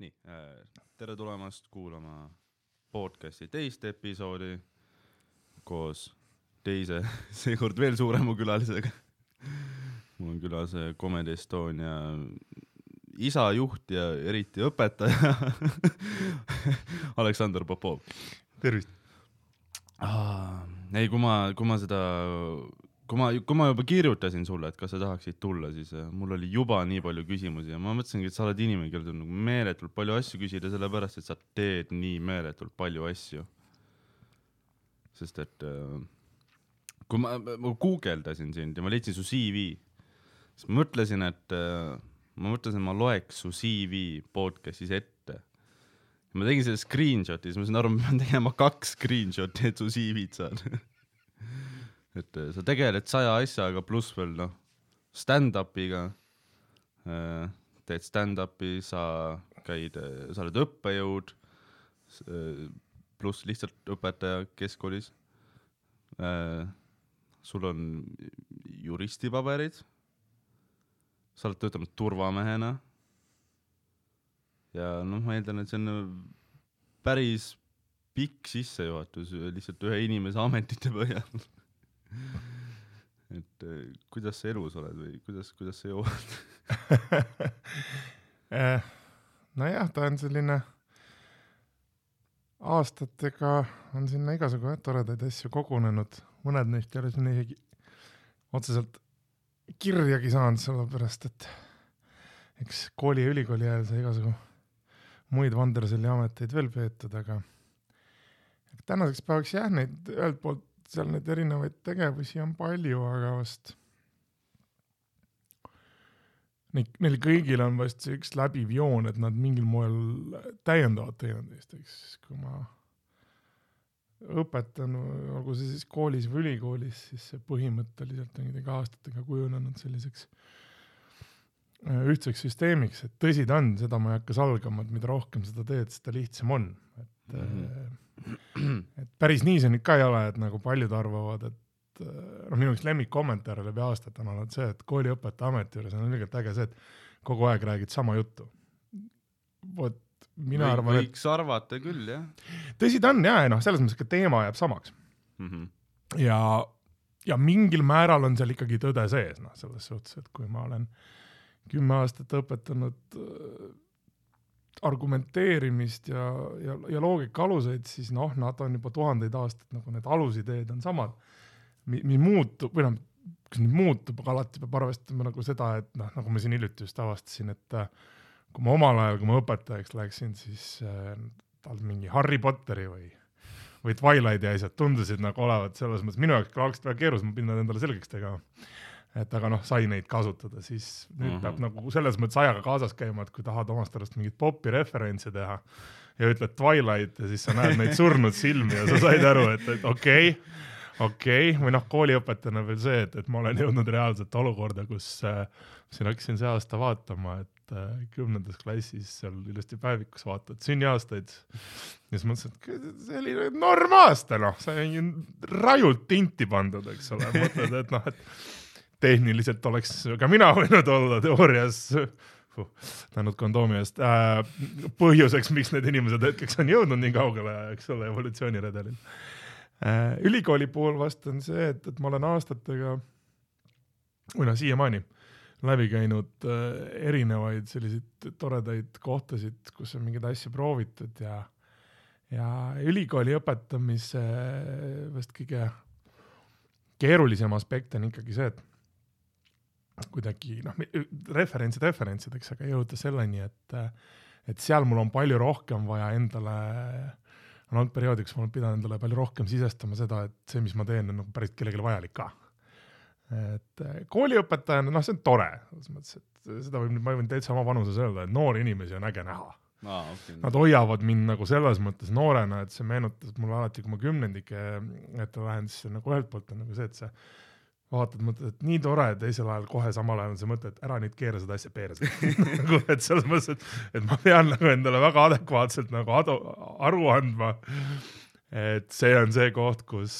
nii äh,, tere tulemast kuulama podcasti teist episoodi koos teise, seekord veel suurema külalisega. mul on külas äh, Comedy Estonia isa, juht ja eriti õpetaja Aleksandr Popov. tervist ah,. ei, kui ma, kui ma seda kui ma, kui ma juba kirjutasin sulle, et kas sa tahaksid tulla, siis äh, mul oli juba nii palju küsimusi ja ma mõtlesingi, et sa oled inimene, kellel on nagu meeletult palju asju küsida, sellepärast et sa teed nii meeletult palju asju. sest et äh, kui ma, ma guugeldasin sind ja ma leidsin su CV, siis ma mõtlesin, et äh, ma mõtlesin, ma loeks su CV podcast'is ette. ma tegin selle screenshot'i, siis ma sain aru, ma pean tegema kaks screenshot'i, et su CV-d saada et äh, sa tegeled saja asjaga, pluss veel noh, stand-up'iga, äh, teed stand-up'i, sa käid, äh, sa oled õppejõud, pluss lihtsalt õpetaja keskkoolis. sul on juristipaberid, sa oled töötanud turvamehena. ja noh, ma eeldan, et see on päris pikk sissejuhatus lihtsalt ühe inimese ametite põhjal et äh, kuidas sa elus oled või kuidas, kuidas sa jõuad? Eh, nojah, ta on selline, aastatega on sinna igasugu toredaid asju kogunenud, mõned neist ei ole sinna isegi otseselt kirjagi saanud, sellepärast et eks kooli ja ülikooli ajal sai igasugu muid Vanderseli ameteid veel peetud, aga tänaseks päevaks jah, neid ühelt poolt seal neid erinevaid tegevusi on palju, aga vast Neid, neil kõigil on vast see üks läbiv joon, et nad mingil moel täiendavad teineteist, eks. Siis kui ma õpetan, olgu see siis koolis või ülikoolis, siis see põhimõtteliselt on kuidagi aastatega kujunenud selliseks äh, ühtseks süsteemiks, et tõsi ta on, seda ma ei hakka salgama, et mida rohkem seda teed, seda lihtsam on, et mm -hmm et päris nii see nüüd ka ei ole, et nagu paljud arvavad, et noh, minu üks lemmikkommentaare läbi aastate on olnud see, et kooliõpetaja ameti juures on ilgelt äge see, et kogu aeg räägid sama juttu. vot mina Või, arvan, et võiks arvata küll, jah. tõsi ta on ja, ja noh, selles mõttes ka teema jääb samaks mm. -hmm. ja, ja mingil määral on seal ikkagi tõde sees, noh, selles suhtes, et kui ma olen kümme aastat õpetanud argumenteerimist ja, ja, ja loogika aluseid, siis noh, nad on juba tuhandeid aastaid nagu need alusideed on samad. mis muutub või noh, kas nüüd muutub, aga alati peab arvestama nagu seda, et noh, nagu ma siin hiljuti just avastasin, et äh, kui ma omal ajal, kui ma õpetajaks läksin, siis äh, tal mingi Harry Potteri või, või Twilighti asjad tundusid nagu olevat selles mõttes minu jaoks ka algselt väga keerulised, ma pidin nad endale selgeks tegema et aga noh, sai neid kasutada, siis nüüd mm -hmm. peab nagu selles mõttes ajaga kaasas käima, et kui tahad omast arust mingit popi referentsi teha ja ütled Twilight ja siis sa näed neid surnud silmi ja sa said aru, et, et okei okay,, okei okay. või noh, kooliõpetajana veel see, et, et ma olen jõudnud reaalselt olukorda, kus äh, siin hakkasin see aasta vaatama, et äh, kümnendas klassis seal ilusti päevikus vaatad sünniaastaid ja siis mõtlesin, et see oli norm aasta noh, ju rajult tinti pandud, eks ole, mõtled, et noh, et tehniliselt oleks ka mina võinud olla teoorias tänud kondoomi eest äh, põhjuseks, miks need inimesed hetkeks on jõudnud nii kaugele, eks ole, evolutsiooniredelil äh,. ülikooli puhul vast on see, et, et ma olen aastatega või noh, siiamaani läbi käinud äh, erinevaid selliseid toredaid kohtasid, kus on mingeid asju proovitud ja ja ülikooli õpetamise vast kõige keerulisem aspekt on ikkagi see, et kuidagi noh, referentsid referentsideks, aga jõuda selleni, et, et seal mul on palju rohkem vaja endale, on olnud perioodi, kus ma olen pidanud endale palju rohkem sisestama seda, et see, mis ma teen, on nagu päriselt kellelegi vajalik ka. et kooliõpetajana, noh, see on tore, selles mõttes, et seda võib, ma võin täitsa oma vanuses öelda, et noori inimesi on äge näha Ah, okay. Nad hoiavad mind nagu selles mõttes noorena, et see meenutas mulle alati, kui ma kümnendike ette lähen, siis nagu ühelt poolt on nagu see, et see vaatad, mõtled, et nii tore, teisel ajal kohe samal ajal on see mõte, et ära nüüd keera seda asja perse nagu et selles mõttes, et, et ma pean nagu endale väga adekvaatselt nagu adu, aru andma. et see on see koht, kus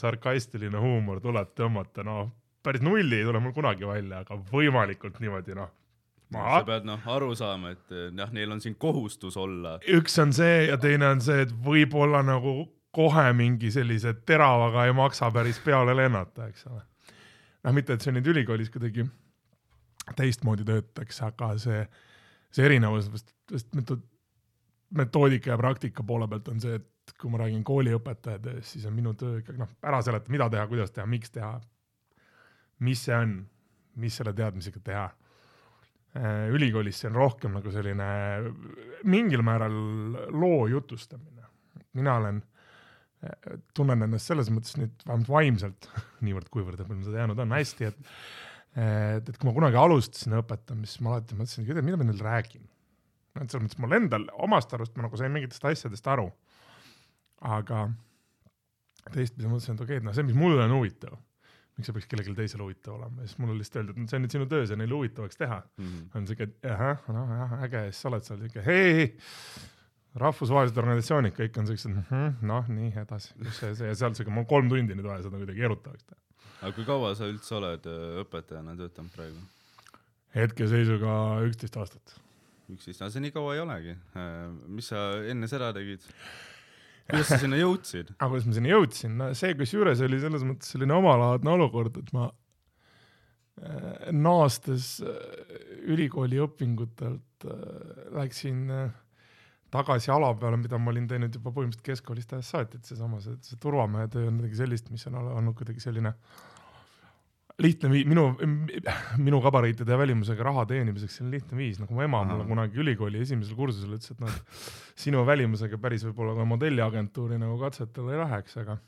sarkastiline huumor tuleb tõmmata, noh, päris nulli ei tule mul kunagi välja, aga võimalikult niimoodi noh, sa pead noh aru saama, et eh, jah, neil on siin kohustus olla. üks on see ja teine on see, et võib-olla nagu kohe mingi sellise teravaga ei maksa päris peale lennata, eks ole. noh, mitte et see nüüd ülikoolis kuidagi teistmoodi töötaks, aga see, see erinevus meto- metoodika ja praktika poole pealt on see, et kui ma räägin kooliõpetaja tööst, siis on minu töö ikkagi noh, ära seleta, mida teha, kuidas teha, miks teha, mis see on, mis selle teadmisega teha Äh, ülikoolis see on rohkem nagu selline mingil määral loo jutustamine. mina olen, tunnen ennast selles mõttes nüüd vähemalt vaimselt, niivõrd-kuivõrd palju seda jäänud on, hästi, et et, et kui ma kunagi alustasin õpetamist, siis ma alati mõtlesin, et mida ma neile räägin. et selles mõttes mul endal omast arust ma nagu sain mingitest asjadest aru. aga teistpidi mõtlesin, et okei okay,, et noh, see, mis mulle on huvitav, miks see peaks kellelegi teisele huvitav olema ja siis mulle lihtsalt öeldi, et no see on nüüd sinu töö, see neile huvitavaks teha Mhm. on siuke, et ahah, noh jah, äge ja siis sa oled seal siuke hei, rahvusvahelised organisatsioonid, kõik on siuksed mm -hmm, noh, nii edasi, see, see ja seal siuke, mul on kolm tundi nüüd vaja seda kuidagi erutavaks teha. aga kui kaua sa üldse oled eh, õpetajana töötanud praegu? hetkeseisuga üksteist aastat. üksteist, no see nii kaua ei olegi. mis sa enne seda tegid? kuidas sa sinna jõudsid? aga kuidas ma sinna jõudsin, no see kusjuures oli selles mõttes selline omalaadne olukord, et ma äh, naastes äh, ülikooli õpingutelt äh, läksin äh, tagasi ala peale, mida ma olin teinud juba põhimõtteliselt keskkoolist ajast saati, et seesama, see, see turvamehe töö on midagi sellist, mis on ol- olnud kuidagi selline lihtne vii-, minu, minu gabariitide ja välimusega raha teenimiseks selline lihtne viis, nagu mu ema mulle kunagi ülikooli esimesel kursusel ütles, et noh, sinu välimusega päris võib-olla ka modelliagentuuri nagu katsetele ei läheks, aga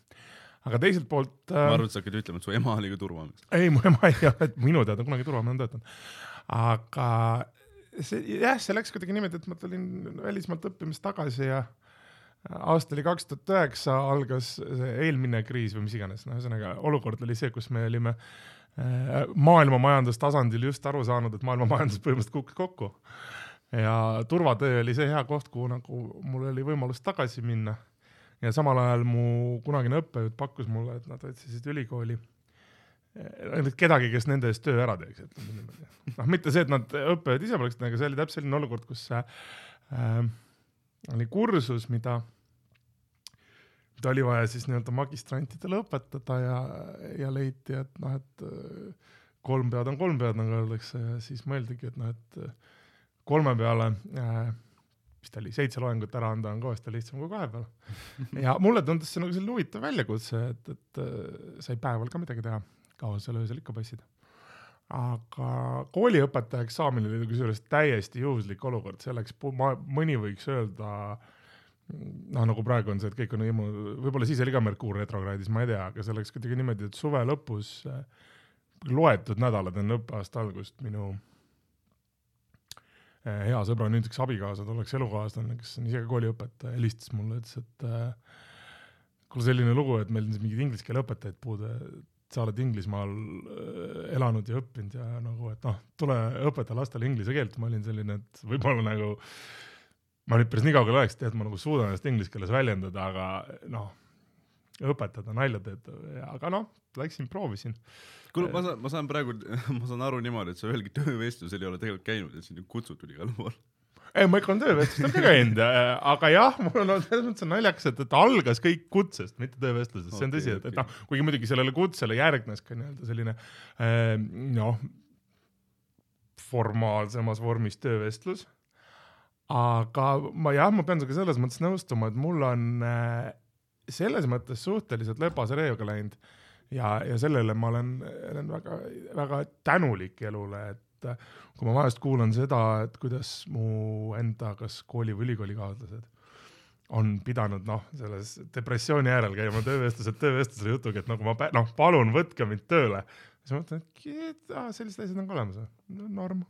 aga teiselt poolt ma äh, arvan, et sa hakkad ütlema, et su ema oli ka turvamees. ei, mu ema ei ole minu teada kunagi turvamehe töötanud. aga see jah, see läks kuidagi niimoodi, et ma tulin välismaalt õppimist tagasi ja aasta oli kaks tuhat üheksa, algas see eelmine kriis või mis iganes, no ühesõnaga olukord oli see, kus me olime äh, maailma majandustasandil just aru saanud, et maailma majandus põhimõtteliselt kukkus kokku. ja turvatöö oli see hea koht, kuhu nagu mul oli võimalus tagasi minna. ja samal ajal mu kunagine õppejõud pakkus mulle, et nad otsisid ülikooli eh, kedagi, kes nende eest töö ära teeks, niimoodi. noh, mitte see, et nad õppejõud ise poleks teinud, aga see oli täpselt selline olukord, kus äh, oli kursus, mida, mida oli vaja siis nii-öelda magistrantidele õpetada ja, ja leiti, et noh, et äh, kolm pead on kolm pead, nagu öeldakse ja siis mõeldigi, et noh, et äh, kolme peale äh, mis ta oli, seitse loengut ära anda on kõvasti lihtsam kui kahe peale. ja mulle tundus see nagu selline huvitav väljakutse, et, et äh, sai päeval ka midagi teha, kaua seal öösel ikka passid. aga kooliõpetajaks saamine oli kusjuures täiesti juhuslik olukord, selleks ma, mõni võiks öelda noh, nagu praegu on see, et kõik on ilmu, võib-olla siis oli ka Merkuur retrokraadis, ma ei tea, aga see läks kuidagi niimoodi, et suve lõpus äh, loetud nädalad enne õppeaasta algust minu äh, hea sõbra nüüdseks abikaasa, tolleks elukaaslane, kes on ise ka kooliõpetaja, helistas mulle, ütles, et äh, kuule selline lugu, et meil on siin mingid inglise keele õpetajaid puudu, sa oled Inglismaal äh, elanud ja õppinud ja nagu, et noh, tule õpeta lastele inglise keelt, ma olin selline, et võib-olla nagu ma nüüd päris nii kaugele oleks, tead, ma nagu suudan ennast inglise keeles väljendada, aga noh, õpetada nalja teed, aga noh, läksin, proovisin. kuule, ma saan, ma saan praegu, ma saan aru niimoodi, et sa ühelgi töövestlusel ei ole tegelikult käinud, et sind on kutsutud igale poole. ei, ma ikka olen töövestlustel ka käinud, aga jah, mul on selles mõttes on naljakas, et, et algas kõik kutsest, mitte töövestlusest, see on tõsi, et, et noh, kuigi muidugi sellele kutsele järgnes ka nii-öelda selline äh, noh, formaalsemas vormis töövestlus. aga ma jah, ma pean sinuga selles mõttes nõustuma, et mul on äh, selles mõttes suhteliselt lepase reega läinud ja, ja sellele ma olen, olen väga, väga tänulik elule, et äh, kui ma vahest kuulan seda, et kuidas mu enda kas kooli või ülikoolikaaslased on pidanud noh, selles depressiooni järel käima töövestlused töövestlusele jutuga, et nagu ma noh, palun võtke mind tööle. siis ma mõtlen, et aa, sellised asjad on ka olemas no,, norm.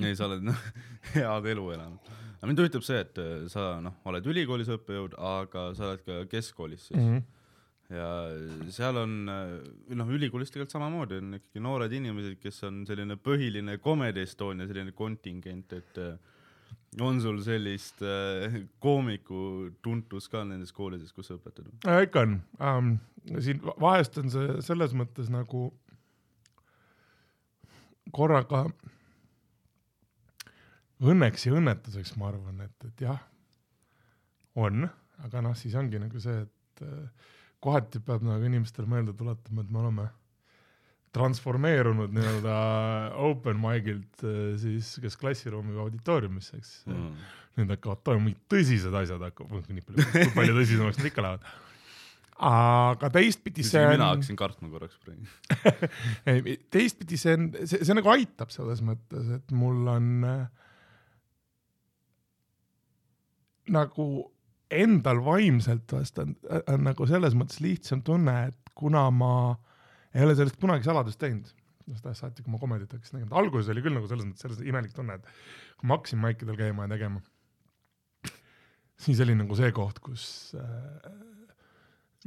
ei, sa oled noh, head elu elanud. aga mind huvitab see, et äh, sa noh, oled ülikoolis õppejõud, aga sa oled ka keskkoolis siis mm. -hmm. Ja seal on, noh, ülikoolis tegelikult samamoodi on ikkagi noored inimesed, kes on selline põhiline Comedy Estonia selline kontingent, et äh, on sul sellist äh, koomiku tuntust ka nendes koolides, kus sa õpetad? ja ikka on ähm,, siin va- vahest on see selles mõttes nagu korraga õnneks ja õnnetuseks ma arvan, et, et jah, on, aga noh, siis ongi nagu see, et äh, kohati peab nagu inimestele meelde tuletama, et me oleme transformeerunud nii-öelda open mic'ilt äh, siis kas klassiruumi või auditooriumisse, eks mm.. nüüd hakkavad toimuma mingid tõsised asjad hakkavad, nii palju, kui palju tõsisemaks nad ikka lähevad. aga teistpidi see on. mina hakkasin kartma korraks praegu ei, teistpidi see on, see, see nagu aitab selles mõttes, et mul on äh, nagu endal vaimselt vast on, on nagu selles mõttes lihtsam tunne, et kuna ma ei ole sellest kunagi saladust teinud, sellest saati, kui ma komedit hakkasin tegema, alguses oli küll nagu selles mõttes selles imelik tunne, et kui ma hakkasin maikidel käima ja tegema, siis oli nagu see koht, kus äh,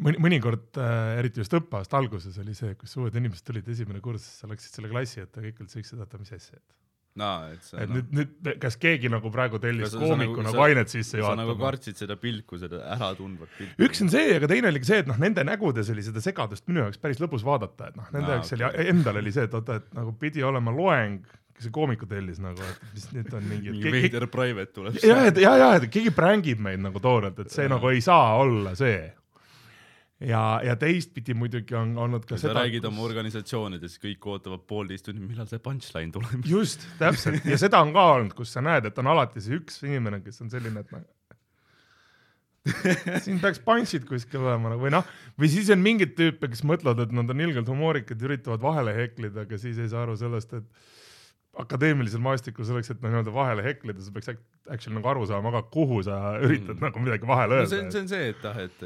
mõni, mõnikord äh, eriti just õppeaasta alguses oli see, kus uued inimesed tulid esimene kursus, sa läksid selle klassi ette kõik olid siuksed, oota, mis asja, et no, et, see, et no. nüüd, nüüd kas keegi nagu praegu tellis koomiku nagu, nagu ainet sisse juhatama? sa nagu kartsid seda pilku, seda äratundvat pilku. üks on see, aga teine oli ka see, et noh, nende nägudes oli seda segadust minu jaoks päris lõbus vaadata, et noh, nende jaoks okay. oli, endal oli see, et oota, et nagu pidi olema loeng, see koomiku tellis nagu, et mis nüüd on mingi. mingi veider private tuleb. ja, ja, ja, et keegi prängib meid nagu toorelt, et see ja. nagu ei saa olla see ja, ja teistpidi muidugi on olnud ka Kui seda. sa räägid kus... oma organisatsioonides, kõik ootavad poolteist tundi, millal see punchline tuleb. just, täpselt ja seda on ka olnud, kus sa näed, et on alati see üks inimene, kes on selline, et noh siin peaks punch'id kuskil olema nagu või noh, või siis on mingeid tüüpe, kes mõtlevad, et nad on ilgelt humoorikad, üritavad vahele heklida, aga siis ei saa aru sellest, et akadeemilisel maastikul selleks, et noh, nii-öelda vahele heklida, sa peaks actually nagu aru saama ka, kuhu sa üritad mm. nagu midagi vahele öelda no. see on, see on see, et ah, et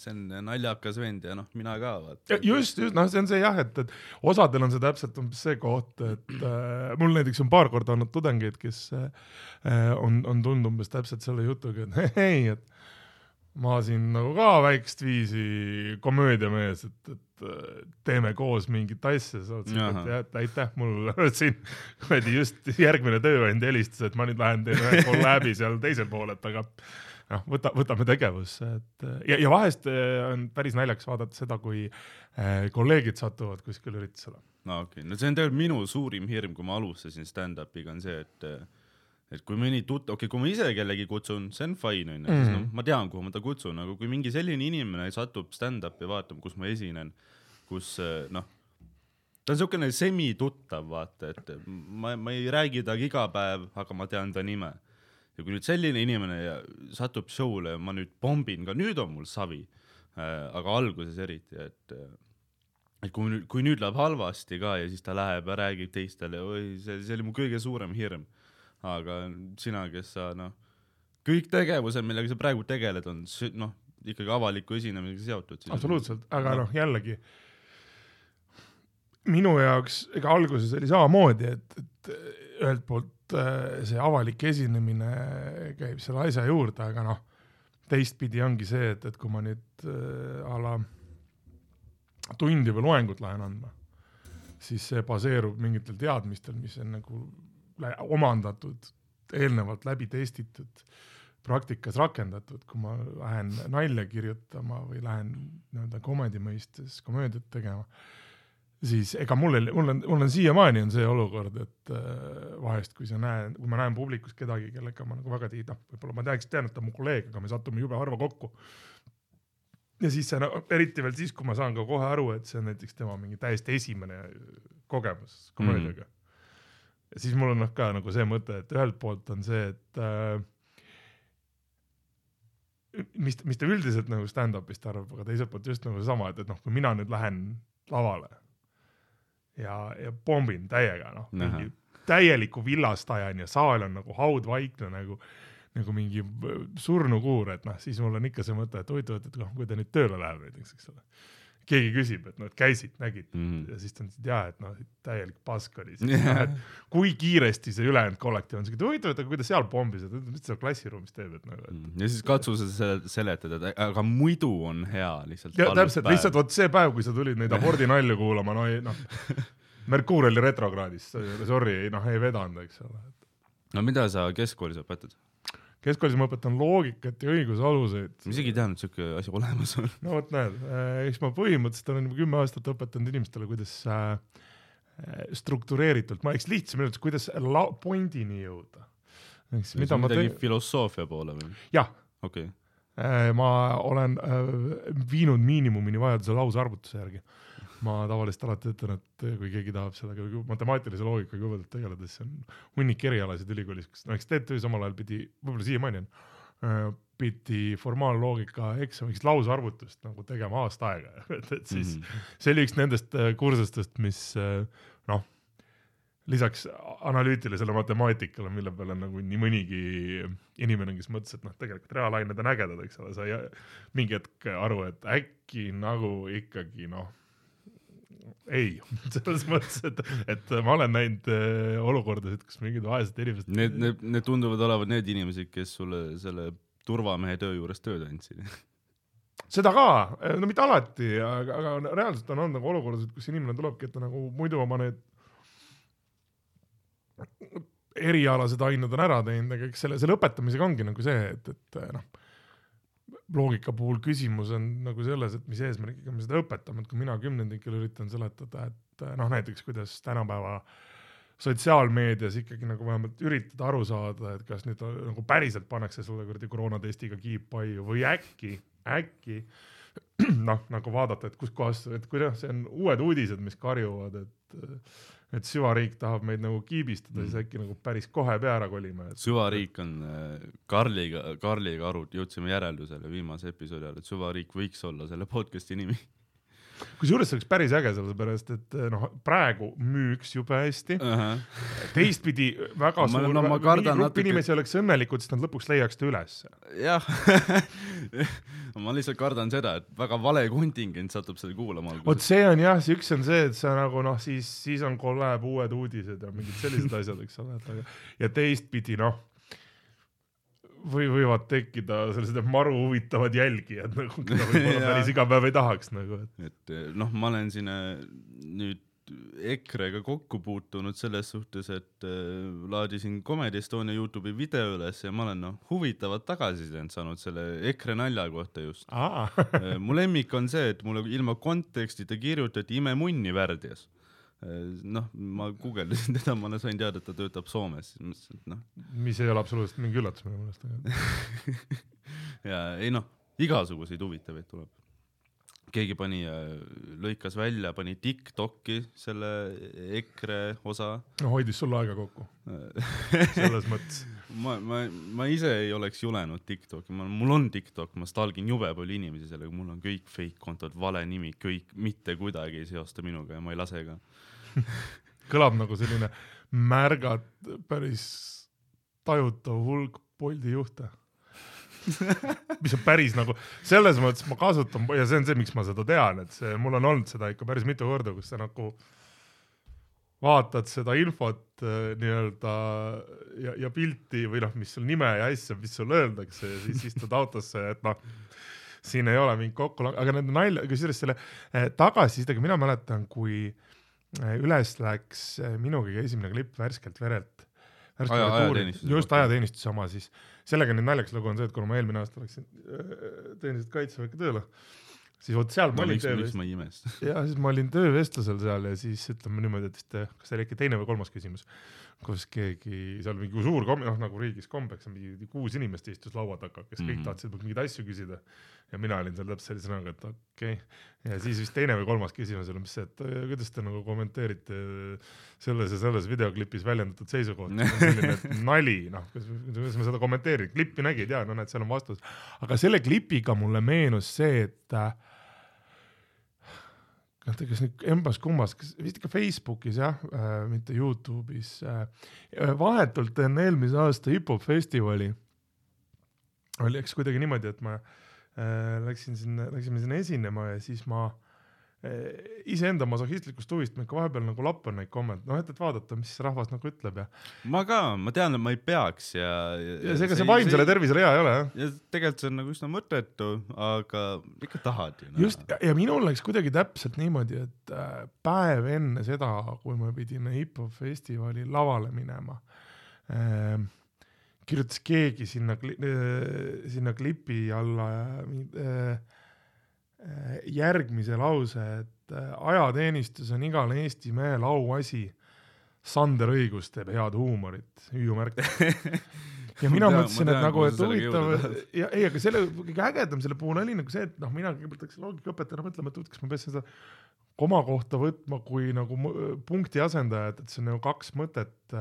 see on naljakas vend ja noh, mina ka vaata. just, just noh, see on see jah, et, et osadel on see täpselt umbes see koht, et äh, mul näiteks on paar korda olnud tudengeid, kes äh, on, on tulnud umbes täpselt selle jutuga, et hei, et ma siin nagu ka väikest viisi komöödiamees, et, et teeme koos mingit asja, sa mõtlesid, et jah, et aitäh, mul siin kuradi just järgmine tööandja helistas, et ma nüüd lähen teen ühe kolläbi seal teisel pool, et aga noh, võta, võtame tegevusse, et ja, ja vahest eh, on päris naljakas vaadata seda, kui kolleegid satuvad kuskile üritusele. no okei okay., no see on tegelikult minu suurim hirm, kui ma alustasin stand-up'iga on see, et et kui mõni tut-, okei okay,, kui ma ise kellegi kutsun, see on fine onju, sest noh, mhm. ma tean, kuhu ma ta kutsun, aga kui mingi selline inimene satub stand-up'i vaatama, kus ma esinen, kus eh, noh, ta on siukene semituttav, vaata, et ma, ma ei räägi temaga iga päev, aga ma tean ta nime. ja kui nüüd selline inimene satub show'le ja ma nüüd pombin ka, nüüd on mul savi äh,, aga alguses eriti, et äh, et kui nüüd, kui nüüd läheb halvasti ka ja siis ta läheb ja räägib teistele, oi, see, see oli mu kõige suurem hirm aga sina, kes sa noh, kõik tegevused, millega sa praegu tegeled, on noh, ikkagi avaliku esinemisega seotud. absoluutselt, aga noh, jällegi minu jaoks, ega alguses oli samamoodi, et, et ühelt poolt äh, see avalik esinemine käib selle asja juurde, aga noh, teistpidi ongi see, et, et kui ma nüüd äh, a la tundi või loengut lähen andma, siis see baseerub mingitel teadmistel, mis on nagu omandatud, eelnevalt läbi testitud, praktikas rakendatud, kui ma lähen nalja kirjutama või lähen nii-öelda komedi mõistes komöödiat tegema, siis ega mul ei, mul on, mul on siiamaani on see olukord, et äh, vahest, kui sa näed, kui ma näen publikus kedagi, kellega ma nagu väga tiid-, noh, võib-olla ma teaks, tean, et ta on mu kolleeg, aga me satume jube harva kokku. ja siis see eriti veel siis, kui ma saan ka kohe aru, et see on näiteks tema mingi täiesti esimene kogemus komöödiaga mm. -hmm siis mul on noh ka nagu see mõte, et ühelt poolt on see, et äh, mis, mis ta üldiselt nagu stand-up'ist arvab, aga teiselt poolt just nagu sama, et, et noh, kui mina nüüd lähen lavale ja, ja pommin täiega noh, mingi täieliku villast ajan ja saal on nagu haudvaikne nagu, nagu mingi surnukuur, et noh, siis mul on ikka see mõte, et huvitav, et, et noh, kui ta nüüd tööle läheb näiteks, eks ole keegi küsib, et noh, et käisid, nägid mm -hmm. ja siis ta ütles, et jaa, et noh, täielik pask oli siis yeah., et kui kiiresti see ülejäänud kollektiiv on siuke, et huvitav, et aga kui ta seal pommis, et mis ta seal klassiruumis teeb, et nagu et.... Mhm. ja siis katsu seda seletada, et aga muidu on hea lihtsalt. ja täpselt, lihtsalt vot see päev, kui sa tulid neid abordinalju kuulama, no ei noh, Merkuur oli retrokraadis, sorry, noh ei vedanud, eks ole. no mida sa keskkoolis õpetad? Keskkoolis ma õpetan loogikat ja õigusaluseid. ma isegi ei teadnud, siuke asi olemas on. no vot näed, äh, eks ma põhimõtteliselt olen juba kümme aastat õpetanud inimestele, kuidas äh, struktureeritult, ma eks lihtsam öelda, kuidas pointini jõuda. ehk siis mida ma teen, filosoofia poole või? jah, okei okay., ma olen viinud miinimumini vajaduse lausarvutuse järgi. Ma tavaliselt alati ütlen, et kui keegi tahab sellega nagu matemaatilise loogikaga jõudvalt tegeleda, siis on hunnik erialasid ülikoolis, kus näiteks TTÜ-s omal ajal pidi, võib-olla siiamaani on, pidi formaalloogika eksamiks lausarvutust nagu tegema aasta aega, et, et siis mm. -hmm. see oli üks nendest äh, kursustest, mis äh, noh, lisaks analüütilisele matemaatikale, mille peale nagu nii mõnigi inimene, kes mõtles, et noh, tegelikult reaalained on ägedad, eks ole, sai mingi hetk aru, et äkki nagu ikkagi noh, ei, selles mõttes, et, et ma olen näinud äh, olukordasid, kus mingid vaesed inimesed. Need, need, need tunduvad olevat need inimesed, kes sulle selle turvamehe töö juures tööd andsid. seda ka, no mitte alati, aga, aga reaalselt on olnud nagu olukordasid, kus inimene tulebki, et ta nagu muidu oma need erialased ained on ära teinud, aga eks selle, selle õpetamisega ongi nagu see, et, et noh, loogika puhul küsimus on nagu selles, et mis eesmärgiga me seda õpetame, et kui mina kümnendikele üritan seletada, et noh, näiteks kuidas tänapäeva sotsiaalmeedias ikkagi nagu vähemalt üritada aru saada, et kas nüüd nagu päriselt pannakse sulle kuradi koroonatestiga kiip paiu või äkki, äkki noh, nagu vaadata, et kuskohast, et kuidas see on uued uudised, mis karjuvad, et et süvariik tahab meid nagu kiibistada mm., siis äkki nagu päris kohe pea ära kolima, et süvariik on äh, Karliga, Karliga aru, jõudsime järeldusele viimase episoodi ajal, et süvariik võiks olla selle podcast'i nimi kusjuures see oleks päris äge, sellepärast et noh, praegu müüks jube hästi uh. -huh. teistpidi väga Ma- suur no grupp inimesi oleks õnnelikud, sest nad lõpuks leiaks ta ülesse. jah ma lihtsalt kardan seda, et väga vale kontingent satub seda kuulama vot see on jah, see üks on see, et sa nagu noh, siis, siis on kolläb uued uudised ja mingid sellised asjad, eks ole, et aga ja teistpidi noh, või võivad tekkida sellised maru huvitavad jälgijad nagu, keda võib-olla päris iga päev ei tahaks nagu, et et noh, ma olen siin äh, nüüd EKRE-ga kokku puutunud selles suhtes, et äh, laadisin Comedy Estonia Youtube'i video üles ja ma olen noh, huvitavat tagasisidet saanud selle EKRE nalja kohta just. aa, mu lemmik on see, et mulle ilma kontekstita kirjutati imemunni värdjas. noh, ma guugeldasin teda, ma sain teada, et ta töötab Soomes, siis mõtlesin, et noh, mis ei ole absoluutselt mingi üllatus minu meelest, aga ja ei noh, igasuguseid huvitavaid tuleb. keegi pani, lõikas välja, pani Tiktoki selle EKRE osa. no hoidis sulle aega kokku, selles mõttes. ma, ma, ma ise ei oleks julenud Tiktoki, mul on Tiktok, ma stalgin jube palju inimesi sellega, mul on kõik fake kontod, vale nimi, kõik mitte kuidagi ei seosta minuga ja ma ei lase ka. kõlab nagu selline märgat päris tajutav hulk Bolti juhte. mis on päris nagu selles mõttes ma kasutan ja see on see, miks ma seda tean, et see mul on olnud seda ikka päris mitu korda, kus sa nagu vaatad seda infot äh, nii-öelda ja, ja pilti või noh, mis sul nime ja asja, mis sulle öeldakse ja siis istud autosse, et noh, siin ei ole mingit kokku, aga need nalja, kusjuures selle eh, tagasisidega mina mäletan, kui eh, üles läks eh, minu kõige esimene klipp Värskelt verelt. Aja- ajateenistuse just ajateenistuse oma siis, sellega nüüd naljakas lugu on see, et kuna ma eelmine aasta läksin äh, teeniselt kaitseväkke tööle, siis vot seal ma olin ma ei imesta? ja siis ma olin töövestlusel seal ja siis ütleme niimoodi, et vist, kas see oli äkki teine või kolmas küsimus, kus keegi seal mingi suur kom-, noh nagu riigis kombeks on mingi kuus inimest istus laua taga, kes kõik Mhm. tahtsid mingeid asju küsida. Ja mina olin seal täpselt sellise näoga, et okei okay.. ja siis vist teine või kolmas küsimus oli, mis see, et äh, kuidas te nagu kommenteerite selles ja selles videoklipis väljendatud seisukohta, selline et nali, noh, kuidas ma seda kommenteerin, klippi nägid ja no näed, seal on vastus. aga selle klipiga mulle meenus see, et äh, noh, ta kas nüüd embas-kummas, kas vist ikka Facebookis jah äh,, mitte Youtube'is äh,. vahetult enne eelmise aasta hip-hop festivali oli, eks kuidagi niimoodi, et ma äh, läksin sinna, läksime sinna esinema ja siis ma äh, iseenda masohhistlikust huvist ma ikka vahepeal nagu lappan neid kommentaare, noh et, et vaadata, mis rahvas nagu ütleb ja, ma ka, ma tean, et ma ei peaks ja. ja seega see vaimsele tervisele hea ei ole jah. ja tegelikult see on nagu üsna mõttetu, aga ikka tahad ju. just ja, minul läks kuidagi täpselt niimoodi, et äh, päev enne seda, kui ma pidin hip-hop festivali lavale minema äh,, kirjutas keegi sinna äh,, sinna klipi alla äh, äh, järgmise lause, et ajateenistus on igale Eesti mehele auasi. Sander Õigus teeb head huumorit, hüüumärk. ja mina tean- mõtlesin, et nagu, et huvitav ja ei, aga selle kõige ägedam selle puhul oli nagu see, et noh, mina kõigepealt hakkasin loogikaõpetajana mõtlema, et kas ma peaksin seda koma kohta võtma kui nagu punkti asendajat, et see on nagu kaks mõtet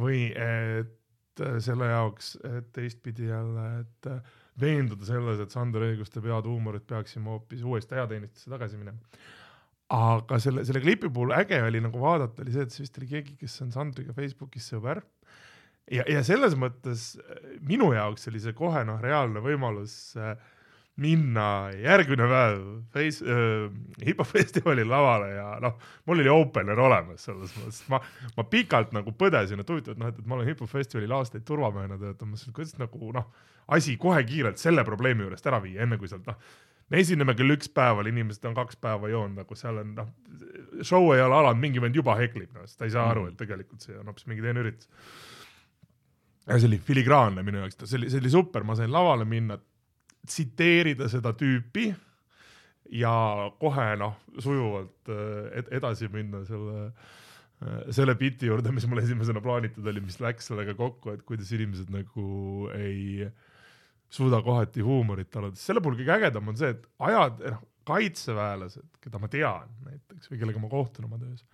või et äh, selle jaoks, et teistpidi jälle, et äh, veenduda selles, et Sander Õiguste peatuumorit peaksime hoopis uuesti ajateenistusse tagasi minema aga selle, selle klipi puhul äge oli nagu vaadata, oli see, et see vist oli keegi, kes on Sandriga Facebookis sõber. ja, ja selles mõttes äh, minu jaoks oli see kohe noh, reaalne võimalus äh, minna järgmine päev Face- äh,, hip-hop festivali lavale ja noh, mul oli opener olemas selles mõttes, ma, ma pikalt nagu põdesin, et huvitav, et noh, et, ma olen hip-hop festivalil aastaid turvamehena töötamas, kuidas nagu noh, asi kohe kiirelt selle probleemi juurest ära viia, enne kui sealt noh, me esineme kell üks päeval, inimesed on kaks päeva joonud, nagu seal on noh, show ei ole alanud, mingi vend juba heklib, noh, sest ta ei saa aru, et tegelikult see on hoopis mingi teine üritus. ja see oli filigraanne minu jaoks, see oli, see oli super, ma sain lavale minna, tsiteerida seda tüüpi ja kohe noh, sujuvalt äh, ed edasi minna selle äh, selle biti juurde, mis mul esimesena plaanitud oli, mis läks sellega kokku, et kuidas inimesed nagu ei suuda kohati huumorit talada, selle puhul kõige ägedam on see, et ajad, noh, kaitseväelased, keda ma tean näiteks või kellega ma kohtun oma töös,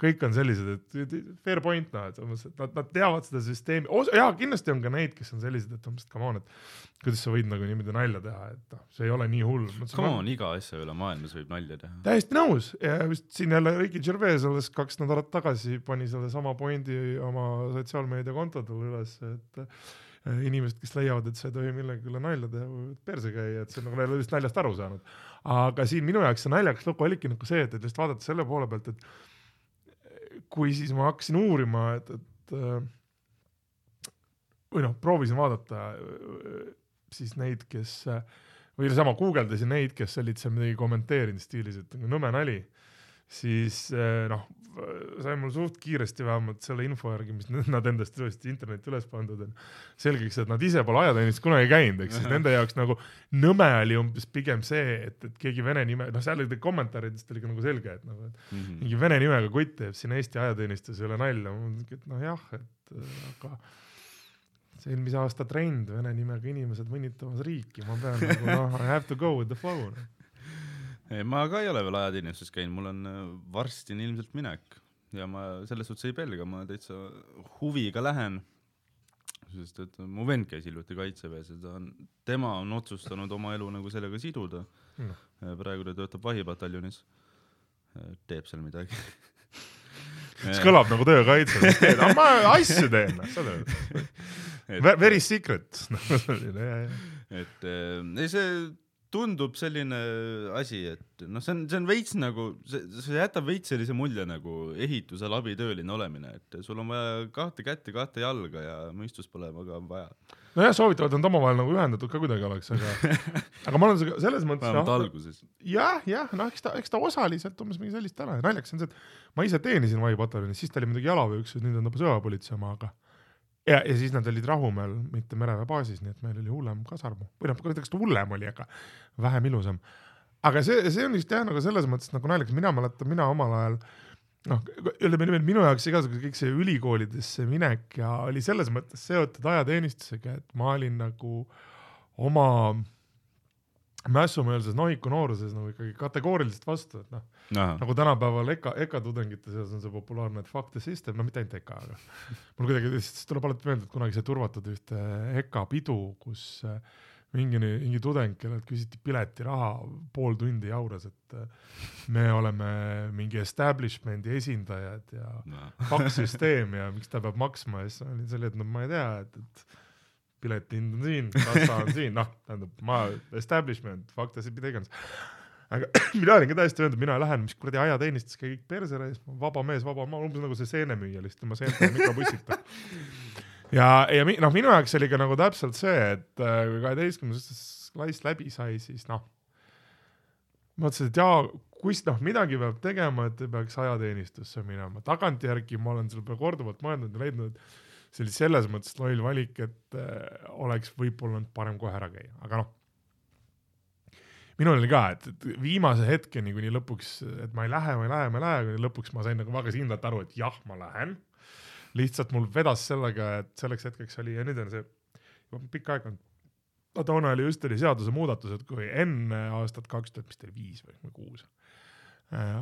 kõik on sellised, et fair point noh, et umbes, et nad, nad teavad seda süsteemi, jaa, kindlasti on ka neid, kes on sellised, et umbes, come on, et kuidas sa võid nagu niimoodi nalja teha, et noh, see ei ole nii hull. Come on, iga asja üle maailmas võib nalja teha. täiesti nõus ja vist siin jälle Ricky Gervais alles kaks nädalat tagasi pani sellesama pointi oma sotsiaalmeediakontodel üles, et äh, inimesed, kes leiavad, et sa ei tohi millegi üle nalja teha, võivad perse käia, et see on nagu neil vist naljast aru saanud. aga siin minu jaoks see naljakas lugu oligi nagu see, et, et just vaadata selle poole pealt, et kui siis ma hakkasin uurima, et, et äh, või noh, proovisin vaadata äh, siis neid, kes äh, või sama guugeldasin neid, kes olid seal midagi kommenteerinud stiilis, et nagu nõme nali, siis eh, noh, sai mul suht kiiresti vähemalt selle info järgi, mis nad endast ilusti internetti üles pandud on, selgeks, et nad ise pole ajateenistuses kunagi käinud, ehk siis nende jaoks nagu nõme oli umbes pigem see, et, et keegi vene nime, noh, seal oli kommentaaridest oli ka nagu selge, et nagu, et Mhm. mingi vene nimega kutt teeb siin Eesti ajateenistuses üle nalja, ma mõtlesin, et noh jah, et äh, aga see eelmise aasta trend, vene nimega inimesed mõnitamas riiki, ma pean nagu noh, I have to go with the flow. ei, ma ka ei ole veel ajateenistuses käinud, mul on äh, varsti on ilmselt minek ja ma selles suhtes ei pelga, ma täitsa huviga lähen. sest et mu vend käis hiljuti kaitseväes ja ta on, tema on otsustanud oma elu nagu sellega siduda. Noh. praegu ta töötab vahipataljonis, teeb seal midagi. see kõlab nagu töökaitse, ma asju teen, saad aru. Very secret. et äh, ei, see tundub selline asi, et noh, see on, see on veits nagu, see, see jätab veits sellise mulje nagu ehitusel abitööline olemine, et sul on vaja kahte kätt ja kahte jalga ja mõistust pole väga vaja. nojah, soovitavad, et nad omavahel nagu ühendatud ka kuidagi oleks, aga, aga ma olen selles mõttes vähemalt noh, alguses. jah, jah, noh, eks ta, eks ta osaliselt umbes mingi sellist ja naljakas on see, et ma ise teenisin vahipataljonis, siis ta oli muidugi jalaväeüksus, nüüd on ta sõjaväepolitsei oma, aga ja, ja siis nad olid Rahumäel, mitte mereväebaasis, nii et meil oli hullem kasarmu või noh, kuidas ta hullem oli, aga vähem ilusam. aga see, see on vist jah, nagu selles mõttes nagu naljakas, mina mäletan, mina omal ajal noh, ütleme minu jaoks igasugune kõik see ülikoolidesse minek ja oli selles mõttes seotud ajateenistusega, et ma olin nagu oma mässumeelses nohiku nooruses nagu ikkagi kategooriliselt vastu, et noh, nagu tänapäeval EKA, EKA tudengite seas on see populaarne, et fuck the system, no mitte ainult EKA, aga mul kuidagi siis tuleb alati meelde, et kunagi sai turvatud ühte EKA pidu, kus äh, mingi, mingi tudeng, kellelt küsiti piletiraha pool tundi jauras, et äh, me oleme mingi establishment'i esindajad ja fuck süsteem ja miks ta peab maksma ja siis oli oli, et no ma ei tea, et, et pileti hind on siin, kassa on siin, noh, tähendab ma establishment, the mida iganes. aga mina olin ka täiesti öelnud, mina lähen, mis kuradi ajateenistus, kõik perse reis, vaba mees, vaba maa, umbes nagu see seenemüüja lihtsalt oma seente mikrobussita. ja, ja noh, minu jaoks oli ka nagu täpselt see, et äh, kui kaheteistkümnes klass läbi sai, siis noh, mõtlesin, et jaa, kus noh, midagi peab tegema, et ei peaks ajateenistusse minema, tagantjärgi ma olen selle peale korduvalt mõelnud ja leidnud, et see oli selles mõttes loll valik, et äh, oleks võib-olla olnud parem kohe ära käia, aga noh. minul oli ka, et, et viimase hetkeni, kuni lõpuks, et ma ei lähe, ma ei lähe, ma ei lähe, kuni lõpuks ma sain nagu väga kindlalt aru, et jah, ma lähen. lihtsalt mul vedas sellega, et selleks hetkeks oli ja nüüd on see juba pikka aega olnud. no toona oli just oli seadusemuudatused, kui enne aastat kaks tuhat, mis ta oli viis või kuus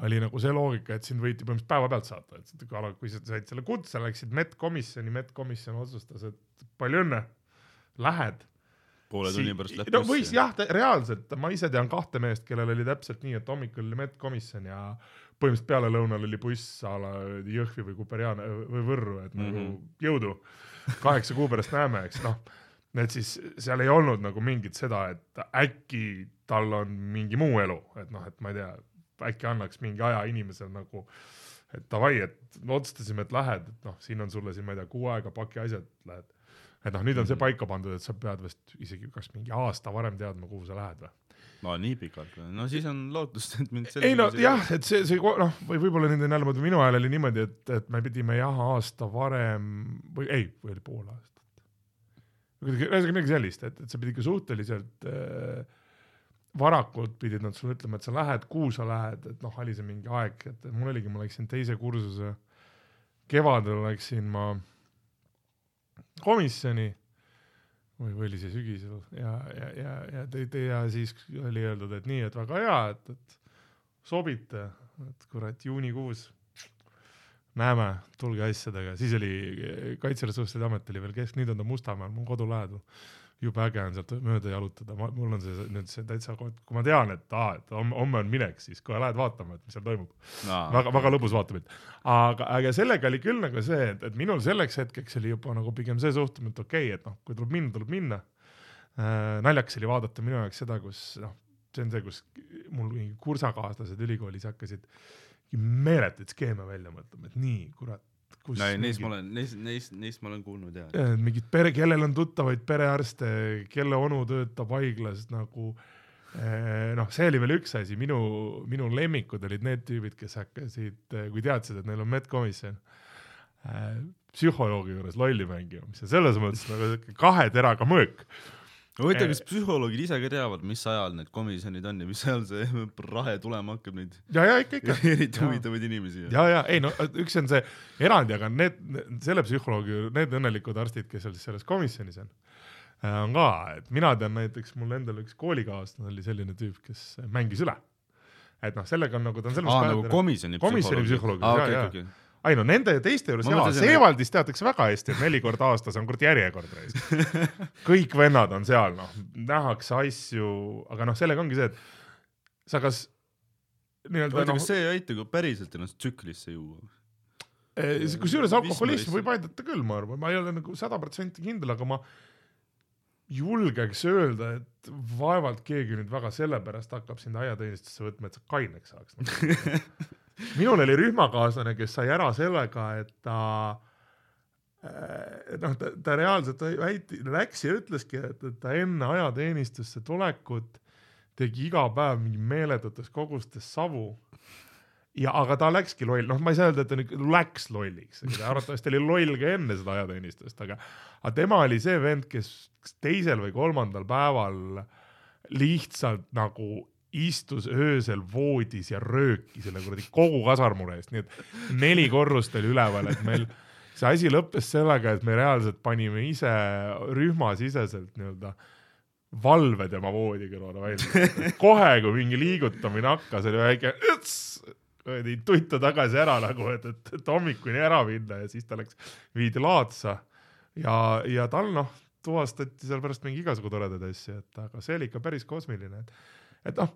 oli nagu see loogika, et sind võeti põhimõtteliselt päevapealt saata, et kui ala- kui sa said selle kutse, läksid medkomisjoni, medkomisjon otsustas, et palju õnne, lähed. poole tunni pärast läheb no võis. jah, reaalselt, ma ise tean kahte meest, kellel oli täpselt nii, et hommikul oli medkomisjon ja põhimõtteliselt pealelõunal oli buss a la Jõhvi või Kuperjana või Võrru, et nagu Mhm. jõudu, kaheksa kuu pärast näeme, eks noh. et siis seal ei olnud nagu mingit seda, et äkki tal on mingi muu elu, et noh, et ma ei tea, äkki annaks mingi aja inimesel nagu, et davai, et me otsustasime, et lähed, et noh, siin on sulle siin, ma ei tea, kuu aega paki asjad, lähed. et noh, nüüd on see Mhm. paika pandud, et sa pead vist isegi kas mingi aasta varem teadma, kuhu sa lähed või? no nii pikalt või? no siis on lootust, et mind ei no jah, et see, see noh, või võib-olla nüüd on jälle, minu ajal oli niimoodi, et, et me pidime jah aasta varem või ei, või oli pool aastat. kuidagi, ühesõnaga midagi sellist, et, et sa pidid ikka suhteliselt äh, varakult pidid nad sulle ütlema, et sa lähed, kuhu sa lähed, et noh, oli see mingi aeg, et mul oligi, ma läksin teise kursuse, kevadel läksin ma komisjoni. Või, või oli see sügisel? Ja, ja, ja, ja te, te ja siis oli öeldud, et nii, et väga hea, et, et sobite, et kurat juunikuus näeme, tulge asjadega, siis oli Kaitseressursside Amet oli veel kesk, nüüd on ta Mustamäel, mu kodu lähedal. Jube äge on sealt mööda jalutada, ma, mul on see nüüd see täitsa, kui ma tean, et aa, et homme, on minek, siis kohe lähed vaatama, et mis seal toimub. väga, väga lõbus vaatepilt. aga, aga sellega oli küll nagu see, et, et minul selleks hetkeks oli juba nagu pigem see suhtumine, et okei okay,, et noh, kui tuleb minna, tuleb minna äh,. naljakas oli vaadata minu jaoks seda, kus noh, see on see, kus mul mingi kursakaaslased ülikoolis hakkasid meeletuid skeeme välja mõtlema, et nii, kurat. No ei, neist ma olen, neist, neist, neist ma olen kuulnud ja. Äh, mingid pere, kellel on tuttavaid perearste, kelle onu töötab haiglas nagu eh, noh, see oli veel üks asi, minu, minu lemmikud olid need tüübid, kes hakkasid, kui teadsid, et neil on medkomisjon äh, psühholoogi juures lolli mängima, mis on selles mõttes nagu siuke kahe teraga mõõk. huvitav, kas psühholoogid ise ka teavad, mis ajal need komisjonid on ja mis ajal see rahe tulema hakkab neid ja, ja ikka, ikka. eriti huvitavaid inimesi. ja, ja ei no üks on see erand, aga need, selle psühholoogi, need õnnelikud arstid, kes seal siis selles komisjonis on, on ka, et mina tean näiteks mul endal üks koolikaaslane oli selline tüüp, kes mängis üle. et noh, sellega on nagu ta on selles mõttes nagu komisjoni Komisjoni psühholoogid, aa, jaa, okei, jaa. okei. Ei no nende ja teiste juures jaa, Seevaldis teatakse väga hästi, et neli korda aastas on kurat järjekord reis. kõik vennad on seal, noh, nähakse asju, aga noh, sellega ongi see, et sa kas nii-öelda oota, noh kas, see ei aita ka päriselt ennast tsüklisse juua? kusjuures alkoholism võib aidata küll, ma arvan, ma ei ole nagu sada protsenti kindel, aga ma julgeks öelda, et vaevalt keegi nüüd väga sellepärast hakkab sind aiateenistusse võtma, et sa kaineks saaks. minul oli rühmakaaslane, kes sai ära sellega, et ta äh, noh, ta, ta reaalselt väiti, läks ja ütleski, et, et ta enne ajateenistusse tulekut tegi iga päev mingi meeletutes kogustes savu. Ja, aga ta läkski loll, noh, ma ei saa öelda, et ta nüüd läks lolliks, arvatavasti oli loll ka enne seda ajateenistust, aga, aga tema oli see vend, kes teisel või kolmandal päeval lihtsalt nagu istus öösel voodis ja röökis selle kuradi kogu kasarmure eest, nii et neli korrust oli üleval, et meil see asi lõppes sellega, et me reaalselt panime ise rühmasiseselt nii-öelda valve tema voodi kõrvale välja. kohe, kui mingi liigutamine hakkas, oli väike õts, kuradi tuttu tagasi ära nagu, et, et, et hommikuni ära minna ja siis ta läks, viidi laatsa ja, ja tal noh, tuvastati seal pärast mingi igasugu toredaid asju, et aga see oli ikka päris kosmiline, et, et noh,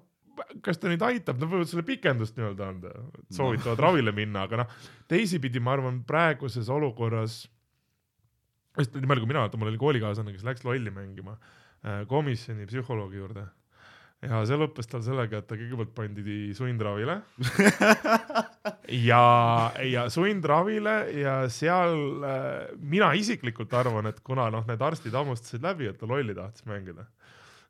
kas ta nüüd aitab, nad võivad sulle pikendust nii-öelda anda, soovitavad no. ravile minna, aga noh, teisipidi ma arvan, praeguses olukorras, just nii palju kui mina, mul oli koolikaaslane, kes läks lolli mängima äh, komisjoni psühholoogi juurde. Ja see lõppes tal sellega, et ta kõigepealt pandi sundravile. Ja, ja sundravile ja seal äh, mina isiklikult arvan, et kuna noh, need arstid hammustasid läbi, et ta lolli tahtis mängida,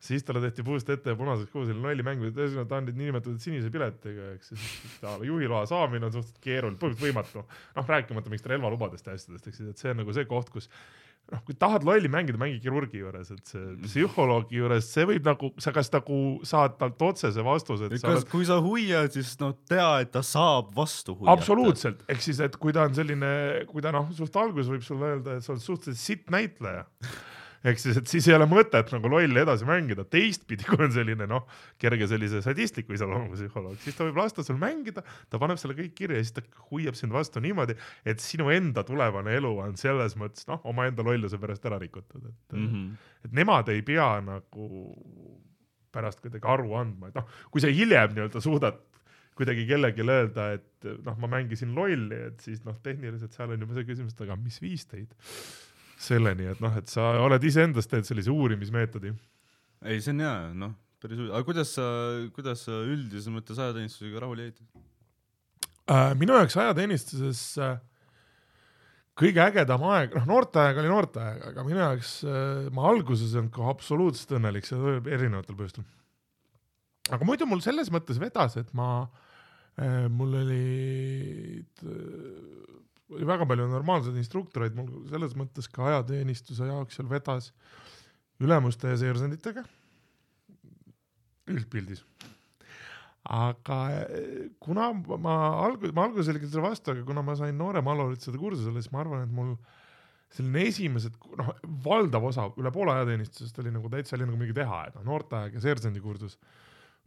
siis talle tehti puust ette ja punaseks kuhu selline lolli mäng, ühesõnaga ta on nüüd niinimetatud sinise piletiga, ehk siis ta juhiloa saamine on suhteliselt keeruline, põhimõtteliselt võimatu. noh, rääkimata mingist relvalubadest ja asjadest, eks siis, et see on nagu see koht, kus noh, kui tahad lolli mängida, mängi kirurgi juures, et see psühholoogi juures, see võib nagu, sa kas nagu saad talt otsese vastuse, et kas oled, kui sa huiad, siis no tea, et ta saab vastu huiata. absoluutselt, ehk siis, et kui ta on selline, kui ta noh, suht alguses võib sulle öelda, et sa oled suhteliselt sitt näitleja. Ehk siis, et siis ei ole mõtet nagu lolli edasi mängida, teistpidi, kui on selline noh, kerge sellise sadistliku iseloomuga psühholoog, siis ta võib lasta sul mängida, ta paneb selle kõik kirja ja siis ta hoiab sind vastu niimoodi, et sinu enda tulevane elu on selles mõttes noh, omaenda lolluse pärast ära rikutud, et mm. -hmm. et nemad ei pea nagu pärast kuidagi aru andma, et noh, kui sa hiljem nii-öelda suudad kuidagi kellelegi öelda, et noh, ma mängisin lolli, et siis noh, tehniliselt seal on juba see küsimus, et aga mis viis teid selleni, et noh, et sa oled iseendast teinud sellise uurimismeetodi. ei, see on hea, noh, päris huvitav, aga kuidas sa, kuidas sa üldises mõttes ajateenistusega rahule jäid? Äh, minu jaoks ajateenistuses äh, kõige ägedam aeg, noh, noorteaeg oli noorteaeg, aga minu jaoks äh, ma alguses ei olnud kohe absoluutselt õnnelik, seda erinevatel põhjustel. aga muidu mul selles mõttes vedas, et ma äh,, mul olid äh,, oli väga palju normaalseid instruktoreid, mul selles mõttes ka ajateenistuse jaoks seal vedas ülemuste ja seersanditega üldpildis. Aga eh, kuna ma algus, ma alguses olin selle vastu, aga kuna ma sain noore maluritsejate kursusele, siis ma arvan, et mul selline esimesed, noh, valdav osa, üle poole ajateenistusest oli nagu täitsa oli nagu midagi teha, et noh, noorteaeg ja seersandi kursus,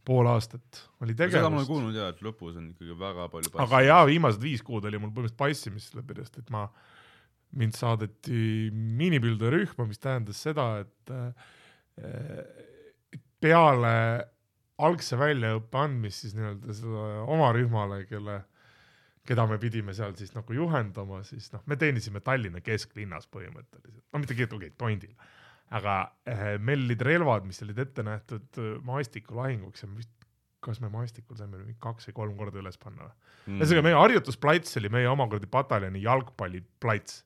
pool aastat oli seda ma olen tegevust. kuulnud ja, et lõpus on ikkagi väga palju aga jaa, viimased viis kuud oli mul põhimõtteliselt passimist sellepärast, et ma, mind saadeti miinipilderühma, mis tähendas seda, et äh, peale algse väljaõppe andmist siis nii-öelda seda oma rühmale, kelle, keda me pidime seal siis nagu juhendama, siis noh, me teenisime Tallinna kesklinnas põhimõtteliselt, no mitte okei okay,, tondil, aga äh, meil olid relvad, mis olid ette nähtud äh, maastikulahinguks ja vist kas me maastikul saime mingi kaks või kolm korda üles panna või? Mm. ühesõnaga, meie harjutusplats oli meie omakorda pataljoni jalgpalliplats,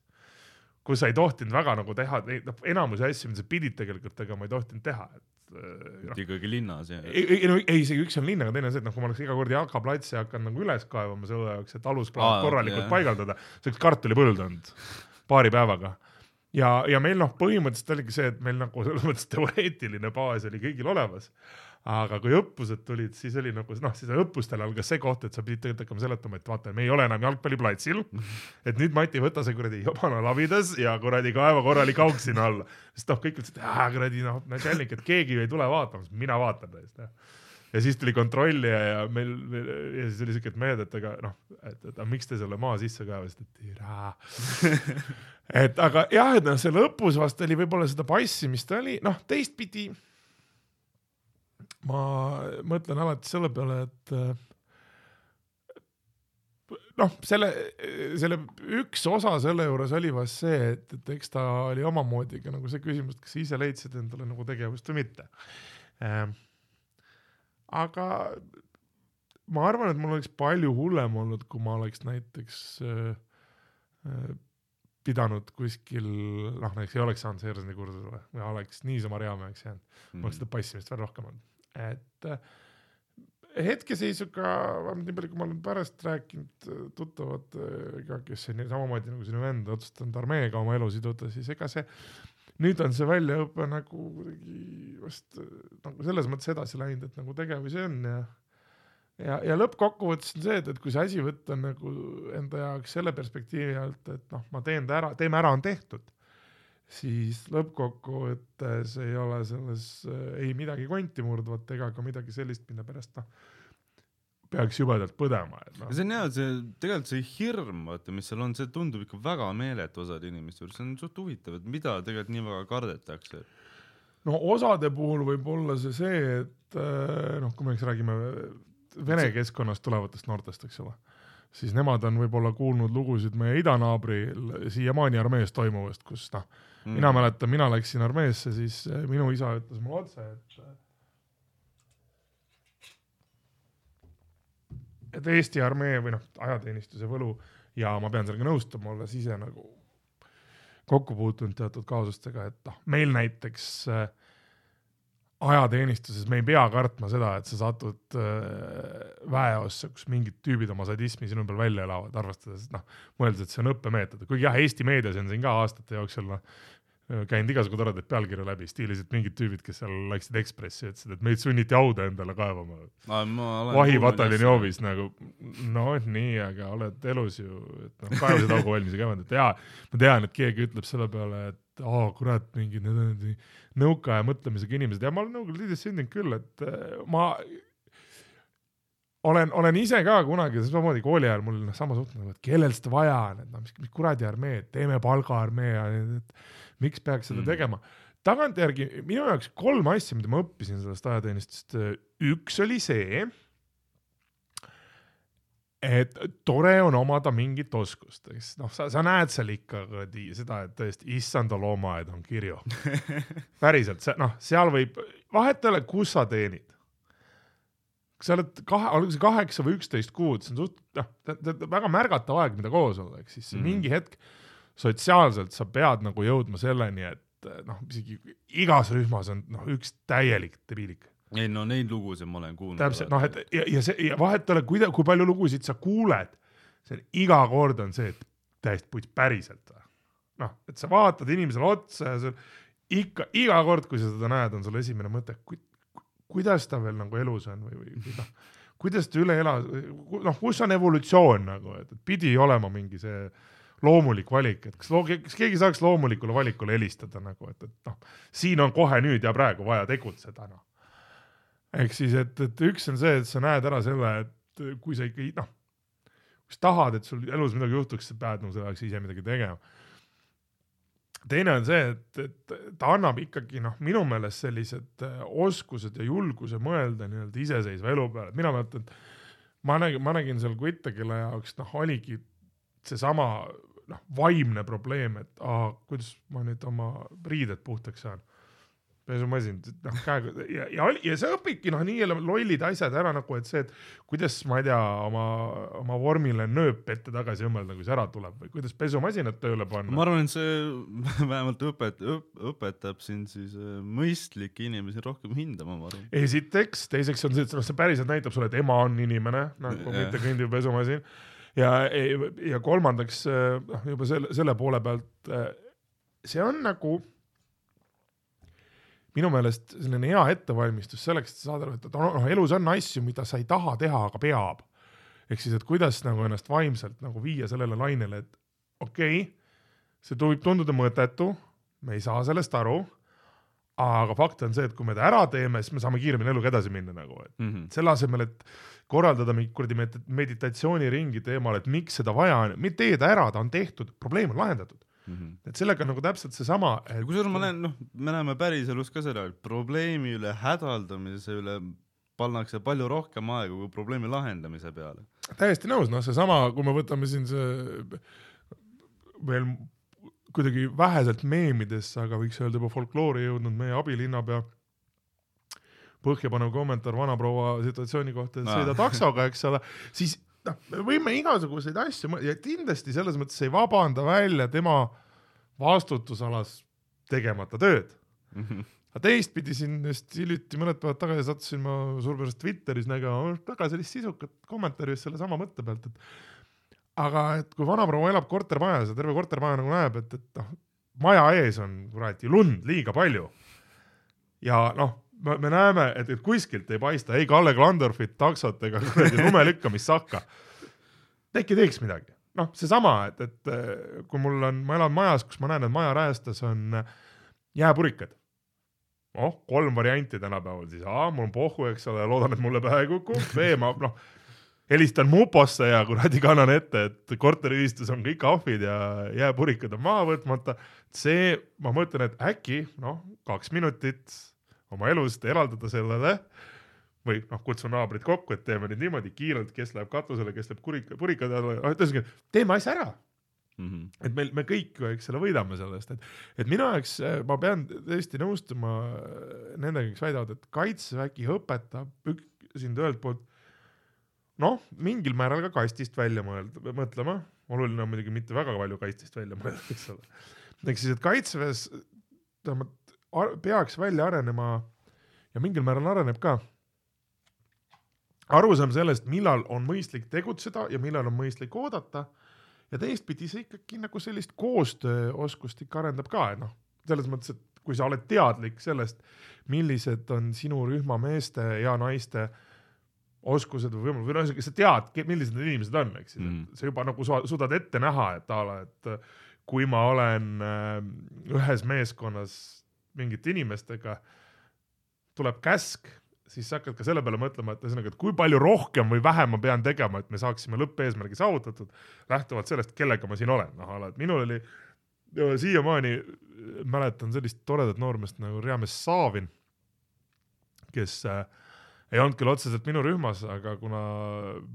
kus sa ei tohtinud väga nagu teha, noh, enamusi asju, mida sa pidid tegelikult tegema, ei tohtinud teha, et äh, noh, ikkagi linnas ja. ei, ei no ei, isegi üks on linn, aga teine on see, et noh, kui ma oleks iga kord jalkaplatsi hakanud nagu üles kaevama selle jaoks, et alusplaat Aa, korralikult jah. paigaldada, see oleks kartulipõld olnud paari päevaga. ja, ja meil noh, põhimõtteliselt oligi see, et meil nagu selles mõttes teoreetiline baas oli kõigil olemas. aga kui õppused tulid, siis oli nagu noh, siis õppustel algas see koht, et sa pidid tegelikult hakkama seletama, et vaata, me ei ole enam jalgpalliplatsil. et nüüd Mati, võta see kuradi jobana labidas ja kuradi kaeva korralik auk sinna alla. sest noh, kõik ütlesid, et kuradi noh, nädalnik, et keegi ju ei tule vaatama, mina vaatan tõesti ja siis tuli kontrollija ja meil ja siis oli siuke, et mehed, et aga noh, et, et aga miks te selle maa sisse kaevasite, et türa. et aga jah, et noh, see lõpus vast oli võib-olla seda passimist oli, noh teistpidi. ma mõtlen alati selle peale, et äh, noh, selle, selle üks osa selle juures oli vast see, et, et eks ta oli omamoodi ka nagu see küsimus, et kas sa ise leidsid endale nagu tegevust või mitte ähm,. aga ma arvan, et mul oleks palju hullem olnud, kui ma oleks näiteks äh, äh, pidanud kuskil, noh näiteks ei oleks saanud seersandi kursusele või oleks niisama reameheks jäänud, Mm. mul oleks seda passimist veel rohkem olnud, et äh, hetkeseisuga, vähemalt nii palju, kui ma olen pärast rääkinud äh, tuttavatega, kes on samamoodi nagu sinu vend otsustanud armeega oma elu siduda, siis ega see nüüd on see väljaõpe nagu kuidagi vast äh, nagu selles mõttes edasi läinud, et nagu tegevusi on ja ja, ja lõppkokkuvõttes on see, et, et kui see asi võtta nagu enda jaoks selle perspektiivi alt, et noh, ma teen ta ära, teeme ära, on tehtud, siis lõppkokkuvõttes ei ole selles äh, ei midagi konti murdvat ega ka midagi sellist, mille pärast noh, peaks jubedalt põdema, et noh see on hea, see tegelikult see hirm, vaata, mis seal on, see tundub ikka väga meeletu osade inimeste juures, see on suht huvitav, et mida tegelikult nii väga kardetakse. no osade puhul võib olla see see, et äh, noh, kui me eks räägime vene keskkonnast tulevatest noortest, eks ole, siis nemad on võib-olla kuulnud lugusid meie idanaabril siiamaani armees toimuvast, kus noh, Mm. mina mäletan, mina läksin armeesse, siis äh, minu isa ütles mulle otse, et äh, et Eesti armee või noh, ajateenistuse võlu ja ma pean sellega nõustuma, olles ise nagu kokku puutunud teatud kaasustega, et noh, meil näiteks äh, ajateenistuses me ei pea kartma seda, et sa satud äh, väeossa, kus mingid tüübid oma sadismi sinu peal välja elavad, arvestades, et noh, mõeldes, et see on õppemeetod, kuigi jah, Eesti meedias on siin ka aastate jooksul noh, käinud igasugu toredaid pealkirju läbi, stiilis, et mingid tüübid, kes seal läksid Ekspressi, ütlesid, et meid sunniti hauda endale kaevama. vahipataljoni hoovis nagu, no nii, aga oled elus ju, et noh, kaevasid augu valmis ja et jaa, ma tean, et keegi ütleb selle peale, et aa oh, kurat, mingid need on nõukaaja mõtlemisega inimesed ja ma olen Nõukogude Liidus sündinud küll, et äh, ma olen, olen ise ka kunagi samamoodi kooli ajal mul noh, sama suhtumine et kellel seda vaja on, et noh, mis, mis kuradi armee, teeme palgaarmee ja et miks peaks seda mm. tegema. tagantjärgi minu jaoks kolm asja, mida ma õppisin sellest ajateenistusest, üks oli see, et tore on omada mingit oskust, eks noh, sa, sa näed seal ikka kuradi seda, et tõesti, issanda loomaaed on kirju. päriselt, see noh, seal võib, vahet ei ole, kus sa teenid sa oled kahe, olgu see kaheksa või üksteist kuud, see on suht-, noh, väga märgatav aeg, mida koos olla, ehk siis mm. mingi hetk sotsiaalselt sa pead nagu jõudma selleni, et noh, isegi igas rühmas on noh, üks täielik debiilik. Ei no neid lugusid ma olen kuulnud. täpselt, noh, et ja, ja see ja vahet ei ole, kuida-, kui palju lugusid sa kuuled, see iga kord on see, et täiesti puits päriselt või. noh, et sa vaatad inimesele otsa ja sul ikka, iga kord, kui sa seda näed, on sul esimene mõte, kuidas ta veel nagu elus on või, või, või noh, kuidas ta üle elas, noh, kus on evolutsioon nagu, et pidi olema mingi see loomulik valik, et kas, kas keegi saaks loomulikule valikule helistada nagu, et, et noh, siin on kohe nüüd ja praegu vaja tegutseda, noh. Ehk siis, et, et üks on see, et sa näed ära selle, et kui sa ikka noh, kui sa tahad, et sul elus midagi juhtuks, sa pead nagu selleks ise midagi tegema. Teine on see, et, et ta annab ikkagi noh, minu meelest sellised äh, oskused ja julguse mõelda nii-öelda iseseisva elu peale, mina mäletan, et ma nägin, ma nägin seal Kutte, kelle jaoks noh, oligi seesama noh, vaimne probleem, et aa, kuidas ma nüüd oma riided puhtaks saan pesumasin, noh käega ja, ja, ja sa õpidki noh, nii lollid asjad ära nagu, et see, et kuidas ma ei tea, oma, oma vormile nööp ette tagasi õmmelda, kui see ära tuleb või kuidas pesumasinat tööle panna. ma arvan, et see vähemalt õpet- õp,, õpetab sind siis äh, mõistlikke inimesi rohkem hindama, ma arvan. esiteks, teiseks on see, et noh, see päriselt näitab sulle, et ema on inimene nagu mitte kõndiv pesumasin ja, ja kolmandaks äh, noh, juba selle, selle poole pealt äh, see on nagu minu meelest selline hea ettevalmistus selleks, et saada aru, et noh, elus on asju, mida sa ei taha teha, aga peab. ehk siis, et kuidas nagu ennast vaimselt nagu viia sellele lainele, et okei okay,, see võib tunduda mõttetu, me ei saa sellest aru, aga fakt on see, et kui me ta ära teeme, siis me saame kiiremini eluga edasi minna nagu, et mm -hmm. selle asemel, et korraldada mingi kuradi meditatsiooniringi teemal, et miks seda vaja on, tee ta ära, ta on tehtud, probleem on lahendatud mm. -hmm. et sellega on nagu täpselt seesama et.... kusjuures ma näen, noh, me näeme päriselus ka seda, et probleemi üle hädaldamise üle pannakse palju rohkem aega kui probleemi lahendamise peale. täiesti nõus, noh, seesama, kui me võtame siin see veel kuidagi väheselt meemidesse, aga võiks öelda juba folkloori jõudnud meie abilinnapea põhjapanev kommentaar vanaproua situatsiooni kohta, et sõida taksoga, eks ole, siis noh, me võime igasuguseid asju ja kindlasti selles mõttes ei vabanda välja tema vastutusalas tegemata tööd mm. -hmm. aga teistpidi siin just hiljuti mõned päevad tagasi sattusin ma suurepäraselt Twitteris nägema väga sellist sisukat kommentaari just sellesama mõtte pealt, et aga et kui vanaproua elab kortermajas ja terve kortermaja nagu näeb, et, et noh, maja ees on kuradi lund liiga palju. ja noh me, me näeme, et, et kuskilt ei paista ei Kalle Klandorfit, taksot ega kuradi lumelükkamissakka. äkki teeks midagi, noh, seesama, et, et kui mul on, ma elan majas, kus ma näen, et maja räästas on jääpurikad. noh, kolm varianti tänapäeval siis, A, mul on pohhu, eks ole, loodan, et mulle pähe ei kuku, B, ma noh, helistan muposse ja kuradi kannan ette, et korteriühistus on kõik ahvid ja jääpurikad on maha võtmata. C, ma mõtlen, et äkki noh, kaks minutit oma elust eraldada sellele või noh, kutsun naabrid kokku, et teeme nüüd niimoodi kiirelt, kes läheb katusele, kes läheb kurika, purikade alla, et ühesõnaga teeme asja ära mm. -hmm. et meil, me kõik ju, eks ole, võidame sellest, et, et minu jaoks ma pean tõesti nõustuma nendega, kes väidavad, et kaitsevägi õpetab sind ühelt poolt noh, mingil määral ka kastist välja mõelda, mõtlema, oluline on muidugi mitte väga palju kastist välja mõelda, eks ole. ehk siis, et kaitseväes tähendab peaks välja arenema ja mingil määral areneb ka arusaam sellest, millal on mõistlik tegutseda ja millal on mõistlik oodata. ja teistpidi see ikkagi nagu sellist koostööoskust ikka arendab ka, et noh, selles mõttes, et kui sa oled teadlik sellest, millised on sinu rühma meeste ja naiste oskused või võimalused või noh, ühesõnaga sa tead, millised need inimesed on, eks ju Mm. mm., sa juba nagu su- suudad ette näha, et a la, et kui ma olen äh, ühes meeskonnas mingite inimestega, tuleb käsk, siis sa hakkad ka selle peale mõtlema, et ühesõnaga, et kui palju rohkem või vähem ma pean tegema, et me saaksime lõppeesmärgi saavutatud, lähtuvalt sellest, kellega ma siin olen, noh, et minul oli siiamaani äh, mäletan sellist toredat noormeest nagu Riames Saavin, kes äh, ei olnud küll otseselt minu rühmas, aga kuna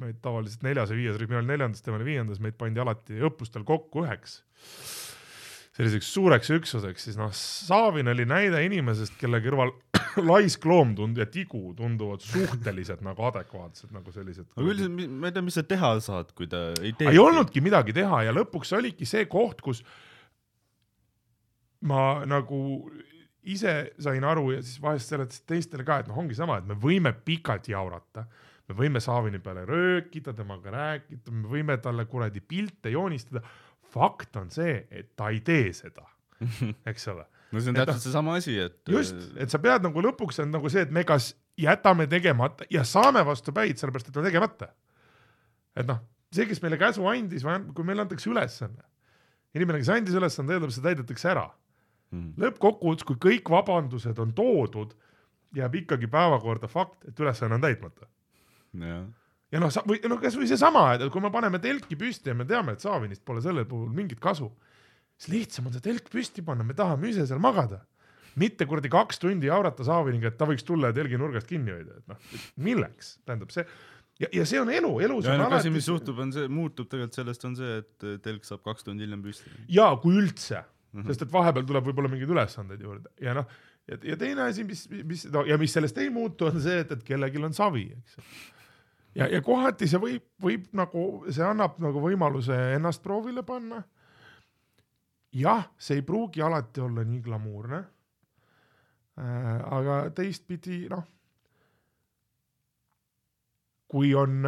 meid tavaliselt neljas ja viies rühm, mina olin neljandas, tema oli viiendas, meid pandi alati õppustel kokku üheks selliseks suureks üksuseks, siis noh, Saavin oli näide inimesest, kelle kõrval laisk loom tund- ja tigu tunduvad suhteliselt nagu adekvaatsed nagu sellised. aga üldiselt, ma ei tea, mis sa teha saad, kui ta ei tee. ei olnudki midagi teha ja lõpuks oligi see koht, kus ma nagu ise sain aru ja siis vahest seletasin teistele ka, et noh, ongi sama, et me võime pikalt jaurata, me võime Saavini peale röökida, temaga rääkida, me võime talle kuradi pilte joonistada. Fakt on see, et ta ei tee seda, eks ole. no see on täpselt seesama asi, et. just, et sa pead nagu lõpuks on nagu see, et me kas jätame tegemata ja saame vastu päid, sellepärast et on tegemata. et noh, see, kes meile käsu andis, kui meile antakse ülesanne, inimene, kes andis ülesande, eeldab, see täidetakse ära. Mhm. lõppkokkuvõttes, kui kõik vabandused on toodud, jääb ikkagi päevakorda fakt, et ülesanne on täitmata. jah, ja noh, või noh, kasvõi seesama, et kui me paneme telki püsti ja me teame, et Saavinist pole sellel puhul mingit kasu, siis lihtsam on see telk püsti panna, me tahame ise seal magada. mitte kuradi kaks tundi jaurata Saaviniga, et ta võiks tulla ja telgi nurgast kinni hoida, et noh, milleks, tähendab see ja, ja see on elu, elus ja on ainuke asi, alati mis juhtub, on see, muutub tegelikult sellest, on see, et telk saab kaks tundi hiljem püsti. ja kui üldse mm. -hmm. sest et vahepeal tuleb võib-olla mingeid ülesandeid juurde ja noh, ja, ja teine asi, mis, mis no, ja mis sellest ei muutu, on see, et, et kellelgi on savi, eks. ja, ja kohati see võib, võib nagu, see annab nagu võimaluse ennast proovile panna. jah, see ei pruugi alati olla nii glamuurne äh,. aga teistpidi noh, kui on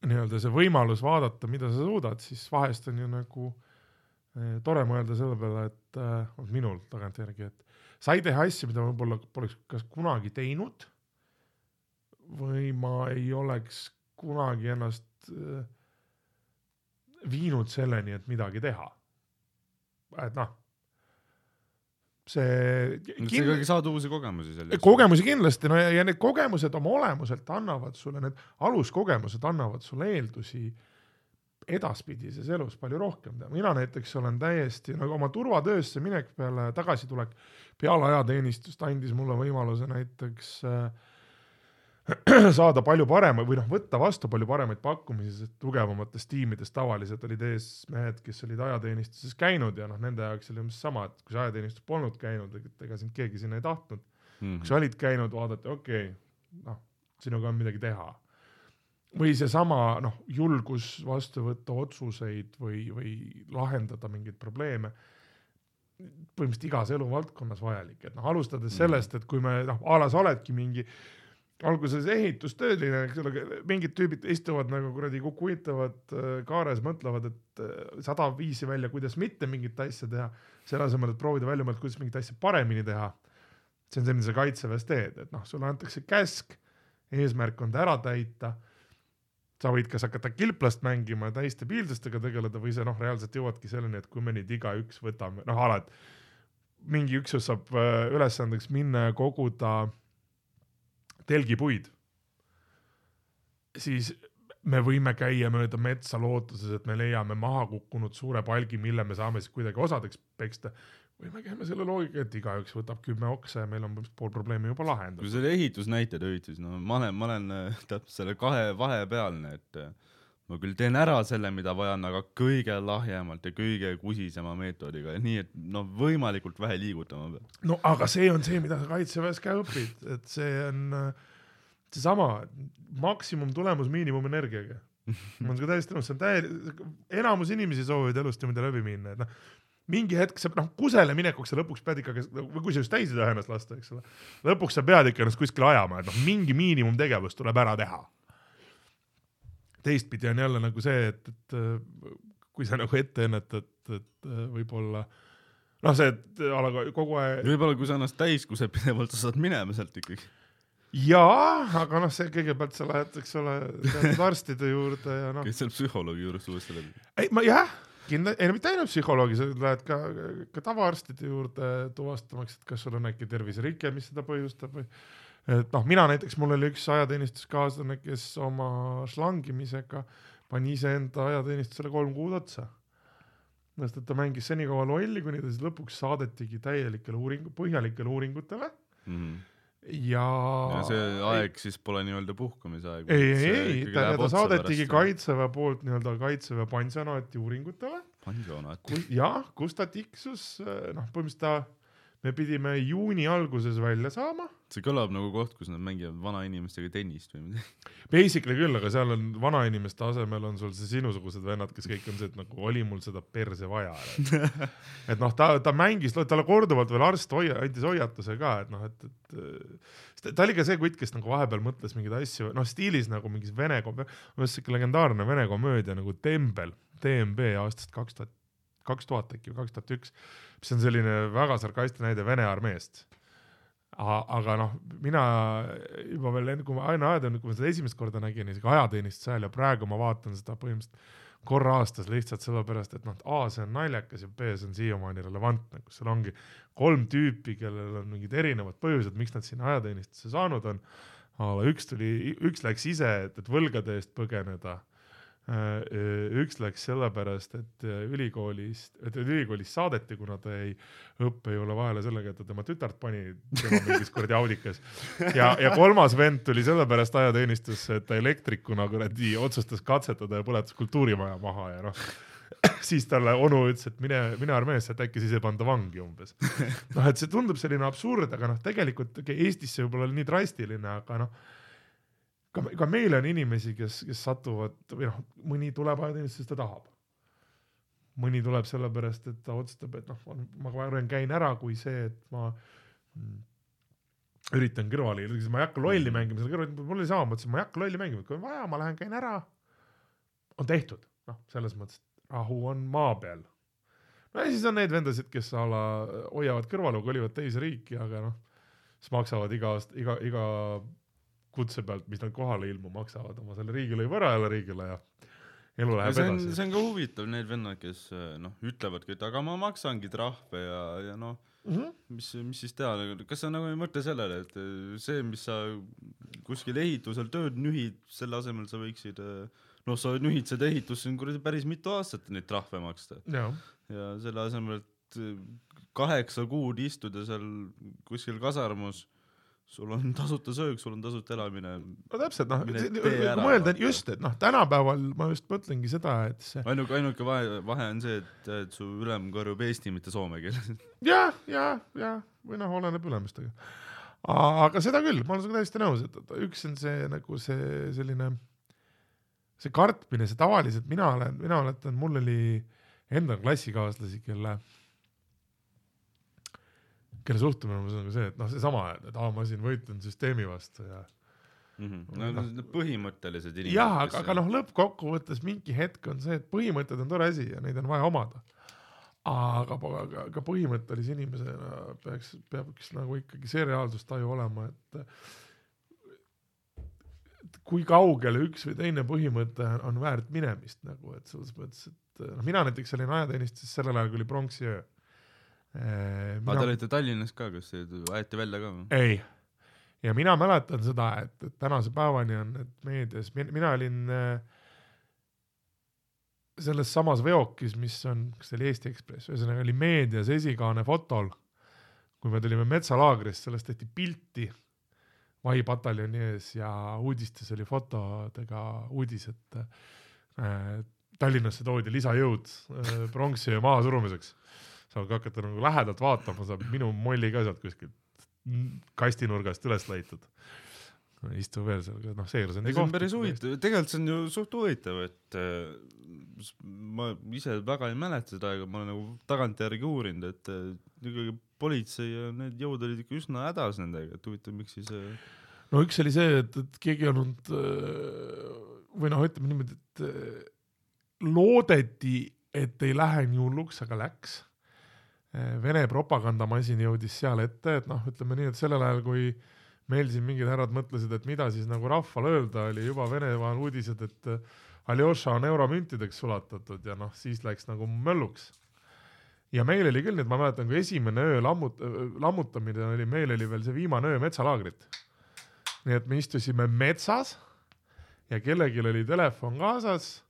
nii-öelda see võimalus vaadata, mida sa suudad, siis vahest on ju nagu eh, tore mõelda selle peale, et äh, minul tagantjärgi, et sai teha asju, mida võib-olla poleks kas kunagi teinud või ma ei oleks kunagi ennast äh, viinud selleni, et midagi teha. et noh, see sa ikkagi saad uusi kogemusi sellest. kogemusi kindlasti, no ja, ja need kogemused oma olemuselt annavad sulle, need aluskogemused annavad sulle eeldusi edaspidises elus palju rohkem mina näiteks olen täiesti nagu oma turvatöösse minek peale tagasitulek peale ajateenistust andis mulle võimaluse näiteks äh, saada palju parema või noh, võtta vastu palju paremaid pakkumisi, sest tugevamatest tiimidest tavaliselt olid ees mehed, kes olid ajateenistuses käinud ja noh, nende jaoks oli umbes sama, et kui sa ajateenistus polnud käinud, ega sind keegi sinna ei tahtnud. Mhm. kui sa olid käinud, vaadati, okei okay,, noh, sinuga on midagi teha. või seesama noh, julgus vastu võtta otsuseid või, või lahendada mingeid probleeme. põhimõtteliselt igas eluvaldkonnas vajalik, et noh, alustades sellest, et kui me noh, a la sa oledki mingi alguses ehitustööline, eks ole, mingid tüübid istuvad nagu kuradi kukuitavad äh, kaares, mõtlevad, et äh, sada viisi välja, kuidas mitte mingit asja teha, selle asemel, et proovida välja mõelda, kuidas mingit asja paremini teha see on see, mida sa kaitseväes teed, et noh, sulle antakse käsk, eesmärk on ta ära täita. sa võid kas hakata kilplast mängima ja täiste piildustega tegeleda või sa noh, reaalselt jõuadki selleni, et kui me nüüd igaüks võtame, noh alati mingi üksus saab äh, ülesandeks minna ja koguda telgipuid, siis me võime käia mööda metsa lootuses, et me leiame maha kukkunud suure palgi, mille me saame siis kuidagi osadeks peksta või me käime selle loogika, et igaüks võtab kümme oksa ja meil on pool probleemi juba kui lahendatud. selle ehitusnäite tõid, siis no ma olen, ma olen äh, täpselt selle kahe vahepealne, et äh, ma küll teen ära selle, mida vajan, aga kõige lahjemalt ja kõige kusisema meetodiga, nii et noh, võimalikult vähe liigutama peab. no aga see on see, mida sa kaitseväes ka õpid, et see on äh, seesama maksimumtulemus miinimumenergiaga. ma olen sinuga täiesti nõus, see on täiesti, enamus inimesi soovivad elust niimoodi läbi minna, et noh, mingi hetk sa noh, kusele minekuks sa lõpuks pead ikkagi, või kui sa just täis ei taha ennast lasta, eks ole, lõpuks sa pead ikka ennast kuskile ajama, et noh, mingi miinimumtegevus tuleb ära teha. Teistpidi on jälle nagu see, et, et kui sa nagu ette ennetad, et võib-olla noh, see, et a la kogu aeg võib-olla kui sa ennast täis kused pidevalt, sa saad minema sealt ikkagi. jaa, aga noh, see kõigepealt sa lähed, eks ole, teatud arstide juurde ja noh, käid seal psühholoogi juures uuesti läbi. ei ma jah, kindlasti, ei no mitte ainult psühholoogi, sa lähed ka, ka tavaarstide juurde tuvastamaks, et kas sul on äkki terviserike, mis seda põhjustab või et noh, mina näiteks, mul oli üks ajateenistuskaaslane, kes oma šlangimisega pani iseenda ajateenistusele kolm kuud otsa. sest et ta mängis senikaua lolli, kuni ta siis lõpuks saadetigi täielikele uuringu, põhjalikele uuringutele ja, ja see aeg siis pole nii-öelda puhkamise aeg. ei, ei, ei, ta, ta saadetigi. kaitseväe poolt nii-öelda kaitseväe pansionaati uuringutele, pansionaat. jah, kus ta tiksus, noh, põhimõtteliselt ta, me pidime juuni alguses välja saama, see kõlab nagu koht, kus nad mängivad vanainimestega tennist või midagi. basically küll, aga seal on vanainimeste asemel on sul see sinusugused vennad, kes kõik on see, et nagu oli mul seda perse vaja. et noh, ta, ta mängis, talle korduvalt veel arst hoia-, andis hoiatuse ka, et noh, et, et ta oli ka see kutt, kes nagu vahepeal mõtles mingeid asju, noh stiilis nagu mingis vene siuke legendaarne vene komöödia nagu Tembel, DMB aastast kaks tuhat, kaks tuhat äkki või kaks tuhat üks, mis on selline väga sarkastiline näide Vene armeest. aga noh, mina juba veel enne, kui ma aina ajateenistus, kui ma seda esimest korda nägin, isegi ajateenistuse ajal ja praegu ma vaatan seda põhimõtteliselt korra aastas lihtsalt sellepärast, et noh, et A see on naljakas ja B see on siiamaani relevantne, kus seal ongi kolm tüüpi, kellel on mingid erinevad põhjused, miks nad sinna ajateenistusse saanud on. üks tuli, üks läks ise, et, et võlgade eest põgeneda. Üks läks sellepärast, et ülikoolist, et ülikoolist saadeti, kuna ta jäi õppejõule vahele sellega, et ta tema tütart pani tema mingis kuradi audikas. ja, ja kolmas vend tuli sellepärast ajateenistusse, et ta elektrikuna kuradi otsustas katsetada ja põletas kultuurimaja maha ja noh siis talle onu ütles, et mine, mine armeesse, et äkki siis ei panda vangi umbes. noh, et see tundub selline absurd, aga noh, tegelikult Eestis see võib-olla nii drastiline, aga noh, ka, ka meil on inimesi, kes, kes satuvad või noh, mõni tuleb ajateenistusse, sest ta tahab. mõni tuleb sellepärast, et ta otsustab, et noh, ma varem käin ära, kui see, et ma mm, üritan kõrvale, ma ei hakka lolli mängima selle kõrval, mul oli sama, ma mõtlesin, ma ei hakka lolli mängima, kui on vaja, ma lähen käin ära. on tehtud, noh, selles mõttes, et rahu on maa peal. no ja siis on neid vendasid, kes a la hoiavad kõrvale, kolivad teise riiki, aga noh, siis maksavad iga aasta, iga, iga kutse pealt, mis nad kohale ilmu, maksavad oma selle riigilõivu ära riigile ja elu läheb see on, edasi. see on ka huvitav, need vennad, kes noh, ütlevadki, et aga ma maksangi trahve ja, ja noh, Mhm. mis, mis siis teha, kas sa nagu ei mõtle sellele, et see, mis sa kuskil ehitusel tööd nühid, selle asemel sa võiksid, noh, sa nühid seda ehitusse kuradi päris mitu aastat neid trahve maksta ja selle asemel, et kaheksa kuud istuda seal kuskil kasarmus, sul on tasuta söök, sul on tasuta elamine, no täpselt noh, kui mõelda just, et noh, tänapäeval ma just mõtlengi seda, et see ainuke, ainuke vahe, vahe on see, et, et su ülem kõrvub eesti, mitte soome keeles. ja, ja, ja või noh, oleneb ülemustega. aga seda küll, ma olen sinuga täiesti nõus, et üks on see nagu see selline, see kartmine, see tavaliselt mina olen, mina mäletan, mul oli endal klassikaaslasi, kelle, kelle suhtumine on nagu see, et noh, seesama, et aa, ma siin võitlen süsteemi vastu ja no need põhimõttelised inimesed. jah, aga, aga noh, lõppkokkuvõttes mingi hetk on see, et põhimõtted on tore asi ja neid on vaja omada. aga, aga, aga põhimõttelise inimesena peaks, peaks nagu ikkagi see reaalsustaju olema, et kui kaugele üks või teine põhimõte on, on väärt minemist nagu, et selles mõttes, et noh, mina näiteks olin ajateenistuses sellel ajal, kui oli pronksiöö. Aga te olite Tallinnas ka, kas aeti välja ka või? ei, ja mina mäletan seda, et, et tänase päevani on meedias, mina olin äh, selles samas veokis, mis on, kas see oli Eesti Ekspress, ühesõnaga oli meedias esikaane fotol, kui me tulime metsalaagrist, sellest tehti pilti Vahi pataljoni ees ja uudistes oli fotodega uudis, et äh, Tallinnasse toodi lisajõud äh, pronksiöö mahasurumiseks. saad ka hakata nagu lähedalt vaatama, saab minu molli ka sealt kuskilt kastinurgast üles leitud. istub veel seal, noh, seejuures on see on päris huvitav, tegelikult see on ju suht huvitav, et äh, ma ise väga ei mäleta seda aega, ma olen nagu tagantjärgi uurinud, et äh, ikkagi politsei ja need jõud olid ikka üsna hädas nendega, et huvitav, miks siis äh, no üks oli see, et, et keegi ei olnud või noh, ütleme niimoodi, et loodeti, et ei lähe nii hulluks, aga läks. Vene propagandamasin jõudis seal ette, et noh, ütleme nii, et sellel ajal, kui meil siin mingid härrad mõtlesid, et mida siis nagu rahvale öelda, oli juba Venemaal uudised, et Aljoša on euromüntideks sulatatud ja noh, siis läks nagu mölluks. ja meil oli küll et ma mäletan, kui esimene öö lammut-, lammutamine oli, meil oli veel see viimane öö metsalaagrit. nii et me istusime metsas ja kellelgi oli telefon kaasas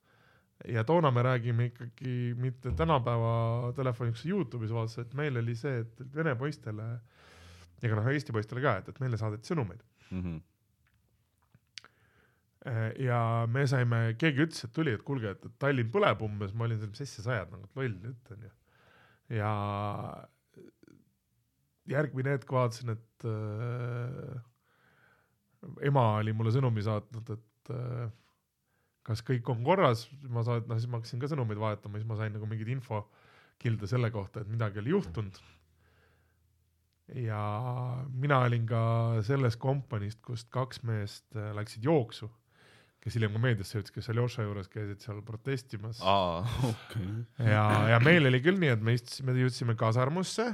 ja toona me räägime ikkagi mitte tänapäeva telefoniks Youtube'is vaadates, et meil oli see, et vene poistele ka noh, Eesti poistele ka, et, et meile saadeti sõnumeid mm. -hmm. ja me saime, keegi ütles, et tuli, et kuulge, et, Tallinn põleb umbes, ma olin seal, mis asja sa ajad nagu, et loll jutt on ju. ja järgmine hetk vaatasin, et äh, ema oli mulle sõnumi saatnud, et äh, kas kõik on korras, ma saad, noh siis ma hakkasin ka sõnumeid vahetama, siis ma sain nagu mingeid infokilde selle kohta, et midagi oli juhtunud. ja mina olin ka sellest kompaniist, kust kaks meest äh, läksid jooksu, kes hiljem ka meediasse jõudis, kes Aljoša juures käisid seal protestimas. okay.. ja, ja meil oli küll nii, et me istusime, jõudsime kasarmusse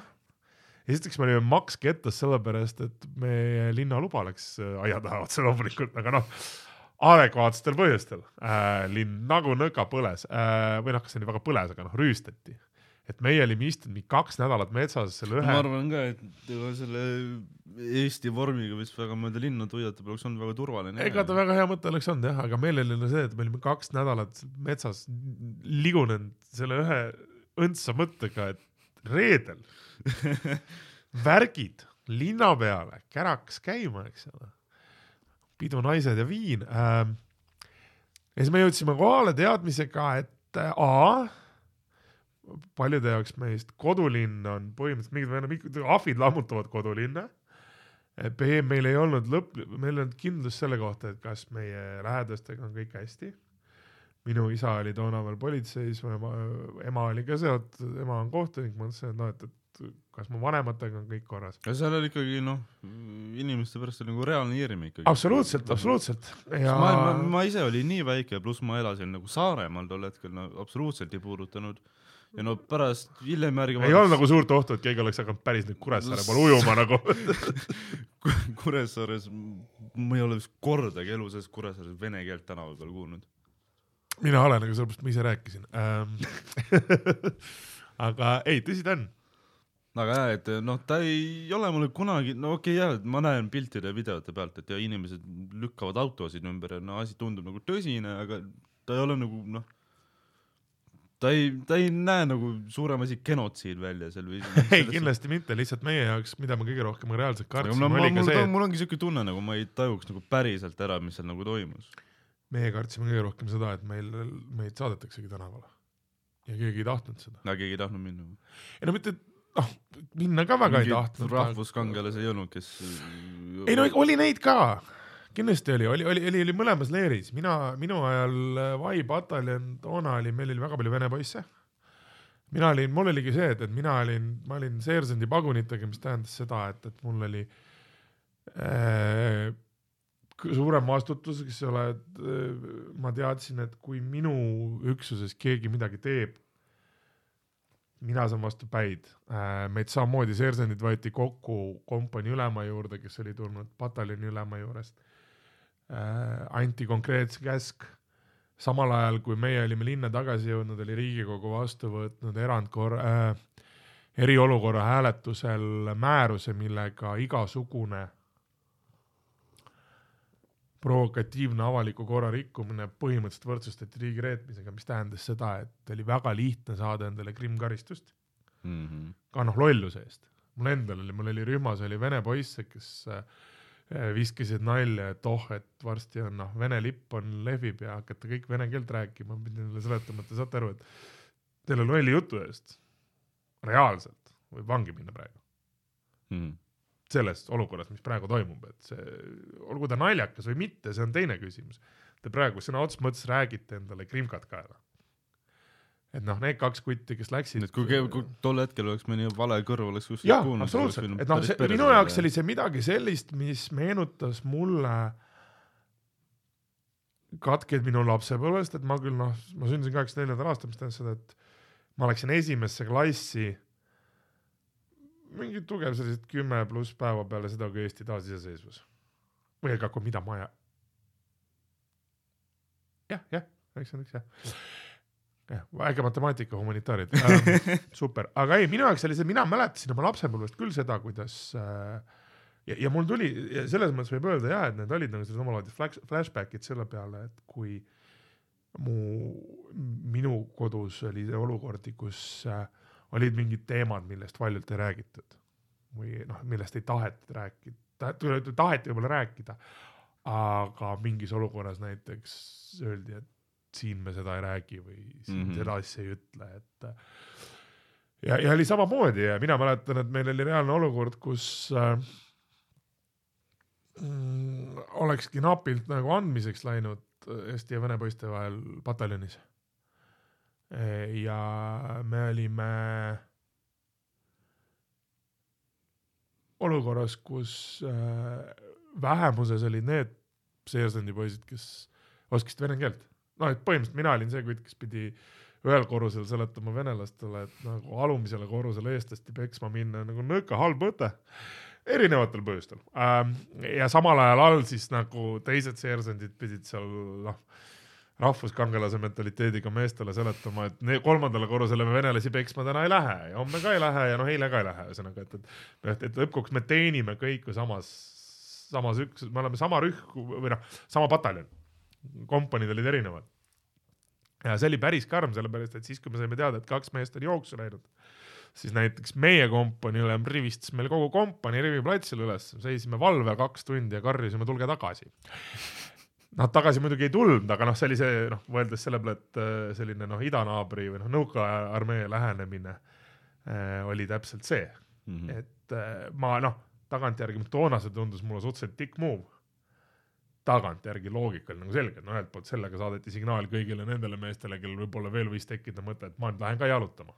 esiteks me olime maks kettas sellepärast, et meie linnaluba läks äh, aia taha otse loomulikult, aga noh adekvaatsetel põhjustel äh, linn nagu nõka põles äh, või noh, kas see oli väga põles, aga noh, rüüstati. et meie olime istunud mingi kaks nädalat metsas selle ühe no,. ma arvan ka, et ega selle Eesti vormiga vist väga mööda linna tuiata poleks olnud väga turvaline. ega ta väga hea mõte oleks olnud jah, aga meil oli see, et me olime kaks nädalat metsas ligunenud selle ühe õndsa mõttega, et reedel värgid linna peale, kärakas käima, eks ole pidu, naised ja viin ähm,. ja siis me jõudsime kohale teadmisega, et äh, A paljude jaoks meist kodulinn on põhimõtteliselt mingid, mingid ahvid lammutavad kodulinna. B meil ei olnud lõpp, meil ei olnud kindlust selle kohta, et kas meie lähedastega on kõik hästi. minu isa oli toona veel politseis, ema, ema oli ka seotud, ema on kohtunik, ma mõtlesin, et noh, et, et kas mu vanematega on kõik korras. ja seal oli ikkagi noh, inimeste pärast oli nagu reaalne hirm ikkagi. absoluutselt, absoluutselt. ja ma, ma, ma ise olin nii väike, pluss ma elasin nagu Saaremaal tol hetkel, no absoluutselt ei puudutanud ja no pärast hiljem järgi ei olnud nagu suurt ohtu, et keegi oleks hakanud päris nüüd Kuressaare poole ujuma nagu Kuressaares, ma ei ole vist kordagi elu sees Kuressaares vene keelt tänava peal kuulnud. mina olen, aga sellepärast ma ise rääkisin ähm, aga ei, tõsi ta on aga jah, et noh, ta ei ole mulle kunagi, no okei okay, jah, ma näen piltide ja videote pealt, et ja inimesed lükkavad autosid ümber ja no asi tundub nagu tõsine, aga ta ei ole nagu noh, ta ei, ta ei näe nagu suurem asi genotsiid välja seal või. ei, kindlasti mitte, lihtsalt meie jaoks, mida me kõige rohkem reaalselt kartsime, no, oli ka see, et mul ongi siuke tunne, nagu ma ei tajuks nagu päriselt ära, mis seal nagu toimus. meie kartsime kõige rohkem seda, et meil, meid saadetaksegi tänavale ja keegi ei tahtnud seda. no keegi ei tahtnud minna. ei no mitte noh, minna ka väga Mingid ei tahtnud. rahvuskangelasi ei olnud, kes. ei no oli neid ka, kindlasti oli, oli, oli, oli, oli mõlemas leeris, mina, minu ajal Vai pataljon, toona oli, meil oli väga palju vene poisse. mina olin, mul oligi see, et, et mina olin, ma olin seersandi pagunitega, mis tähendas seda, et, et mul oli äh, suurem vastutus, eks ole, et äh, ma teadsin, et kui minu üksuses keegi midagi teeb mina saan vastu päid. Äh, meid samamoodi seersandid võeti kokku kompanii ülema juurde, kes oli tulnud pataljoni ülema juurest. Äh, anti konkreetse käsk. samal ajal, kui meie olime linna tagasi jõudnud, oli Riigikogu vastu võtnud erandkorra äh,, eriolukorra hääletusel määruse, millega igasugune provokatiivne avaliku korra rikkumine põhimõtteliselt võrdsustati riigireetmisega, mis tähendas seda, et oli väga lihtne saada endale krimmkaristust mm. -hmm. ka noh, lolluse eest. mul endal oli, mul oli rühmas oli vene poisse, kes äh, viskasid nalja, et oh, et varsti on noh, Vene lipp on, lehvib ja hakata kõik vene keelt rääkima, pidin neile seletama, et te saate aru, et selle lolli jutu eest reaalselt võib vangi minna praegu mm. -hmm selles olukorras, mis praegu toimub, et see, olgu ta naljakas või mitte, see on teine küsimus. Te praegu sõna otseses mõttes räägite endale krimkat kaela. et noh, need kaks kutti, kes läksid. et kui, kui tol hetkel oleks mõni vale kõrv oleks kuskilt jaa, absoluutselt, et noh, see minu jaoks oli see midagi sellist, mis meenutas mulle katkeid minu lapsepõlvest, et ma küll noh, ma sündisin kaheksakümne neljandal aastal, mis tähendas seda, et ma läksin esimesse klassi mingi tugev sellised kümme pluss päeva peale seda, kui Eesti taasiseseisvus. või ega kui mida ma ja. jah, jah, üheksakümmend üks jah. jah, äge matemaatika, humanitaarid ähm,, super, aga ei, minu jaoks oli see, mina mäletasin oma lapsepõlvest küll seda, kuidas äh, ja, ja mul tuli selles mõttes võib öelda jah, et need olid nagu sellised omalaadid flash, flashback'id selle peale, et kui mu, minu kodus oli see olukordi, kus äh, olid mingid teemad, millest valjult ei räägitud või noh, millest ei tahetud rääkida, taheti võib-olla rääkida, aga mingis olukorras näiteks öeldi, et siin me seda ei räägi või siin mm. -hmm. seda asja ei ütle, et ja, ja oli samamoodi ja mina mäletan, et meil oli reaalne olukord, kus äh, mm, olekski napilt nagu andmiseks läinud Eesti ja Vene poiste vahel pataljonis. Ja me olime olukorras, kus äh, vähemuses olid need seersandi poisid, kes oskasid vene keelt. noh, et põhimõtteliselt mina olin see kes pidi ühel korrusel seletama venelastele, et nagu alumisele korrusele eestlasti peksma minna nagu nõka halb mõte erinevatel põhjustel ähm,. ja samal ajal all siis nagu teised seersandid pidid seal noh, rahvuskangelase mentaliteediga meestele seletama, et kolmandale korrusele me venelasi peksma täna ei lähe ja homme ka ei lähe ja noh, eile ka ei lähe, ühesõnaga, et, et, et, et lõppkokkuvõttes me teenime kõik ju samas, samas üksus, me oleme sama rühm või noh, sama pataljon. kompaniid olid erinevad. ja see oli päris karm, sellepärast et siis, kui me saime teada, et kaks meest on jooksu läinud, siis näiteks meie kompanii ülem rivistas meil kogu kompanii Rivi platsil üles, seisime valve kaks tundi ja karjusime, tulge tagasi. Nad tagasi muidugi ei tulnud, aga noh, see oli see noh, mõeldes selle peale, et äh, selline noh, idanaabri või noh, nõukaaja armee lähenemine äh, oli täpselt see, Mhm. et äh, ma noh, tagantjärgi toona see tundus mulle suhteliselt tikk move. tagantjärgi loogika oli nagu selge, no ühelt poolt sellega saadeti signaal kõigile nendele meestele, kellel võib-olla veel võis tekkida mõte, et ma nüüd lähen ka jalutama.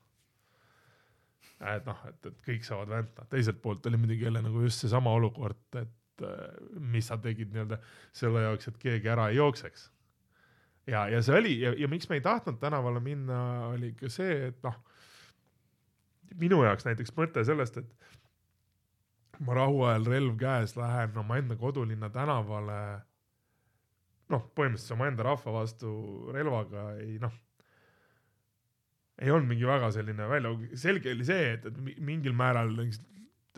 et noh, et, et kõik saavad vänta, teiselt poolt oli muidugi jälle nagu just seesama olukord, et mis sa tegid nii-öelda selle jaoks, et keegi ära ei jookseks. ja, ja see oli ja, ja miks me ei tahtnud tänavale minna, oli ka see, et noh, minu jaoks näiteks mõte sellest, et ma rahuajal relv käes lähen omaenda kodulinna tänavale. noh, põhimõtteliselt omaenda rahva vastu relvaga ei noh, ei olnud mingi väga selline välja, selge oli see, et, et mi- mingil määral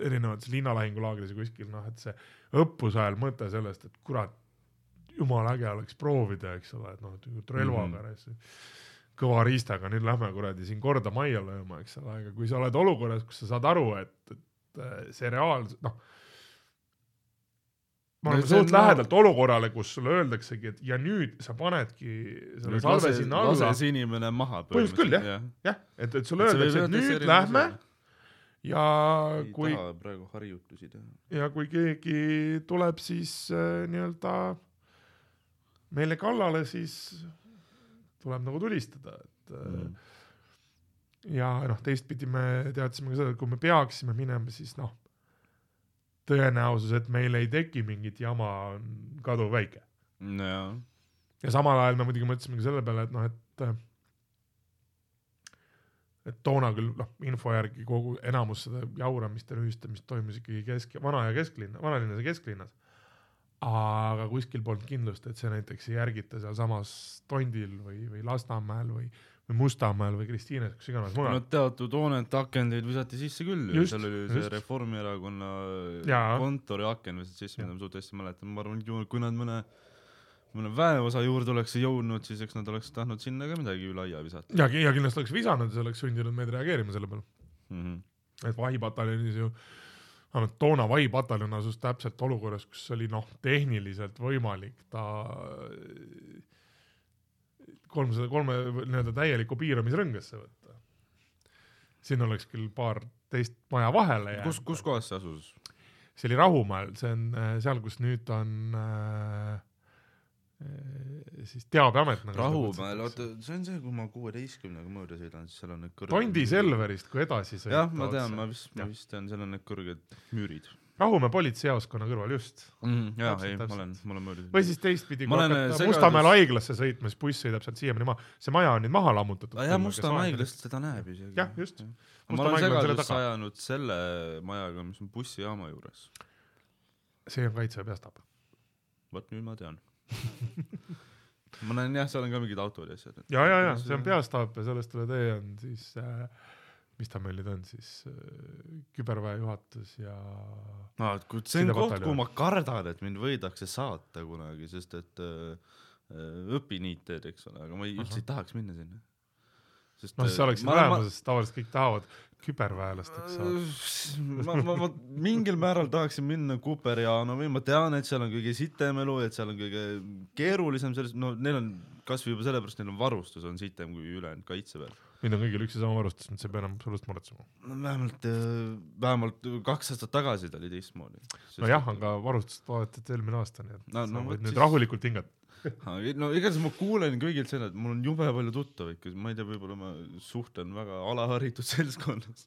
erinevates linnalahingulaagris ja kuskil noh, et see õppuse ajal mõte sellest, et kurat, jumala äge oleks proovida, eks ole, et noh, et relvaga mm, -hmm. kõva riistaga, nüüd lähme kuradi siin korda majja lööma, eks ole, aga kui sa oled olukorras, kus sa saad aru, et, et äh, see reaalsus, noh. No oleme see on suht noh- lähedalt olukorrale, kus sulle öeldaksegi, et ja nüüd sa panedki selle salve sinna alla lase. see inimene maha. Põhimõtteliselt küll, jah. jah, et, et sulle öeldakse, et nüüd lähme. Ja ei kui, praegu harjutusi teha. ja kui keegi tuleb siis äh, nii-öelda meile kallale, siis tuleb nagu tulistada, et äh, Mm. ja noh, teistpidi me teadsime ka seda, et kui me peaksime minema, siis noh, tõenäosus, et meil ei teki mingit jama, on kaduvväike. nojah, ja samal ajal me muidugi mõtlesime ka selle peale, et noh, et et toona küll noh, info järgi kogu enamus seda jauramist ja rüüstamist toimus ikkagi kesk, vana ja kesklinna, vanalinnas ja kesklinnas. aga kuskil polnud kindlust, et see näiteks ei järgita sealsamas Tondil või, või Lasnamäel või, või Mustamäel või Kristiines, kus iganes mujal no teatud hoonete akendeid visati sisse küll ju, seal oli see just. Reformierakonna kontori aken visati sisse, mida ma suht hästi mäletan, ma arvan, kui nad mõne mõne väeosa juurde oleks jõudnud, siis eks nad oleks tahtnud sinna ka midagi üle aia visata ja, ja kindlasti oleks visanud ja see oleks sundinud meid reageerima selle peale. mm. -hmm. et vahipataljonis ju, vähemalt toona vahipataljon asus täpselt olukorras, kus oli noh, tehniliselt võimalik ta kolmsada kolme nii-öelda täielikku piiramisrõngesse võtta. siin oleks küll paar teist maja vahele jäänud. kus, kus kohas see asus? see oli Rahumäel, see on äh, seal, kus nüüd on äh, siis teabeamet nagu. Rahumäel, oota, see on see, kui ma kuueteistkümnega mööda sõidan, siis seal on need kõrged Tondi Selverist, kui edasi sõita. jah, ma tean, ma vist, ma vist tean, seal on need kõrged müürid. Rahumäe politseijaoskonna kõrval just. mm,. jaa, ei, ma olen, ma olen möödunud. või siis teistpidi, kui hakata äh, Mustamäel segadus- haiglasse sõitma, siis buss sõidab sealt siiamaani maha, see maja on nüüd maha lammutatud. jah, Mustamäe haiglast seda näeb isegi. Jah, just. ma olen segadusse ajanud selle majaga, mis on bussijaama juures. see on kaitseväe peastaap. vot nüüd ma tean. ma näen jah, seal on ka mingid autod ja asjad. ja, ja, ja see on. peastaap ja sellest üle tee on siis äh,, mis ta meil nüüd on siis äh,, küberväe juhatus ja no kuid see on koht, kuhu ma kardan, et mind võidakse saata kunagi, sest et äh, äh, õpiniit teed, eks ole, aga ma ei, üldse ei tahaks minna sinna. Sest noh, siis sa oleksid ma- ma- vähemuses, tavaliselt kõik tahavad küberväelasteks saada. ma, ma, ma mingil määral tahaksin minna Kuperjanovi, ma tean, et seal on kõige sitem elu, et seal on kõige keerulisem selles, no neil on kasvõi juba sellepärast, neil on varustus on sitem kui ülejäänud kaitseväel. meil on kõigil üks ja sama varustus, nüüd sa ei pea enam absoluutselt muretsema. no vähemalt, vähemalt kaks aastat tagasi ta oli teistmoodi. nojah, aga varustust vahetati eelmine aasta, nii et No- sa no võid vot nüüd siis- rahulikult hingata. No igatahes ma kuulen kõigilt seda, et mul on jube palju tuttavaid, kes ma ei tea, võib-olla ma suhtlen väga alaharitud seltskonnas.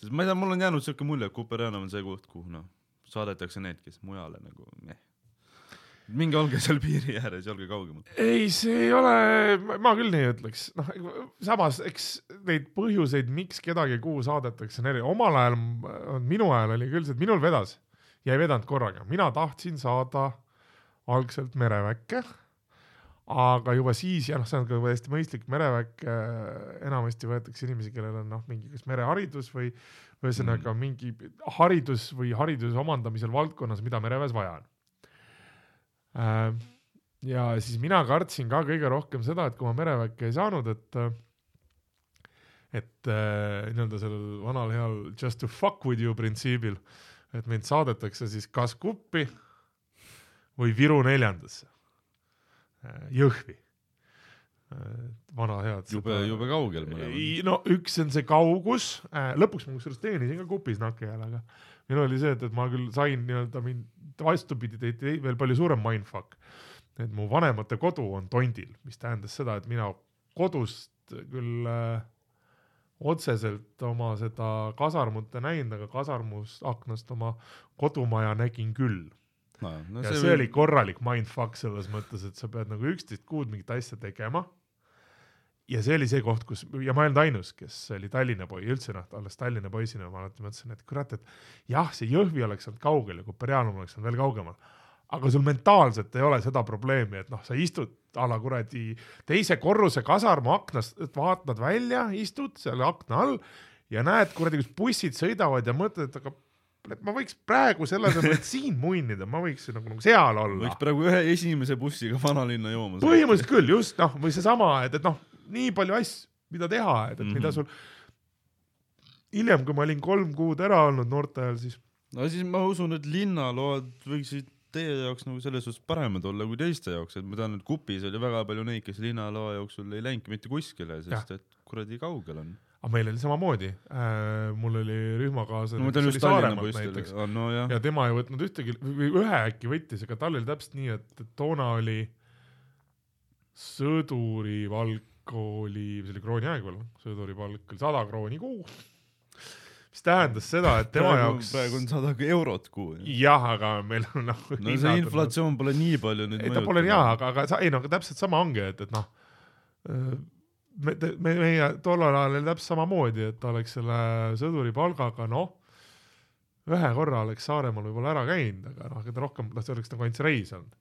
sest ma ei tea, mul on jäänud siuke mulje, et Kuperjanov on see koht, kuhu noh, saadetakse need, kes mujale nagu meh. minge olge seal piiri ääres ja olge kaugemal. ei, see ei ole, ma küll nii ütleks, noh samas eks neid põhjuseid, miks kedagi kuhu saadetakse, eri-, omal ajal, minu ajal oli küll see, et minul vedas ja ei vedanud korraga, mina tahtsin saada algselt mereväkke, aga juba siis ja noh, see on ka täiesti mõistlik, mereväkke äh, enamasti võetakse inimesi, kellel on noh, mingi kas mereharidus või ühesõnaga mm. mingi haridus või hariduse omandamisel valdkonnas, mida mereväes vaja on äh, ja siis mina kartsin ka kõige rohkem seda, et kui ma mereväkke ei saanud, et et äh, nii-öelda sellel vanal heal just to fuck with you printsiibil, et mind saadetakse siis kas Kuppi või Viru neljandasse, Jõhvi. vana head. jube, jube kaugel mõlemad. No üks on see kaugus, lõpuks ma kusjuures teenisin ka kupis nakke ajal, aga minul oli see, et, et ma küll sain nii-öelda mind vastupidi tehti veel palju suurem mindfuck. et mu vanemate kodu on Tondil, mis tähendas seda, et mina kodust küll äh, otseselt oma seda kasarmut ei näinud, aga kasarmust aknast oma kodumaja nägin küll. No, no ja see, see oli korralik mindfuck selles mõttes, et sa pead nagu üksteist kuud mingit asja tegema. ja see oli see koht, kus ja ma ei olnud ainus, kes oli Tallinna poiss, üldse noh, alles Tallinna poisina ma alati mõtlesin, et kurat, et jah, see Jõhvi oleks olnud kaugel ja Kuperjanum oleks olnud veel kaugemal. aga sul mentaalselt ei ole seda probleemi, et noh, sa istud a la kuradi teise korruse kasarmu aknast, vaatad välja, istud seal akna all ja näed kuradi, kus bussid sõidavad ja mõtled, et aga ma võiks praegu selle asemel, et siin munnida, ma võiks nagu, nagu seal olla võiks. praegu ühe esimese bussiga vanalinna jooma. põhimõtteliselt küll, just noh, või seesama, et, et noh, nii palju asju, mida teha, et, et mm -hmm. mida Mhm. sul hiljem, kui ma olin kolm kuud ära olnud noorte ajal, siis no siis ma usun, et linnaload võiksid teie jaoks nagu selles suhtes paremad olla kui teiste jaoks, et ma tean, et Kupis oli väga palju neid, kes linnaloa jooksul ei läinudki mitte kuskile, sest et kuradi kaugel on. Aga meil oli samamoodi äh,, mul oli rühmakaaslane no oli Saaremaalt näiteks, no jah ja tema ei võtnud ühtegi või ühe äkki võttis, aga tal oli täpselt nii, et toona oli sõduripalk oli, see oli krooni aeg veel, sõduripalk oli sada krooni kuu. mis tähendas seda, et tema praegu, jaoks. praegu on sada eurot kuu. jah, aga meil on nagu. no see inflatsioon pole nii palju nüüd ei, ta pole jaa, aga, aga sa ei no aga täpselt sama ongi, et, et noh. me, me, meie tollel ajal oli täpselt samamoodi, et oleks selle sõduri palgaga noh, ühe korra oleks Saaremaal võib-olla ära käinud, aga noh, ta rohkem, noh, see oleks nagu ainult see reis olnud.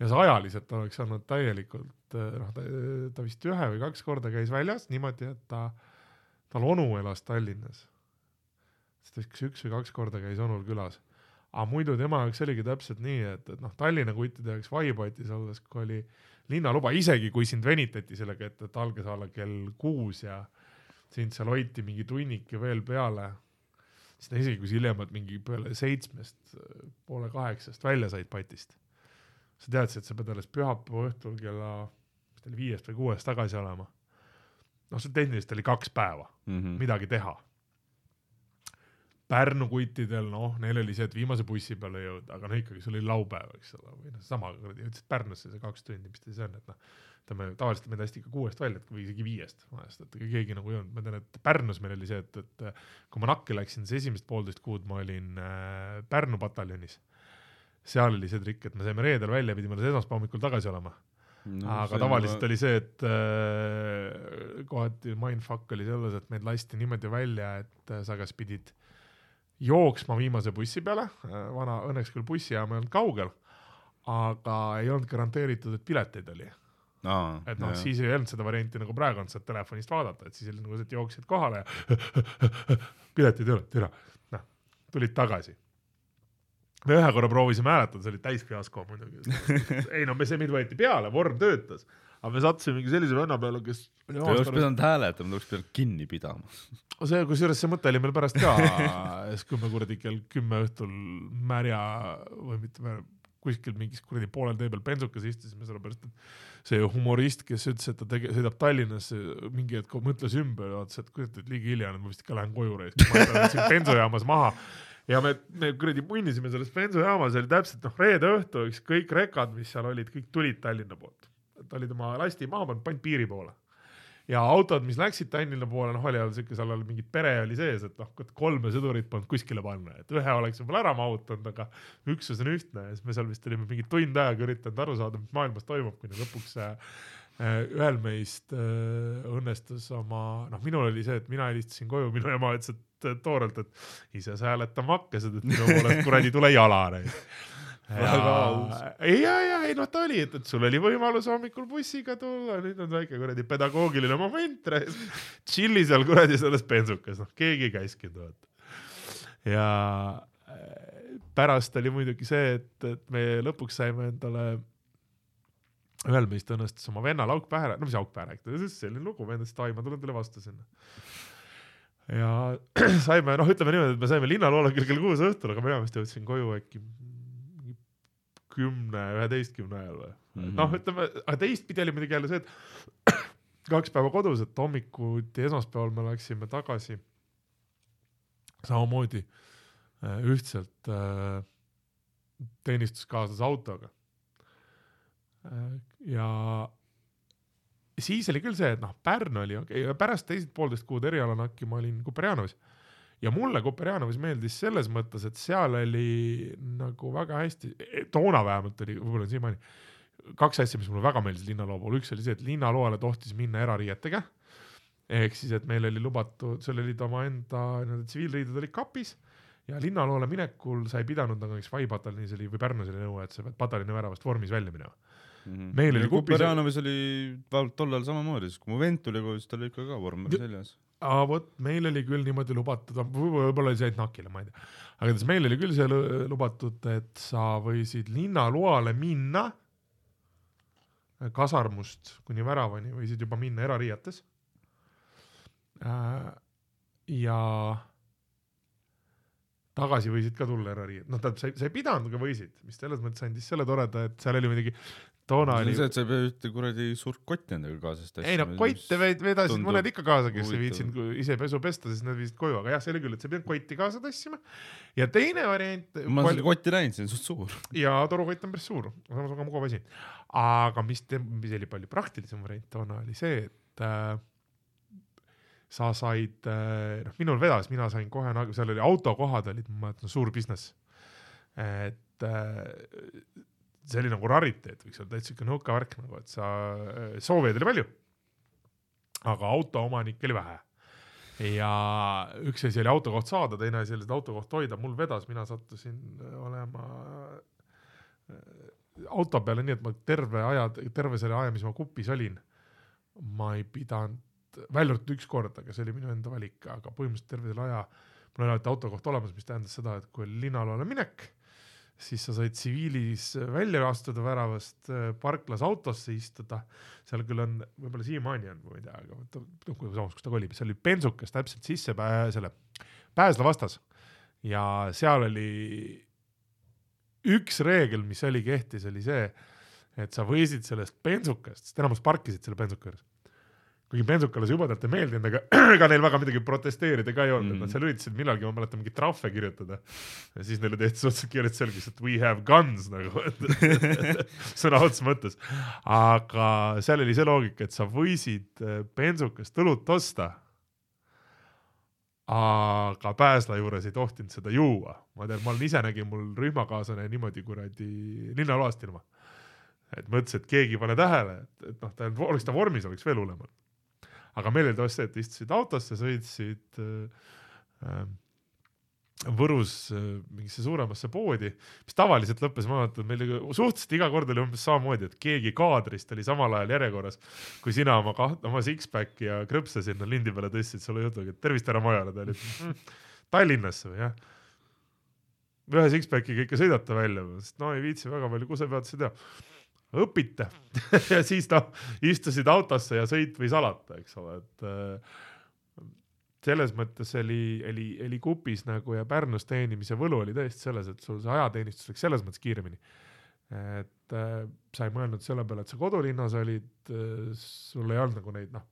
ja see ajaliselt oleks olnud täielikult noh, ta, vist ühe või kaks korda käis väljas niimoodi, et ta, tal onu elas Tallinnas. siis ta kas üks või kaks korda käis onul külas aga muidu tema jaoks oligi täpselt nii, et, et noh, Tallinna kuttide jaoks Vaibatis olles, kui oli linnaluba, isegi kui sind venitati sellega, et, et algas olla kell kuus ja sind seal hoiti mingi tunnike veel peale, no isegi kui sa hiljemalt mingi peale seitsmest, poole kaheksast välja said patist, sa teadsid, et sa pead alles pühapäeva õhtul kella, mis ta oli, viiest või kuuest tagasi olema. noh, sul tehniliselt oli kaks päeva mm. -hmm. midagi teha. Pärnu kuttidel, noh, neil oli see, et viimase bussi peale jõuda, aga no ikkagi, sul oli laupäev, eks ole, või noh, sama kuradi, ütlesid Pärnusse see kaks tundi, mis ta siis on, et noh, ütleme tavaliselt me hästi ikka kuuest välja või isegi viiest vahest, et keegi nagu ei olnud, ma tean, et Pärnus meil oli see, et, et kui ma nakki läksin, siis esimesed poolteist kuud ma olin äh, Pärnu pataljonis. seal oli see trikk, et me saime reedel välja, pidime alles esmaspäeva hommikul tagasi olema no,. aga tavaliselt ma... oli see, et äh, kohati mindfuck oli selles, et meid lasti niimoodi välja, et äh, sa kas pidid jooksma viimase bussi peale, vana, õnneks küll bussijaam ei olnud kaugel, aga ei olnud garanteeritud, et pileteid oli. Aa, et noh, siis ei olnud seda varianti nagu praegu on, saad telefonist vaadata, et siis oli nagu et jooksid kohale ja piletid ei olnud, türa, noh, tulid tagasi. me ühe korra proovisime hääletada, see oli täis fiasko muidugi. ei no me, see meid võeti peale, vorm töötas, aga me sattusime mingi sellise venna peale, kes. Te oleks pidanud hääletama, te oleks pidanud kinni pidama. see, kusjuures see mõte oli meil pärast ka, siis kui me kuradi kell kümme õhtul märja või mitte märja, kuskil mingis kuradi poolel tee peal bensukas istusime, sellepärast et see humorist, kes ütles, et ta tege-, sõidab Tallinnasse, mingi hetk mõtles ümber ja vaatas, et kurat, et liiga hilja on, ma vist ikka lähen koju reis. ma jätan bensujaamas maha ja me, me kuradi punnisime selles bensujaamas, oli täpselt noh, reede õhtu, eks kõik rekad, mis seal olid, kõik tulid Tallinna poolt. Et olid oma lasti maha pannud, pannud piiri poole. ja autod, mis läksid Tallinna poole, noh, oli siuke, seal oli mingit pere oli sees, et noh, kolme sõdurit polnud kuskile panna, et ühe oleks võib-olla ära mahutanud, aga üksus on ühtne. Ja siis me seal vist olime mingi tund aega üritanud aru saada, mis maailmas toimub, kuni lõpuks äh, ühel meist äh, õnnestus oma, noh, minul oli see, et mina helistasin koju, minu ema ütles, et toorelt, et ise sa hääletama hakkasid, et minu poolest kuradi tule jala väga aus. ja, ja ei noh, ta oli, et, et sul oli võimalus hommikul bussiga tulla, nüüd on väike kuradi pedagoogiline moment, tšilli seal kuradi selles bensukas, noh keegi ei käskinud vaata. ja äh, pärast oli muidugi see, et, et me lõpuks saime endale ühel meist õnnestus oma vennal auk pähe, no mis auk pähe rääkida, selline lugu, vend ütles, et ai, ma tulen teile vastu sinna. ja saime, noh, ütleme niimoodi, et me saime linnaloole kell kuus õhtul, aga mina vist jõudsin koju äkki kümne, üheteistkümne ajal või mm -hmm. noh, ütleme, aga teistpidi oli muidugi jälle see, et kaks päeva kodus, et hommikuti esmaspäeval me läksime tagasi samamoodi äh, ühtselt äh, teenistuskaaslase autoga. Äh, ja siis oli küll see, et noh, Pärnu oli okei okay,, pärast teised poolteist kuud erialanakki ma olin Kuperjanovis ja mulle Koperjanovis meeldis selles mõttes, et seal oli nagu väga hästi, toona vähemalt oli, võib-olla siiamaani, kaks asja, mis mulle väga meeldis linnaloo puhul, üks oli see, et linnaloole tohtis minna erariietega. ehk siis, et meil oli lubatud, seal olid omaenda nii-öelda tsiviilriided olid kapis ja linnaloole minekul sa ei pidanud nagu näiteks Vai pataljonis oli või Pärnus oli nõue, et sa pead pataljoni väravast vormis välja minema mm. -hmm. meil oli Kuperjanovis oli tollal samamoodi, siis kui mu vend tuli koju, siis tal oli ikka ka vorm seljas aa vot, meil oli küll niimoodi lubatud, võib-olla oli see ainult NAK-ile, ma ei tea. aga igatahes meil oli küll see lubatud, et sa võisid linnaloale minna kasarmust kuni väravani, võisid juba minna erariietes. Äh, ja tagasi võisid ka tulla erariiet, noh, tähendab, sa ei, sa ei pidanud, aga võisid, mis selles mõttes andis selle toreda, et seal oli muidugi toona oli. see, et sa ei pea ühte kuradi suurt kotti endaga kaasas tassima. ei no kotte vedasid mõned ikka kaasa, kes ei viitsinud ise pesu pesta, siis nad viisid koju, aga jah, see oli küll, et sa ei pidanud kotti kaasa tassima. ja teine variant. ma olen seda kotti näinud, see on suht suur. ja torukott on päris suur, samas väga mugav asi. aga mis, mis oli palju praktilisem variant toona oli see, et äh, sa said äh,, noh, minul vedas, mina sain kohe nagu, seal oli autokohad olid, ma mäletan, suur business. et äh, see oli nagu rariteet, võiks öelda, täitsa siuke nõukavärk nagu, et sa, soovijaid oli palju. aga autoomanikke oli vähe. ja üks asi oli autokoht saada, teine asi oli seda autokohta hoida, mul vedas, mina sattusin olema äh, auto peale nii, et ma terve aja, terve selle aja, mis ma kupis olin, ma ei pidanud, välja arvatud üks kord, aga see oli minu enda valik, aga põhimõtteliselt terve selle aja mul oli alati autokoht olemas, mis tähendas seda, et kui oli linnaloole minek siis sa said tsiviilis välja astuda väravast, äh, parklas autosse istuda. seal küll on, võib-olla siiamaani on, ma ei tea, aga noh, samas, kus ta kolib, seal oli bensukas täpselt sisse pää, selle Pääsla vastas ja seal oli üks reegel, mis oli kehtis, oli see, et sa võisid sellest bensukast, sest enamus parkisid selle bensuka juures. Kui kuigi bensukale see jubedalt ei meeldinud, aga ega neil väga midagi protesteerida ka ei olnud mm, -hmm. Mhm. nad seal üritasid millalgi, ma mäletan, mingeid trahve kirjutada. ja siis neile tehti suhteliselt kiirelt selgeks, et we have guns nagu sõna otseses mõttes. aga seal oli see loogika, et sa võisid äh, bensukast õlut osta. aga Pääsla juures ei tohtinud seda juua, ma tean, ma olen ise nägin, mul rühmakaaslane niimoodi kuradi linnaloast ilma. et mõtles, et keegi ei pane tähele, et, et noh, ta oleks ta vormis, oleks veel hullem olnud. Aga et istusid autosse, sõitsid äh, äh, Võrus äh, mingisse suuremasse poodi, mis tavaliselt lõppes, ma mäletan, meil suhteliselt iga kord oli umbes samamoodi, et keegi kaadrist oli samal ajal järjekorras, kui sina oma kaht-, oma six-pack'i ja krõpse sinna lindi peale tõstsid sulle jutuga, et tervist, härra Majala, ta oli mm, Tallinnasse või jah. ühe six-pack'iga ikka sõidate välja, sest no ei viitsi väga palju kusepeatusi teha õpite ja siis noh, istusid autosse ja sõit võis alata, eks ole, et äh, selles mõttes oli, oli, oli kupis nagu ja Pärnus teenimise võlu oli tõesti selles, et sul see ajateenistus läks selles mõttes kiiremini. et äh, sa ei mõelnud selle peale, et sa kodulinnas olid äh,, sul ei olnud nagu neid noh,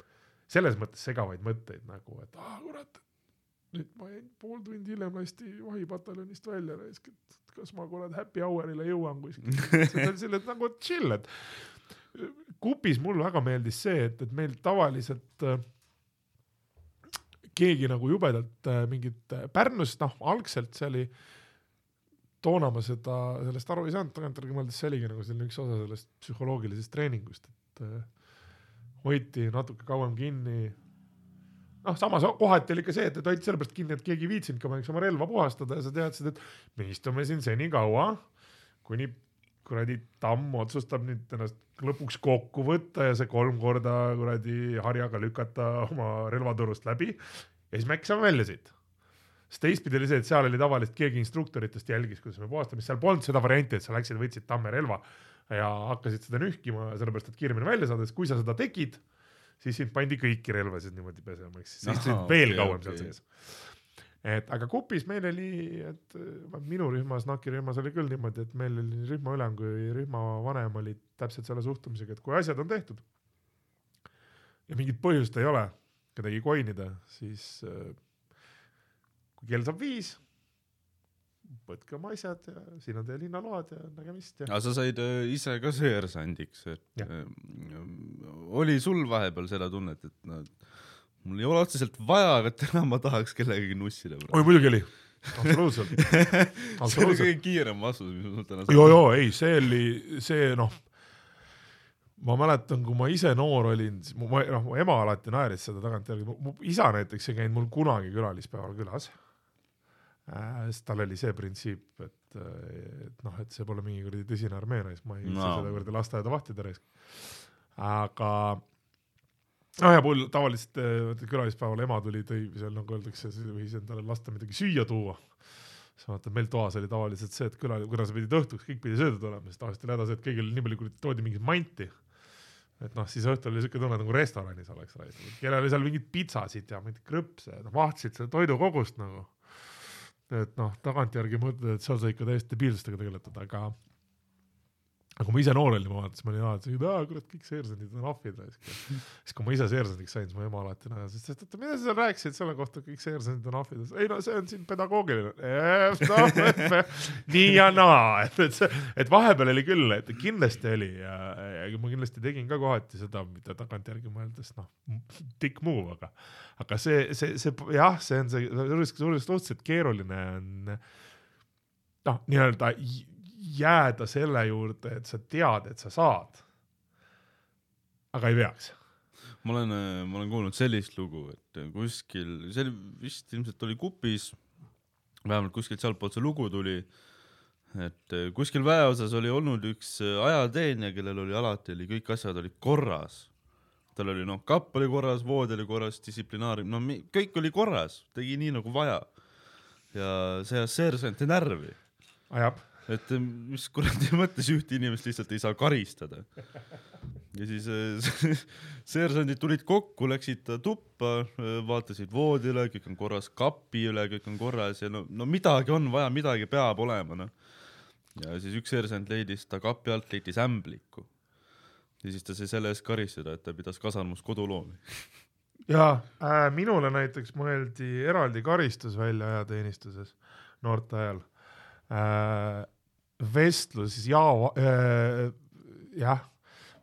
selles mõttes segavaid mõtteid nagu, et aa kurat, nüüd ma jäin pool tundi hiljem lasti vahipataljonist välja, et kas ma kurat happy hour'ile jõuan kuskil. see oli selle nagu chill, et kupis mulle väga meeldis see, et, et meil tavaliselt äh, keegi nagu jubedalt äh, mingit äh, Pärnus, noh, algselt see oli, toona ma seda, sellest aru ei saanud, tagantjärgi mõeldes see oligi nagu selline üks osa sellest psühholoogilisest treeningust, et äh, hoiti natuke kauem kinni noh, samas kohati oli ka see, et, et hoiti sellepärast kinni, et keegi ei viitsinudki oma, eks oma relva puhastada ja sa teadsid, et me istume siin senikaua, kuni kuradi tamm otsustab nüüd ennast lõpuks kokku võtta ja see kolm korda kuradi harjaga lükata oma relvaturust läbi ja siis me äkki saame välja siit. sest teistpidi oli see, et seal oli tavaliselt keegi instruktoritest jälgis, kuidas me puhastame, seal polnud seda varianti, et sa läksid, võtsid tamme relva ja hakkasid seda nühkima, sellepärast et kiiremini välja saada, sest kui sa seda tegid, siis sind pandi kõiki relvasid niimoodi pesema, ehk siis istusid Ahah, veel okei, kauem okei. seal sees. et aga kupis meil oli, et minu rühmas, NAK-i rühmas oli küll niimoodi, et meil oli nii rühmaülem kui rühmavanem olid täpselt selle suhtumisega, et kui asjad on tehtud ja mingit põhjust ei ole kedagi koinida, siis äh, kui kell saab viis, võtke oma asjad ja siin on teie linnaload ja nägemist ja aga sa said äh, ise ka seersandiks, et Jah. äh, oli sul vahepeal seda tunnet, et no mul ei ole otseselt vaja, aga täna ma tahaks kellegagi nussida oi muidugi oli, absoluutselt, see oli kõige kiirem vastus, mis mul täna joo, joo, ei, see oli see noh, ma mäletan, kui ma ise noor olin, siis mu, noh, mu ema alati naeris seda tagantjärgi, mu isa näiteks ei käinud mul kunagi külalispäeval külas äh,. sest tal oli see printsiip, et, et noh, et see pole mingi kuradi tõsine armee raisk, ma ei viitsi No. seda kuradi lasteaeda vahtida raisk. aga noh, ja mul tavaliselt äh, külalispäeval ema tuli, tõi seal nagu öeldakse, võis endale lasta midagi süüa tuua siis vaata meil toas oli tavaliselt see, et küla, kuna sa pidid õhtuks, kõik pidi söödud olema, siis tavaliselt oli häda see, et kõigil oli nii palju, kui toodi mingit manti. et noh, siis õhtul oli siuke tunne nagu restoranis oleks raisatud, kellel oli seal mingeid pitsasid ja mingeid krõpse, noh vahtisid seda toidukogust nagu. Et noh, tagantjärgi mõtled, et seal sai ikka täiesti debiilsustega tegeletud, aga aga kui ma ise noor olin, ma vaatasin, ma olin alati, et kurat, kõik seersandid on ahvid raisk. siis kui ma ise seersandiks sain, siis mu ema alati naeras, et oota, mida sa seal rääkisid selle kohta, et kõik seersandid on ahvid. ei no see on siin pedagoogiline. No, nii ja naa, et, et see, et vahepeal oli küll, et kindlasti oli ja, ja ma kindlasti tegin ka kohati seda, mida tagantjärgi mõeldes noh, dick move, aga, aga see, see, see jah, see on see, suhteliselt keeruline on noh, nii-öelda jääda selle juurde, et sa tead, et sa saad. aga ei peaks. ma olen, ma olen kuulnud sellist lugu, et kuskil, see oli vist ilmselt oli kupis, vähemalt kuskilt sealtpoolt see lugu tuli, et kuskil väeosas oli olnud üks ajateenija, kellel oli alati oli kõik asjad olid korras. tal oli noh, kapp oli korras, vood oli korras, distsiplinaar, no kõik oli korras, tegi nii nagu vaja. ja see ajas seersante närvi, ajab. Et mis kuradi mõttes ühte inimest lihtsalt ei saa karistada. ja siis äh, seersandid tulid kokku, läksid tuppa, vaatasid voodile, kõik on korras, kapi üle kõik on korras ja no, no midagi on vaja, midagi peab olema, noh. ja siis üks seersant leidis ta kapi alt, leidis ämbliku. ja siis ta sai selle eest karistada, et ta pidas kasarmus koduloomi. ja äh, minule näiteks mõeldi eraldi karistus välja ajateenistuses noorte ajal äh,. Vestlus jao äh,, jah,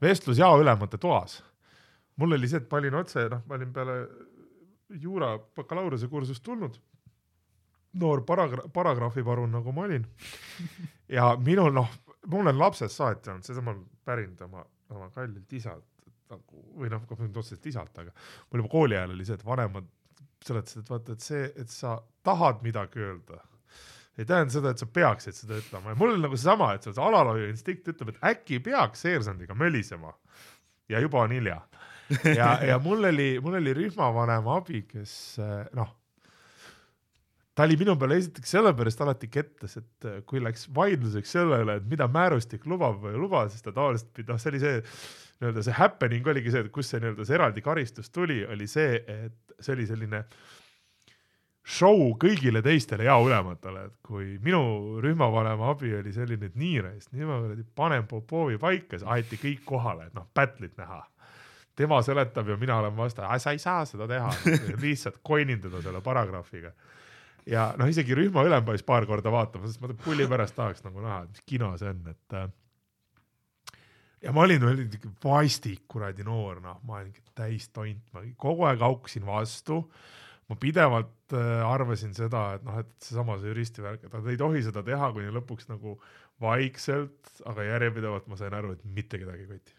vestlus jaoülemate toas. mul oli see, et ma olin otse, noh, ma olin peale juura bakalaureuse kursust tulnud. noor paragra-, paragrahviparun, nagu ma olin. ja minul, noh, mul on lapsest saati olnud, seda ma olen pärinud oma, oma kallilt isalt nagu või noh, mitte otseselt isalt, aga mul juba kooli ajal oli see, et vanemad seletasid, et vaata, et see, et sa tahad midagi öelda, ei tähenda seda, et sa peaksid seda ütlema ja mul oli nagu seesama, et see alalhoiu instinkt ütleb, et äkki peaks seersandiga mölisema ja juba on hilja. ja, ja mul oli, mul oli rühmavanema abi, kes eh, noh, ta oli minu peale esiteks sellepärast alati kettas, et eh, kui läks vaidluseks selle üle, et mida määrustik lubab või ei luba, siis ta tavaliselt, noh, see oli see nii-öelda see happening oligi see, et kust see nii-öelda see eraldi karistus tuli, oli see, et see oli selline show kõigile teistele jaoülematele, et kui minu rühmavanema abi oli selline, et nii reis, nii ma kuradi panen Popovi paika, aeti kõik kohale, et noh, battle'it näha. tema seletab ja mina olen vastu, sa ei saa seda teha, lihtsalt koinin teda selle paragrahviga ja noh, isegi rühma ülem pääsis paar korda vaatama, sest ma pulli pärast tahaks nagu näha, et mis kino see on, et äh, ja ma olin veel niisugune vastik kuradi noor, noh, ma olin täis tont, ma kogu aeg hauksin vastu. Ma pidevalt äh, arvasin seda, et noh, et seesama see juristi värk, et nad ei tohi seda teha, kuni lõpuks nagu vaikselt, aga järjepidevalt ma sain aru, et mitte kedagi ei koti.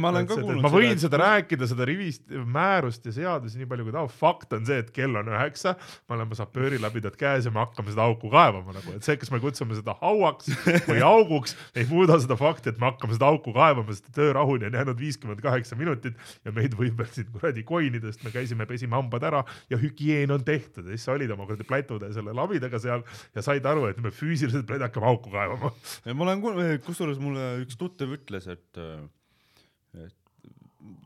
Ma olen ka kuulnud ma võin seda rääkida, seda rivist, määrust ja seadusi nii palju kui tahab, fakt on see, et kell on üheksa, me oleme sapöörilabidad käes ja me hakkame seda auku kaevama nagu, et see, kas me kutsume seda hauaks või auguks, ei muuda seda fakti, et me hakkame seda auku kaevama, sest töörahuni on jäänud viiskümmend kaheksa minutit ja meid võib veel siin kuradi koinidest, me käisime, pesime hambad ära ja hügieen on tehtud. Ja siis sa olid oma kuradi plätude selle labidaga seal ja said aru, et me füüsiliselt peame hakkama auku kaevama. ma olen kuulnud, kusjuures mulle üks tuttav ütles, et, et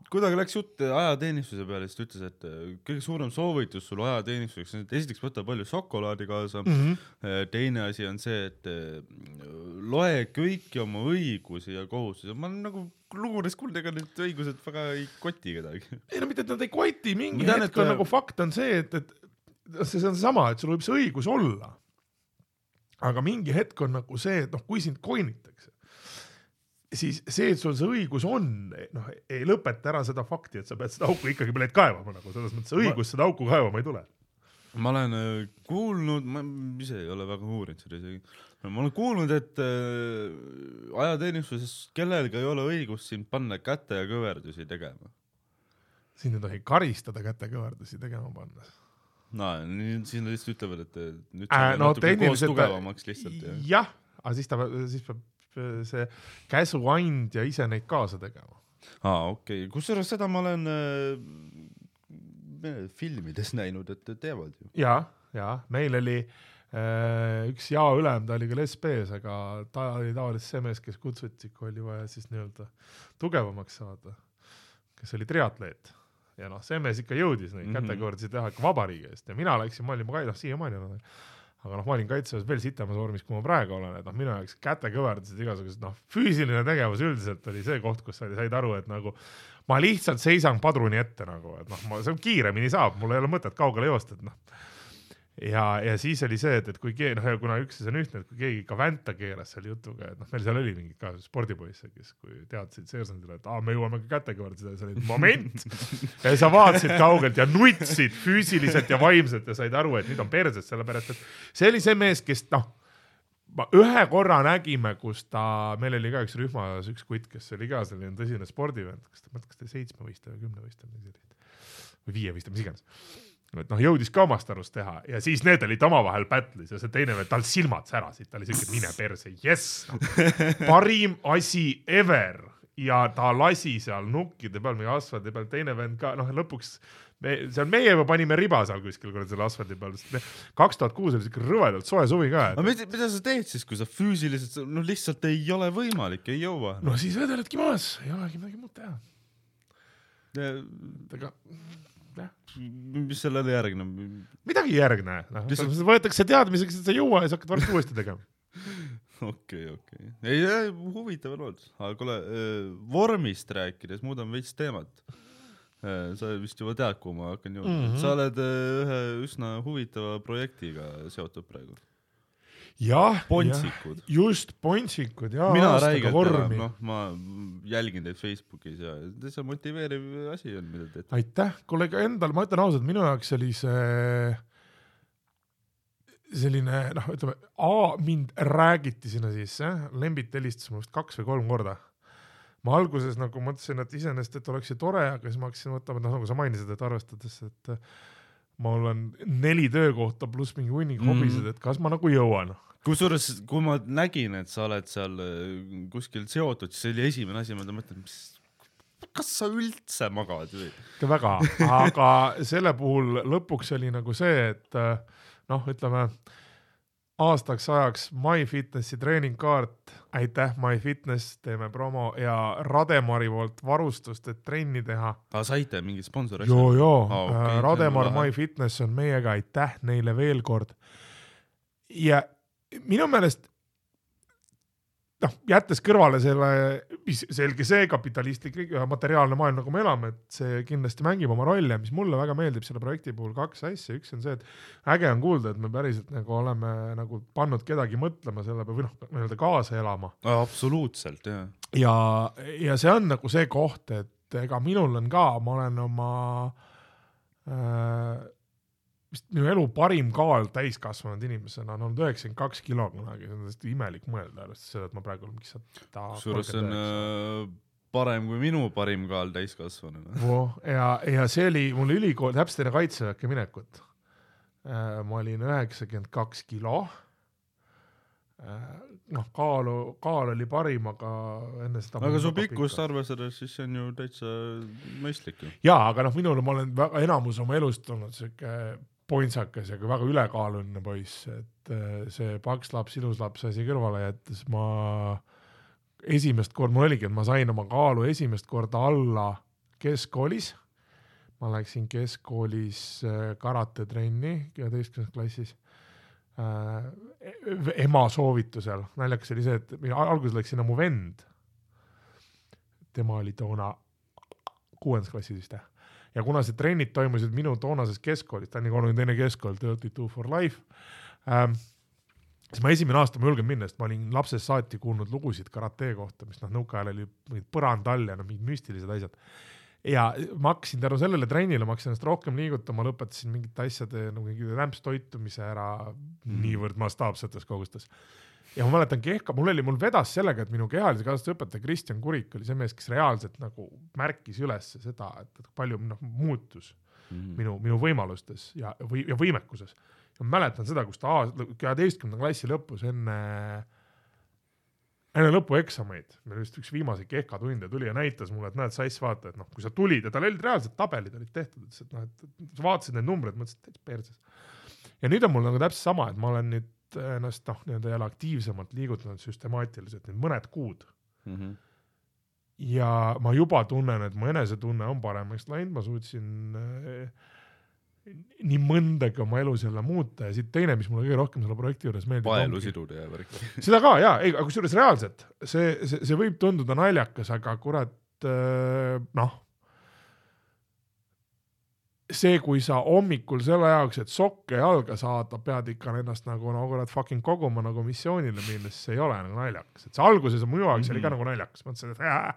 kuidagi läks jutt ajateenistuse peale, siis ta ütles, et äh, kõige suurem soovitus sul ajateenistuseks on, et esiteks võta palju šokolaadi kaasa mm, -hmm. teine asi on see, et äh, loe kõiki oma õigusi ja kohustusi, ma olen nagu lugudes kuulnud, ega need õigused väga ei koti kedagi. ei no mitte, et nad ei koti, mingi tean, hetk et- on nagu fakt on see, et, et see on seesama, et sul võib see õigus olla. aga mingi hetk on nagu see, et noh, kui sind koinitakse, siis see, et sul see õigus on, noh, ei lõpeta ära seda fakti, et sa pead seda auku ikkagi pead kaevama nagu selles mõttes õigus seda auku kaevama ei tule. ma olen äh, kuulnud, ma ise ei ole väga uurinud seda isegi, ma olen kuulnud, et äh, ajateenistuses kellelgi ei ole õigust sind panna käte ja kõverdusi tegema. sind ei tohi karistada kätekõverdusi tegema panna. no siis nad lihtsalt ütlevad, et nüüd Äh, no tehniliselt tugevamaks lihtsalt ja jah, aga siis ta, siis peab see käsuandja ise neid kaasa tegema. aa okei okay., kusjuures seda ma olen äh, filmides näinud, et teevad ju. ja, ja meil oli äh, üks jaoülem, ta oli küll SB-s, aga ta oli tavaliselt see mees, kes kutsuti, kui oli vaja siis nii-öelda tugevamaks saada, kes oli triatleet ja noh, see mees ikka jõudis neid mm. -hmm. kätekõverdusi teha ikka vabariigi eest ja mina läksin, ma olin, ma noh, siiamaani olen, aga noh, ma olin kaitseväes veel sitemas vormis, kui ma praegu olen, et noh, minu jaoks kätekõverdused igasugused noh, füüsiline tegevus üldiselt oli see koht, kus sa said aru, et nagu ma lihtsalt seisan padruni ette nagu, et noh, ma, see on kiiremini saab, mul ei ole mõtet kaugele joosta, et noh. ja, ja siis oli see, et, et kui keegi, noh, kuna üks asi on ühtne, et kui keegi ka vänta keeras selle jutuga, et noh, meil seal oli mingid ka spordipoisse, kes, kui teadsid seersandile, et aa, me jõuame ka kätekõverdusele, siis oli moment. ja sa vaatasid kaugelt ja nutsid füüsiliselt ja vaimselt ja said aru, et nüüd on perses, sellepärast et see oli see mees, kes noh, ma ühe korra nägime, kus ta, meil oli ka üks rühmas üks kutt, kes oli ka selline tõsine spordivend, kas ta, kas ta seitsmevõistleja või kümnevõistleja midagi sellist või viievõistleja, mis iganes. Et noh, jõudis ka omast arust teha ja siis need olid omavahel battle'is ja see teine vend, tal silmad särasid, ta oli siuke, mine perse, jess no.. parim asi ever ja ta lasi seal nukkide peal, mingi asfaldi peal, teine vend ka, noh lõpuks me seal meie juba panime riba seal kuskil kuradi selle asfaldi peal, sest kaks tuhat kuus oli siuke rõvedalt soe suvi ka, et aga mida, mida sa teed siis, kui sa füüsiliselt, noh lihtsalt ei ole võimalik, ei jõua. no siis vedeledki maas, ei olegi midagi muud teha. jah, mis sellele järgneb? midagi ei järgne, noh, Lihtsalt- võetakse teadmiseks, et sa ei jõua ja sa hakkad varsti uuesti tegema. okei, okei, ei, huvitav on olnud, aga kuule, vormist rääkides muudame veits teemat. sa vist juba tead, kuhu ma hakkan jõudma mm. -hmm. sa oled öö, ühe üsna huvitava projektiga seotud praegu, jah, just Pontsikud ja mina räigelt enam, noh, ma jälgin teid Facebookis ja täitsa motiveeriv asi on, mida te teete. aitäh, kuule ega endal, ma ütlen ausalt, minu jaoks oli see selline noh, ütleme, A mind räägiti sinna sisse, Lembit helistas mulle vist kaks või kolm korda. ma alguses nagu mõtlesin, et iseenesest, et oleks ju tore, aga siis ma hakkasin mõtlema, et noh, nagu sa mainisid, et arvestades, et mul on neli töökohta pluss mingi hunnik Mhm. hobisid, et kas ma nagu jõuan. kusjuures, kui ma nägin, et sa oled seal öö, kuskil seotud, siis see oli esimene asi, mida ma mõtlen, mis, kas sa üldse magad või? väga, aga selle puhul lõpuks oli nagu see, et äh, noh, ütleme aastaks ajaks MyFitnessi treeningkaart, aitäh MyFitness, teeme promo ja Rademari poolt varustust, et trenni teha. aa, saite mingi sponsori joo, joo Aa, okei, okay, on Rademar. MyFitness on meiega, aitäh neile veel kord. ja minu meelest noh, jättes kõrvale selle, mis selge see kapitalistlik ja materiaalne maailm, nagu me elame, et see kindlasti mängib oma rolli ja mis mulle väga meeldib selle projekti puhul kaks asja, üks on see, et äge on kuulda, et me päriselt nagu oleme nagu pannud kedagi mõtlema selle peale või noh, nii-öelda kaasa elama absoluutselt jah. ja, ja see on nagu see koht, et ega minul on ka, ma olen oma äh, vist minu elu parim kaal täiskasvanud inimesena on olnud üheksakümmend kaks kilo kunagi, see on täiesti imelik mõelda, arvestades seda, et ma praegu olen mingi sada kusjuures see on öö, parem kui minu parim kaal täiskasvanuna. Voh, ja, ja see oli mul ülikool, täpselt enne kaitseväkke minekut. ma olin üheksakümmend kaks kilo. noh, kaalu, kaal oli parim, aga enne seda. aga su pikkust arvestades, siis see on ju täitsa mõistlik ju. jaa, aga noh, minul ma olen väga enamus oma elust olnud siuke pointsakas ja ka väga ülekaaluline poiss, et äh, see paks laps, ilus laps asi kõrvale jättes ma esimest korda, mul oligi, et ma sain oma kaalu esimest korda alla keskkoolis. ma läksin keskkoolis äh, karatetrenni üheteistkümnendas klassis äh, ema soovitusel, naljakas oli see, et alguses läks sinna mu vend. tema oli toona kuuendas klassis vist jah. Ja kuna see trennid toimusid minu toonases keskkoolis, ta on nii kolmekümne teine keskkool, Thirty Two for Life ähm,. siis ma esimene aasta ma julgen minna, sest ma olin lapsest saati kuulnud lugusid karate kohta, mis noh, nõukaajal oli mingid põrand all ja noh, mingid müstilised asjad. ja ma hakkasin tänu sellele trennile, ma hakkasin ennast rohkem liigutama, lõpetasin mingite asjade nagu mingi rämpstoitumise ära mm. niivõrd mastaapsetes kogustes ja ma mäletan kehka, mul oli, mul vedas sellega, et minu kehalise kasvatuse õpetaja Kristjan Kurik oli see mees, kes reaalselt nagu märkis üles seda, et palju noh muutus Mhm. minu, minu võimalustes ja, või, ja võimekuses. ja ma mäletan seda, kus ta kaheteistkümnenda klassi lõpus enne, enne lõpueksameid, meil vist üks viimaseid kehkatunde tuli ja näitas mulle, et näed, Sass, vaata, et noh, kui sa tulid ja tal olid reaalselt tabelid olid tehtud, ütles, et noh, et sa vaatasid neid numbreid, mõtlesid, et täitsa perses. ja nüüd on mul nagu täpselt sama, et ma olen nüüd ennast noh, nii-öelda jälle aktiivsemalt liigutanud süstemaatiliselt nüüd mõned kuud Mhm. ja ma juba tunnen, et mu enesetunne on paremaks läinud, ma suutsin äh, nii mõndagi oma elus jälle muuta ja siit teine, mis mulle kõige rohkem selle projekti juures meeldib. paelu siduda ja värk. seda ka ja, ei, aga kusjuures reaalselt see, see, see võib tunduda naljakas, aga kurat äh, noh. see, kui sa hommikul selle jaoks, et sokke jalga saada, pead ikka ennast nagu no kurat fucking koguma nagu missioonile minnes, see ei ole nagu naljakas, et see alguses minu jaoks mm -hmm. oli ka nagu naljakas, mõtlesin, et äh,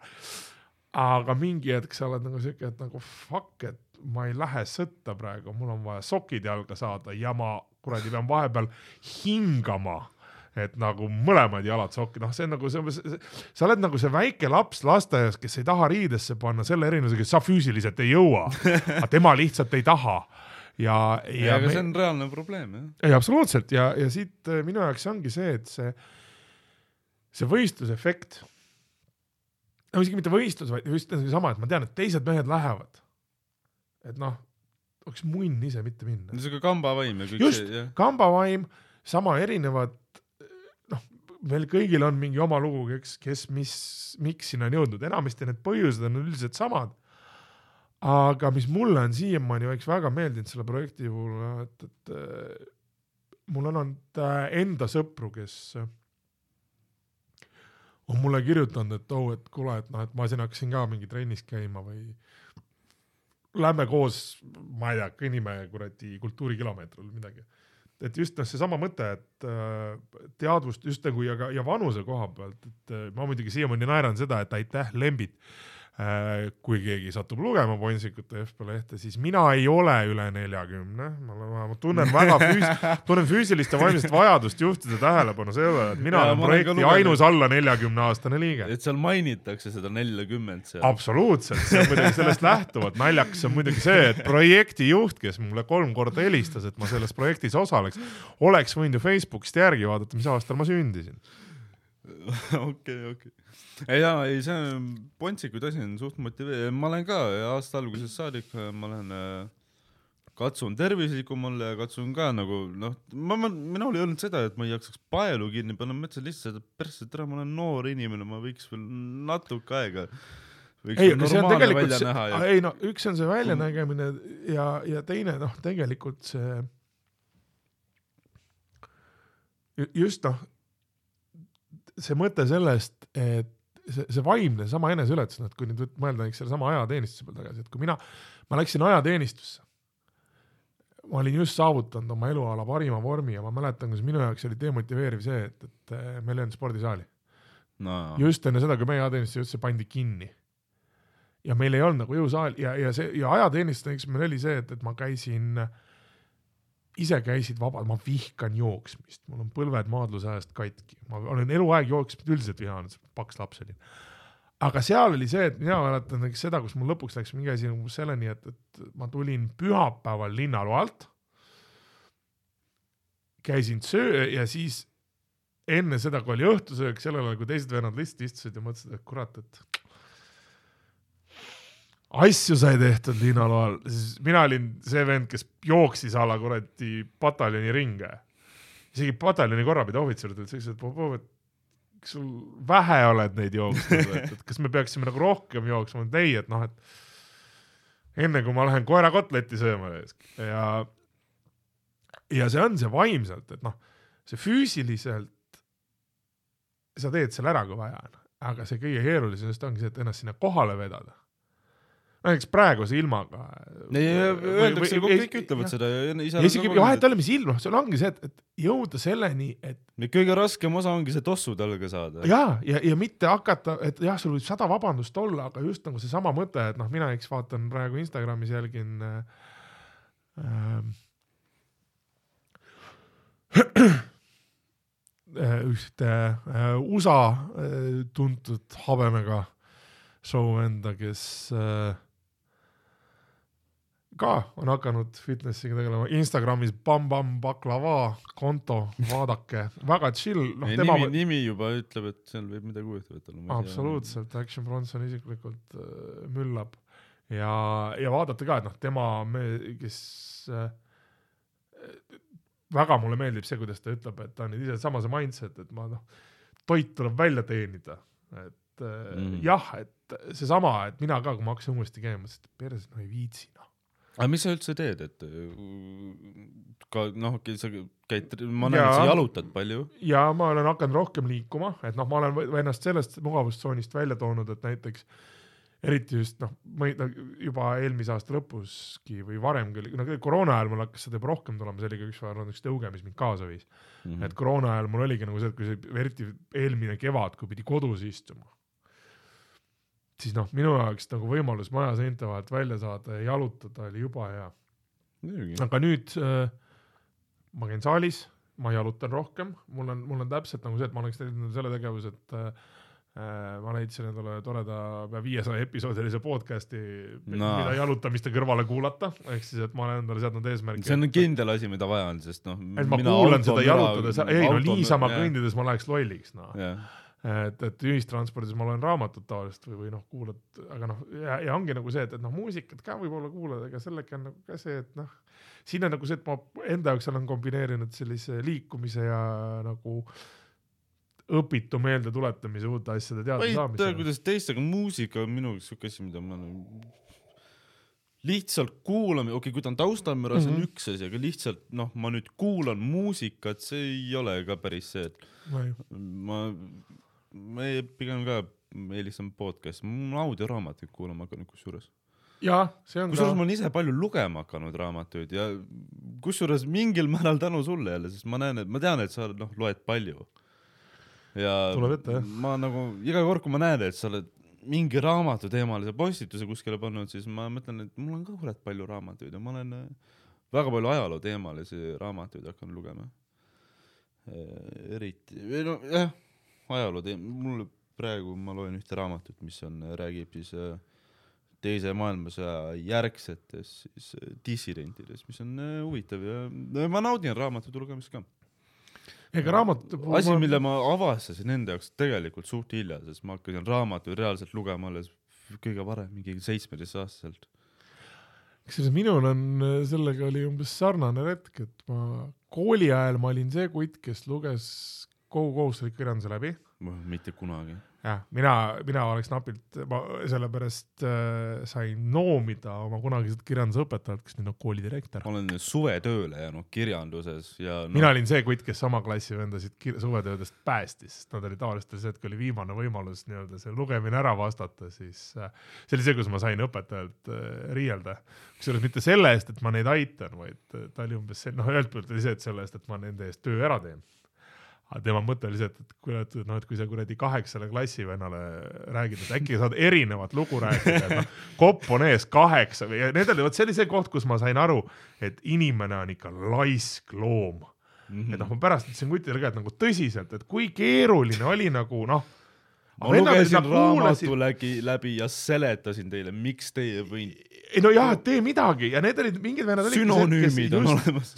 aga mingi hetk sa oled nagu siuke, et nagu fuck, et ma ei lähe sõtta praegu, mul on vaja sokid jalga saada ja ma kuradi pean vahepeal hingama et nagu mõlemad jalad sokki, noh, see on nagu see, see, sa oled nagu see väike laps lasteaias, kes ei taha riidesse panna selle erinevusega, et sa füüsiliselt ei jõua, aga tema lihtsalt ei taha. ja, ja aga me- see on reaalne probleem jah. ei, absoluutselt ja, ja siit äh, minu jaoks ongi see, et see, see võistlusefekt. no isegi mitte võistlus, vaid just seesama, et ma tean, et teised mehed lähevad. et noh, oleks munn ise mitte minna. niisugune kambavaim ja kõik Just. see jah. kambavaim, sama erinevad, meil kõigil on mingi oma lugu, kes, kes, mis, miks sinna on jõudnud, enamasti need põhjused on üldiselt samad. aga mis mulle on siiamaani oleks väga meeldinud selle projekti puhul, et, et äh, mul on olnud äh, enda sõpru, kes on mulle kirjutanud, et oh, et kuule, et noh, et ma siin hakkasin ka mingi trennis käima või lähme koos, ma ei tea, kõnnime kuradi kultuurikilomeetril midagi. Et just noh, seesama mõte, et äh, teadvust just nagu ja ka ja vanuse koha pealt, et äh, ma muidugi siiamaani naeran seda, et aitäh, Lembit. Kui keegi satub lugema Ponsikute FP lehte, siis mina ei ole üle neljakümne, ma olen, ma tunnen väga füüs-, tunnen füüsilist ja vaimset vajadust juhtida tähelepanu sellele, et mina Jaa, olen ma projekti ainus alla neljakümne aastane liige. et seal mainitakse seda neljakümmet seal. absoluutselt, see on muidugi sellest lähtuvalt, naljakas on muidugi see, et projekti juht, kes mulle kolm korda helistas, et ma selles projektis osaleks, oleks võinud ju Facebookist järgi vaadata, mis aastal ma sündisin. okei, okei. Ei jaa, ei see on, Pontsikuid asi on suht motiveeriv, ma olen ka aasta algusest saadik, ma olen äh, katsun tervislikum olla ja katsun ka nagu noh, ma, ma, minul ei olnud seda, et ma ei jaksaks paelu kinni panna, ma mõtlesin lihtsalt, et persse, tere, ma olen noor inimene, ma võiks veel natuke aega. ei, aga see on tegelikult see näha, ja ei no üks on see väljanägemine ja, ja teine noh, tegelikult see ju- just noh, see mõte sellest, et see, see vaimne sama eneseületus, noh, et kui nüüd mõelda näiteks sellesama ajateenistuse peale tagasi, et kui mina, ma läksin ajateenistusse, ma olin just saavutanud oma eluala parima vormi ja ma mäletan, kuidas minu jaoks oli demotiveeriv see, et, et eh, meil ei olnud spordisaali. no just enne seda, kui meie ajateenistus see pandi kinni. ja meil ei olnud nagu jõusaali ja, ja see ja ajateenistus näiteks meil oli see, et, et ma käisin, ise käisid vabalt, ma vihkan jooksmist, mul on põlved maadluse ajast katki, ma olen eluaeg jooksmist üldiselt vihanud, paks laps olin. aga seal oli see, et mina mäletan näiteks seda, kus mul lõpuks läks mingi asi nagu selleni, et, et ma tulin pühapäeval linnaloalt, käisin söö ja siis enne seda, kui oli õhtusöök, sellel ajal, kui teised vennad lihtsalt istusid ja mõtlesid, et kurat, et asju sai tehtud linnaloal, siis mina olin see vend, kes jooksis a la kuradi pataljoni ringe. isegi pataljoni korrapidaja ohvitserid olid sellised, et et kas sul vähe oled neid jooksnud, et, et kas me peaksime nagu rohkem jooksma, et ei, et noh, et enne kui ma lähen koerakotletti sööma ja ja see on see vaimselt, et noh, see füüsiliselt sa teed selle ära, kui vaja on, aga see kõige keerulisem just ongi see, et ennast sinna kohale vedada. Näiteks praeguse ilmaga. öeldakse, kõik ütlevad seda ja ise isegi vahet ei ole, mis ilm, noh, sul ongi see, et, et jõuda selleni, et kõige raskem osa ongi see tossu talga saada. ja, ja, ja mitte hakata, et jah, sul võib sada vabandust olla, aga just nagu seesama mõte, et noh, mina eks vaatan praegu Instagramis jälgin äh, ühte äh, USA äh, tuntud habemega show enda, kes äh, ka on hakanud fitnessiga tegelema, Instagramis Bam-Bam Baklava konto, vaadake, väga chill, noh tema nimi, nimi juba ütleb, et seal võib midagi huvitavat olla. absoluutselt, Action Bronson isiklikult äh, müllab ja, ja vaadata ka, et noh, tema, kes äh, väga mulle meeldib see, kuidas ta ütleb, et ta on ise sama see mindset, et ma noh, toit tuleb välja teenida, et äh, Mm. jah, et seesama, et mina ka, kui ma hakkasin uuesti käima, mõtlesin, et perse, no ei viitsi. Aga mis sa üldse teed, et äh, ka noh, sa käid, ma näen, et sa jalutad palju. ja ma olen hakanud rohkem liikuma, et noh, ma olen ennast sellest mugavustsoonist välja toonud, et näiteks eriti just noh, ma ei- juba eelmise aasta lõpuski või varemgi oli, no koroona ajal mul hakkas seda juba rohkem tulema, see oli ka üks üks tõuge, mis mind kaasa viis mm. -hmm. et koroona ajal mul oligi nagu see, et kui see eriti eelmine kevad, kui pidi kodus istuma, siis noh, minu jaoks nagu võimalus maja seinte vahelt välja saada ja jalutada oli juba hea aga nüüd äh, ma käin saalis, ma jalutan rohkem, mul on, mul on täpselt nagu see, et ma oleks teinud selle tegevuse, et äh, äh, ma leidsin endale toreda pea viiesaja episoodilise podcast'i no., mida jalutamiste kõrvale kuulata, ehk siis, et ma olen endale seadnud eesmärgi. see on kindel asi, mida vaja on, sest noh. et ma kuulan seda jalutades, ei no niisama. kõndides ma läheks lolliks, noh. jah, et, et ühistranspordis ma loen raamatut tavaliselt või, või noh, kuulad, aga noh, ja, ja ongi nagu see, et, et noh, muusikat ka võib-olla kuulad, aga sellega on nagu ka see, et noh, siin on nagu see, et ma enda jaoks olen kombineerinud sellise liikumise ja nagu õpitu meeldetuletamise uute asjade ma ei tea, kuidas teist, aga muusika on minu jaoks siuke asi, mida ma lihtsalt kuulamine, okei okay,, kui ta on taustamüra, see on Mhm. üks asi, aga lihtsalt noh, ma nüüd kuulan muusikat, see ei ole ka päris see, et ma ma ei- pigem ka eelistan podcast'i, ma olen audioraamatuid kuulama hakanud kusjuures. jah, see on kusjuures ka ma, olen ise palju lugema hakanud raamatuid ja kusjuures mingil määral tänu sulle jälle, sest ma näen, et ma tean, et sa noh, loed palju. ja Tuleb ette, jah. ma nagu iga kord, kui ma näen, et sa oled mingi raamatu teemalise postituse kuskile pannud, siis ma mõtlen, et mul on ka kurat palju raamatuid ja ma olen äh, väga palju ajaloo teemalisi raamatuid hakanud lugema. eriti, või no jah, ajaloo teem-, mul praegu ma loen ühte raamatut, mis on, räägib siis äh, teise maailmasõja järgsetest siis äh, dissidentidest, mis on äh, huvitav ja ma naudin raamatute lugemist ka. ega puhul asi, mille ma avastasin enda jaoks tegelikult suht hilja, sest ma hakkasin raamatuid reaalselt lugema alles kõige varem, mingi seitsmeteistaastaselt. kusjuures minul on, sellega oli umbes sarnane retk, et ma kooli ajal ma olin see kutt, kes luges kogu kohustusliku kirjanduse läbi. mitte kunagi. jah, mina, mina oleks napilt, ma sellepärast äh, sain noomida oma kunagiselt kirjandusõpetajalt, kes nüüd on koolidirektor. ma olen suvetööle jäänud kirjanduses ja no, mina olin see kutt, kes sama klassi vendasid suvetöödest päästis, sest nad olid tavaliselt see, et kui oli viimane võimalus nii-öelda see lugemine ära vastata, siis äh, see oli see, kus ma sain õpetajalt äh, riielda. kusjuures mitte selle eest, et ma neid aitan, vaid äh, ta oli umbes see, noh, ühelt poolt oli see, et selle eest, et ma nende eest töö ära teen. Aga tema mõte oli see, et, et kurat, noh, et kui sa kuradi kaheksale klassivennale räägid, et äkki saad erinevat lugu rääkida, et noh, kopp on ees kaheksa või ja need olid, vot see oli see koht, kus ma sain aru, et inimene on ikka laisk loom Mhm. et noh, ma pärast ütlesin kutile ka, et nagu tõsiselt, et kui keeruline oli nagu noh. ma lugesin raamatu läbi, läbi ja seletasin teile, miks teie ei võinud. ei no jah, et tee midagi ja need olid mingid vennad sünonüümid on olemas.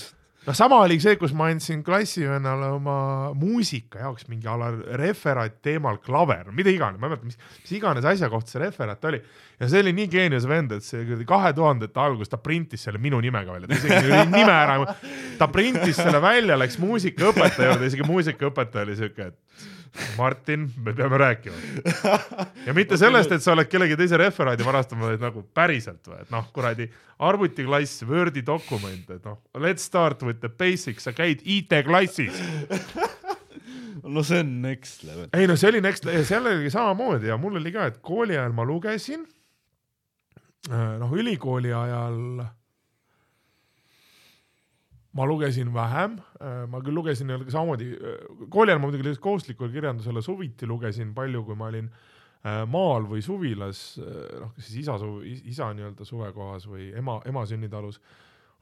noh, sama oli see, kus ma andsin klassivennale oma muusika jaoks mingi ala referaat teemal klaver, mida iganes, ma ei mäleta, mis, mis iganes asja kohta see referaat oli. ja see oli nii geenius vend, et see kahe tuhandete alguses ta printis selle minu nimega välja, ta isegi nime ära, ta printis selle välja, läks muusikaõpetaja juurde, isegi muusikaõpetaja oli siuke, et Martin, me peame rääkima. ja mitte sellest, et sa oled kellegi teise referaadi varastama, vaid nagu päriselt või, et noh, kuradi arvutiklass, Wordi dokument, et noh, let's start with the basics, sa käid IT-klassis. no see on next level. ei no see oli next, seal oli samamoodi ja mul oli ka, et kooli ajal ma lugesin. noh, ülikooli ajal ma lugesin vähem, ma küll lugesin samamoodi, kooli ajal ma muidugi lihtsalt kohustuslikule kirjandusele suviti lugesin palju, kui ma olin äh, maal või suvilas, noh, kas siis isa isa nii-öelda suvekohas või ema, ema sünnitalus.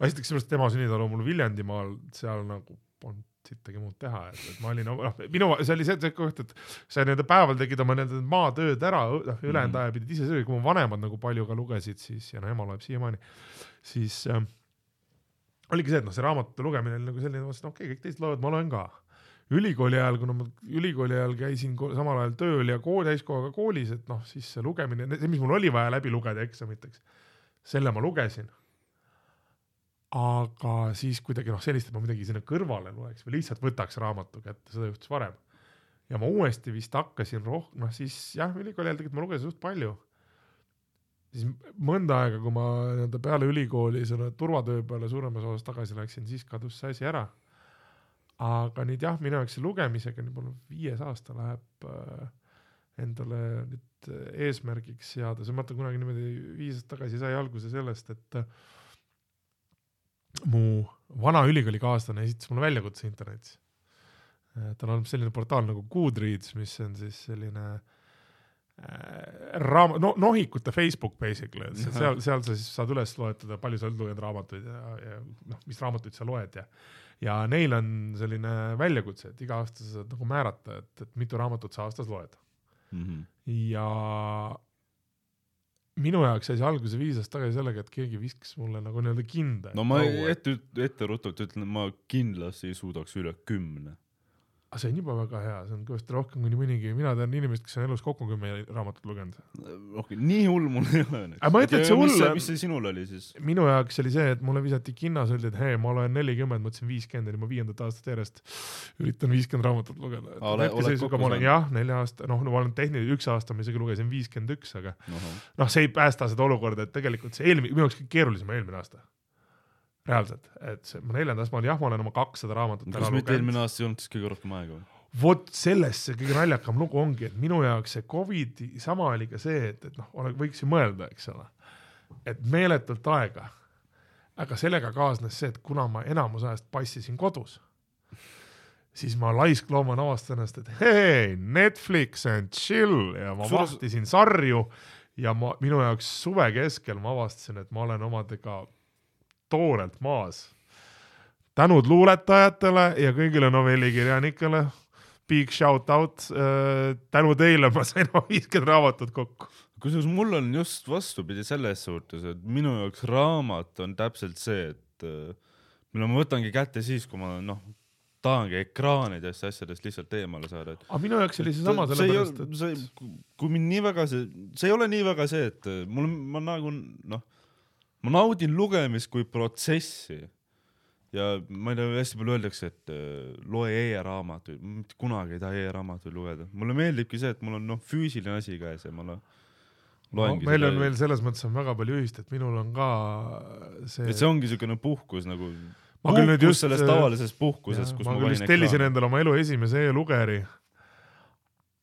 esiteks seepärast, et ema sünnitalu on mul Viljandimaal, seal nagu polnud sittagi muud teha, et, et ma olin, noh, minu, see oli see, see koht, et sa nii-öelda päeval tegid oma nii-öelda maatööd ära, noh, ülejäänud aja pidid ise sööma, kui mu vanemad nagu palju ka lugesid, siis ja no ema loeb siiamaani, siis äh, oligi see, et noh, see raamatute lugemine oli nagu selline, okei okay,, kõik teised loevad, ma loen ka. ülikooli ajal, kuna ma ülikooli ajal käisin samal ajal tööl ja kool, täiskohaga koolis, et noh, siis see lugemine, see, mis mul oli vaja läbi lugeda eksamiteks, selle ma lugesin. aga siis kuidagi noh, sellist, et ma midagi sinna kõrvale loeks või lihtsalt võtaks raamatu kätte, seda juhtus varem. ja ma uuesti vist hakkasin roh-, noh siis jah, ülikooli ajal tegelikult ma lugesin suht palju siis mõnda aega, kui ma nii-öelda peale ülikooli selle turvatöö peale suuremas osas tagasi läksin, siis kadus see asi ära. aga nüüd jah, minu jaoks see lugemisega nüüd mul viies aasta läheb äh, endale nüüd äh, eesmärgiks seada, see mõte kunagi niimoodi viis aastat tagasi sai alguse sellest, et äh, mu vana ülikoolikaaslane esitas mulle väljakutse internetis. tal on selline portaal nagu Goodreads, mis on siis selline äh, raam-, no nohikute Facebook basically, et seal, seal sa siis saad üles loetleda, palju sa oled lugenud raamatuid ja, ja noh, mis raamatuid sa loed ja ja neil on selline väljakutse, et iga aasta sa saad nagu määrata, et, et mitu raamatut sa aastas loed Mhm. ja minu jaoks sai see alguse viis aastat tagasi sellega, et keegi viskas mulle nagu nii-öelda kinda. no ma ette, etteruttavalt ütlen, ma kindlasti ei suudaks üle kümne. Aga see on juba väga hea, see on kõvasti rohkem kui nii mõnigi, mina tean inimest, kes on elus kokku kümme raamatut lugenud. okei, nii hull mul ei ole. Aga ma ei ütle, et see hull- mis see sinul oli siis? minu jaoks oli see, et mulle visati kinnas, öeldi, et hei, ma loen nelikümmend, mõtlesin viiskümmend oli ma viiendat aastat järjest. üritan viiskümmend raamatut lugeda. Ma olen jah, nelja aasta, noh, ma olen tehniliselt üks aasta ma isegi lugesin viiskümmend üks, aga noh, see ei päästa seda olukorda, et tegelikult see eelmine, minu jaoks keerulisem oli eelmine aasta. reaalselt, et see, ma neljanda aasta, ma olen jah, ma olen oma kakssada raamatut kas mitte eelmine aasta ei olnud siis kõige rohkem aega või? vot selles see kõige naljakam lugu ongi, et minu jaoks see Covidi sama oli ka see, et, et noh, võiks ju mõelda, eks ole, et meeletult aega. aga sellega kaasnes see, et kuna ma enamus ajast passisin kodus, siis ma laiskloomana avastan ennast, et hei, Netflix and chill ja ma Suures- vahtisin sarju ja ma, minu jaoks suve keskel ma avastasin, et ma olen omadega toorelt maas. tänud luuletajatele ja kõigile novellikirjanikele. Big shout out äh,, tänu teile ma sain oma viiskümmend raamatut kokku. kusjuures mul on just vastupidi selles suhtes, et minu jaoks raamat on täpselt see, et äh, mille ma võtangi kätte siis, kui ma noh, tahangi ekraanidest ja asjadest lihtsalt eemale saada, aga minu jaoks oli seesama sellepärast, et see, kui mind nii väga see, see ei ole nii väga see, et mul, ma nagu noh, ma naudin lugemist kui protsessi. ja ma ei tea, hästi palju öeldakse, et äh, loe e-raamatuid, ma mitte kunagi ei taha e-raamatuid lugeda, mulle meeldibki see, et mul on noh, füüsiline asi käes ja ma noh, no, meil on veel selles mõttes on väga palju ühist, et minul on ka see, et see ongi siukene puhkus nagu, Ma küll nüüd puhkus just, sellest äh, tavalisest puhkusest, kus ma ma, küll just tellisin endale oma elu esimese e-lugeri.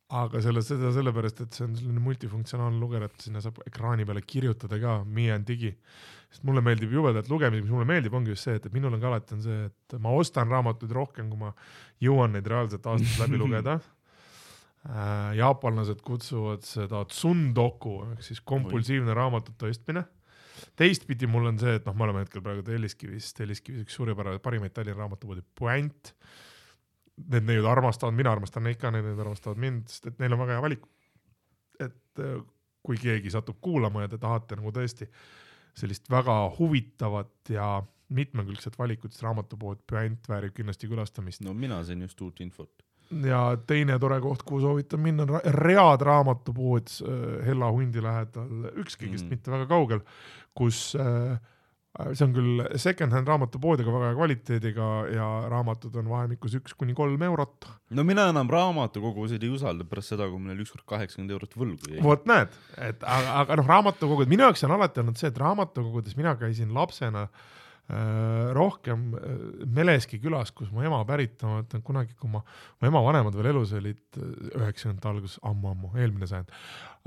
Aga selle, seda sellepärast, et see on selline multifunktsionaalne luger, et sinna saab ekraani peale kirjutada ka, Me and Digi. sest mulle meeldib jubedalt lugemine, mis mulle meeldib, ongi just see, et, et minul on ka alati on see, et ma ostan raamatuid rohkem, kui ma jõuan neid reaalselt aastas läbi lugeda äh, jaapanlased kutsuvad seda tsundoku ehk siis kompulsiivne raamatute ostmine. teistpidi mul on see, et noh, me oleme hetkel praegu Telliskivis, Telliskivis üks suurepärane, parimaid Tallinna raamatupoodi Puänt. Need neiud armastavad, mina armastan neid ka, need armastavad mind, sest et neil on väga hea valik. et äh, kui keegi satub kuulama ja te tahate nagu tõesti sellist väga huvitavat ja mitmekülgset valikut, siis raamatupood Puänt väärib kindlasti külastamist no mina sain just uut infot. ja teine tore koht, kuhu soovitan minna, on Read raamatupood äh, Hella hundi lähedal, ükskõigist Mm. mm. mitte väga kaugel, kus äh, see on küll second-hand raamatupood, aga väga hea kvaliteediga ja raamatud on vahemikus üks kuni kolm eurot. no mina enam raamatukogusid ei usalda pärast seda, kui mul oli ükskord kaheksakümmend eurot võlgu jäi. vot näed, et aga, aga noh, raamatukogud, minu jaoks on alati olnud see, et raamatukogudes mina käisin lapsena äh, rohkem äh, Meleski külas, kus mu ema pärit on, ma mõtlen kunagi, kui ma, mu ema vanemad veel elus olid, äh, üheksakümnendate alguses, ammu-ammu, eelmine sajand.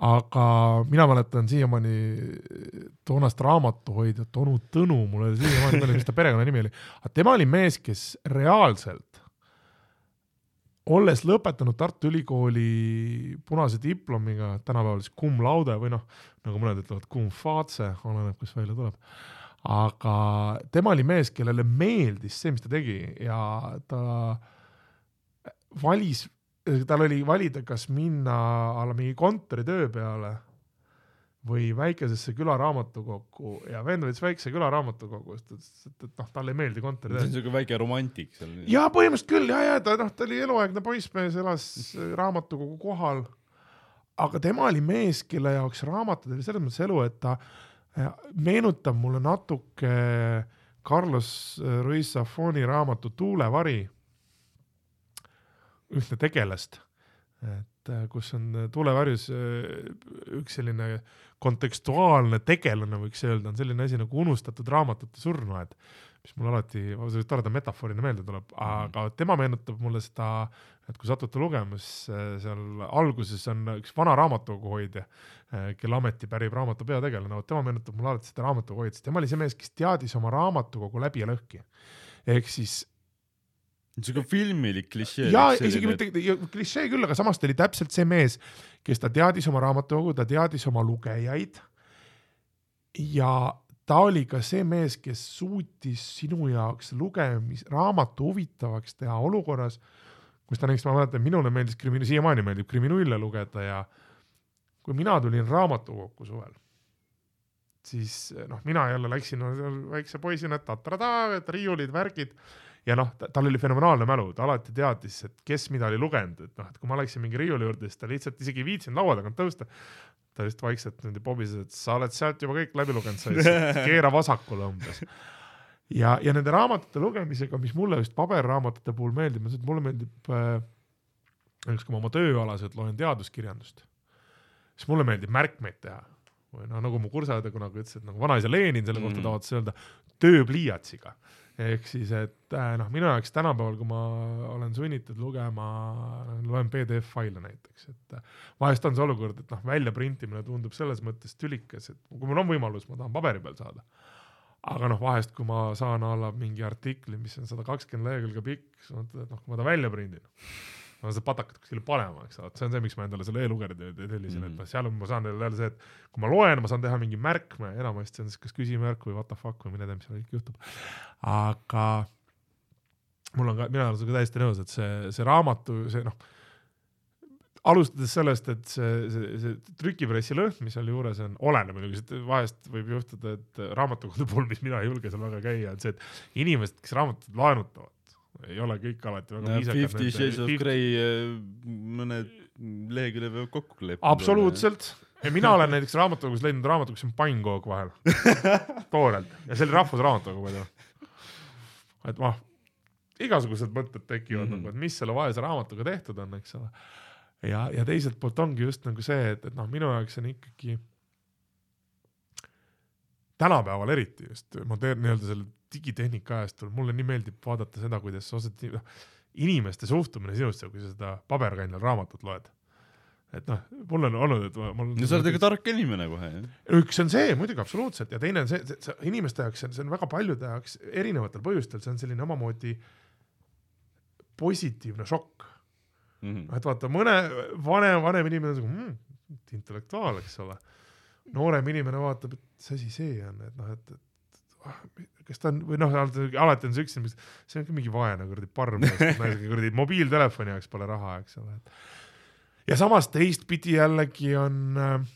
aga mina mäletan siiamaani toonast raamatuhoidjat onu Tõnu, mul oli siiamaani meeles, mis ta perekonnanimi oli, aga tema oli mees, kes reaalselt olles lõpetanud Tartu Ülikooli punase diplomiga, tänapäeval siis cum laude või noh, nagu mõned ütlevad cum face, oleneb, kus välja tuleb. Aga tema oli mees, kellele meeldis see, mis ta tegi ja ta valis, tal oli valida, kas minna a la mingi kontoritöö peale või väikesesse külaraamatukokku ja vend võttis väikse külaraamatukogu, sest ütles, et, et noh, talle ei meeldi see kontoritöö on siuke väike romantik seal. ja põhimõtteliselt küll ja, ja ta noh, ta oli eluaegne poissmees, elas äh, raamatukogu kohal. aga tema oli mees, kelle jaoks raamatud oli selles mõttes elu, et ta äh, meenutab mulle natuke Carlos äh, Ruiz Zafoni raamatu Tuulevari. Ühte tegelast, et äh, kus on äh, tuulevarjus äh, üks selline kontekstuaalne tegelane, võiks öelda, on selline asi nagu unustatud raamatute surnuaed, mis mulle alati toreda metafoorina meelde tuleb, aga tema meenutab mulle seda, et kui satute lugema, siis äh, seal alguses on üks vana raamatukoguhoidja, kelle ameti pärib raamatu peategelane, vot tema meenutab mulle alati seda raamatukoguhoidjat, tema oli see mees, kes teadis oma raamatukogu läbi ja lõhki. ehk siis siuke filmilik klišee. ja isegi mitte klišee küll, aga samas ta oli täpselt see mees, kes ta teadis oma raamatukogu, ta teadis oma lugejaid. ja ta oli ka see mees, kes suutis sinu jaoks lugemis, raamatu huvitavaks teha olukorras, kus ta näiteks, ma mäletan, minule meeldis krimi-, siiamaani meeldib kriminulle lugeda ja kui mina tulin raamatukokku suvel, siis noh, mina jälle läksin no, väikse poisina, tatrada, et riiulid, värgid ja noh, tal oli fenomenaalne mälu, ta alati teadis, et kes mida oli lugenud, et noh, et kui ma läksin mingi riiuli juurde, siis ta lihtsalt isegi ei viitsinud laua tagant tõusta. ta lihtsalt vaikselt niimoodi pobises, et sa oled sealt juba kõik läbi lugenud, sa lihtsalt keera vasakule umbes. ja, ja nende raamatute lugemisega, mis mulle just paberraamatute puhul meeldib, on see, et mulle meeldib äh,, näiteks kui ma oma tööalaselt loen teaduskirjandust, siis mulle meeldib märkmeid teha või noh, nagu mu kursaõde kunagi ütles, et nagu vanaisa Lenin selle kohta Mm. tavatses öelda, tööpliiatsiga ehk siis, et äh, noh, minu jaoks tänapäeval, kui ma olen sunnitud lugema, loen PDF-faile näiteks, et äh, vahest on see olukord, et noh, väljaprintimine tundub selles mõttes tülikas, et kui mul on võimalus, ma tahan paberi peal saada. aga noh, vahest, kui ma saan a la mingi artikli, mis on sada kakskümmend lehekülge pikk, siis mõtled, et noh, kui ma ta välja prindin ma seda patakat kuskile panema, eks ole, et see on see, miks ma endale selle e-lugeja tellisin mm, -hmm. et noh, seal on, ma saan jälle see, et kui ma loen, ma saan teha mingi märkme, enamasti on siis kas küsimärk või what the fuck või mine tea, mis seal kõik juhtub. aga mul on ka, mina olen sinuga täiesti nõus, et see, see raamatu, see noh, alustades sellest, et see, see, see trükipressi lõhn, mis seal juures on, oleneb muidugi, vahest võib juhtuda, et raamatukogu puhul, mis mina ei julge seal väga käia, on see, et inimesed, kes raamatut laenutavad, ei ole kõik alati väga viisakad. Fifty Shades of Grey äh, mõned lehekülje peab kokku kleepida. absoluutselt, mina olen näiteks raamatukogus leidnud raamatu, kus on pannkook vahel toorelt ja see oli Rahvusraamatukogu muidu. et noh, igasugused mõtted tekivad mm -hmm. nagu, et mis selle vaese raamatuga tehtud on, eks ole. ja, ja teiselt poolt ongi just nagu see, et, et noh, minu jaoks on ikkagi tänapäeval eriti just modern nii-öelda selle digitehnika ajastul, mulle nii meeldib vaadata seda, kuidas osad noh, inimeste suhtumine sinusse, kui sa seda paberkandjal raamatut loed. et noh, mul on olnud, et mul. no sa oled ikka tark inimene kohe ju. üks on see muidugi absoluutselt ja teine on see, see, see inimeste jaoks, see on väga paljude jaoks erinevatel põhjustel, see on selline omamoodi positiivne šokk mm. -hmm. et vaata, mõne vanem, vanem inimene on nagu mm, intellektuaal, eks ole. noorem inimene vaatab, et mis asi see on, et noh, et, et kas ta on või noh, alati on see üks see on ka mingi vaene kuradi parm, kuradi mobiiltelefoni jaoks pole raha, eks ole. ja samas teistpidi jällegi on äh,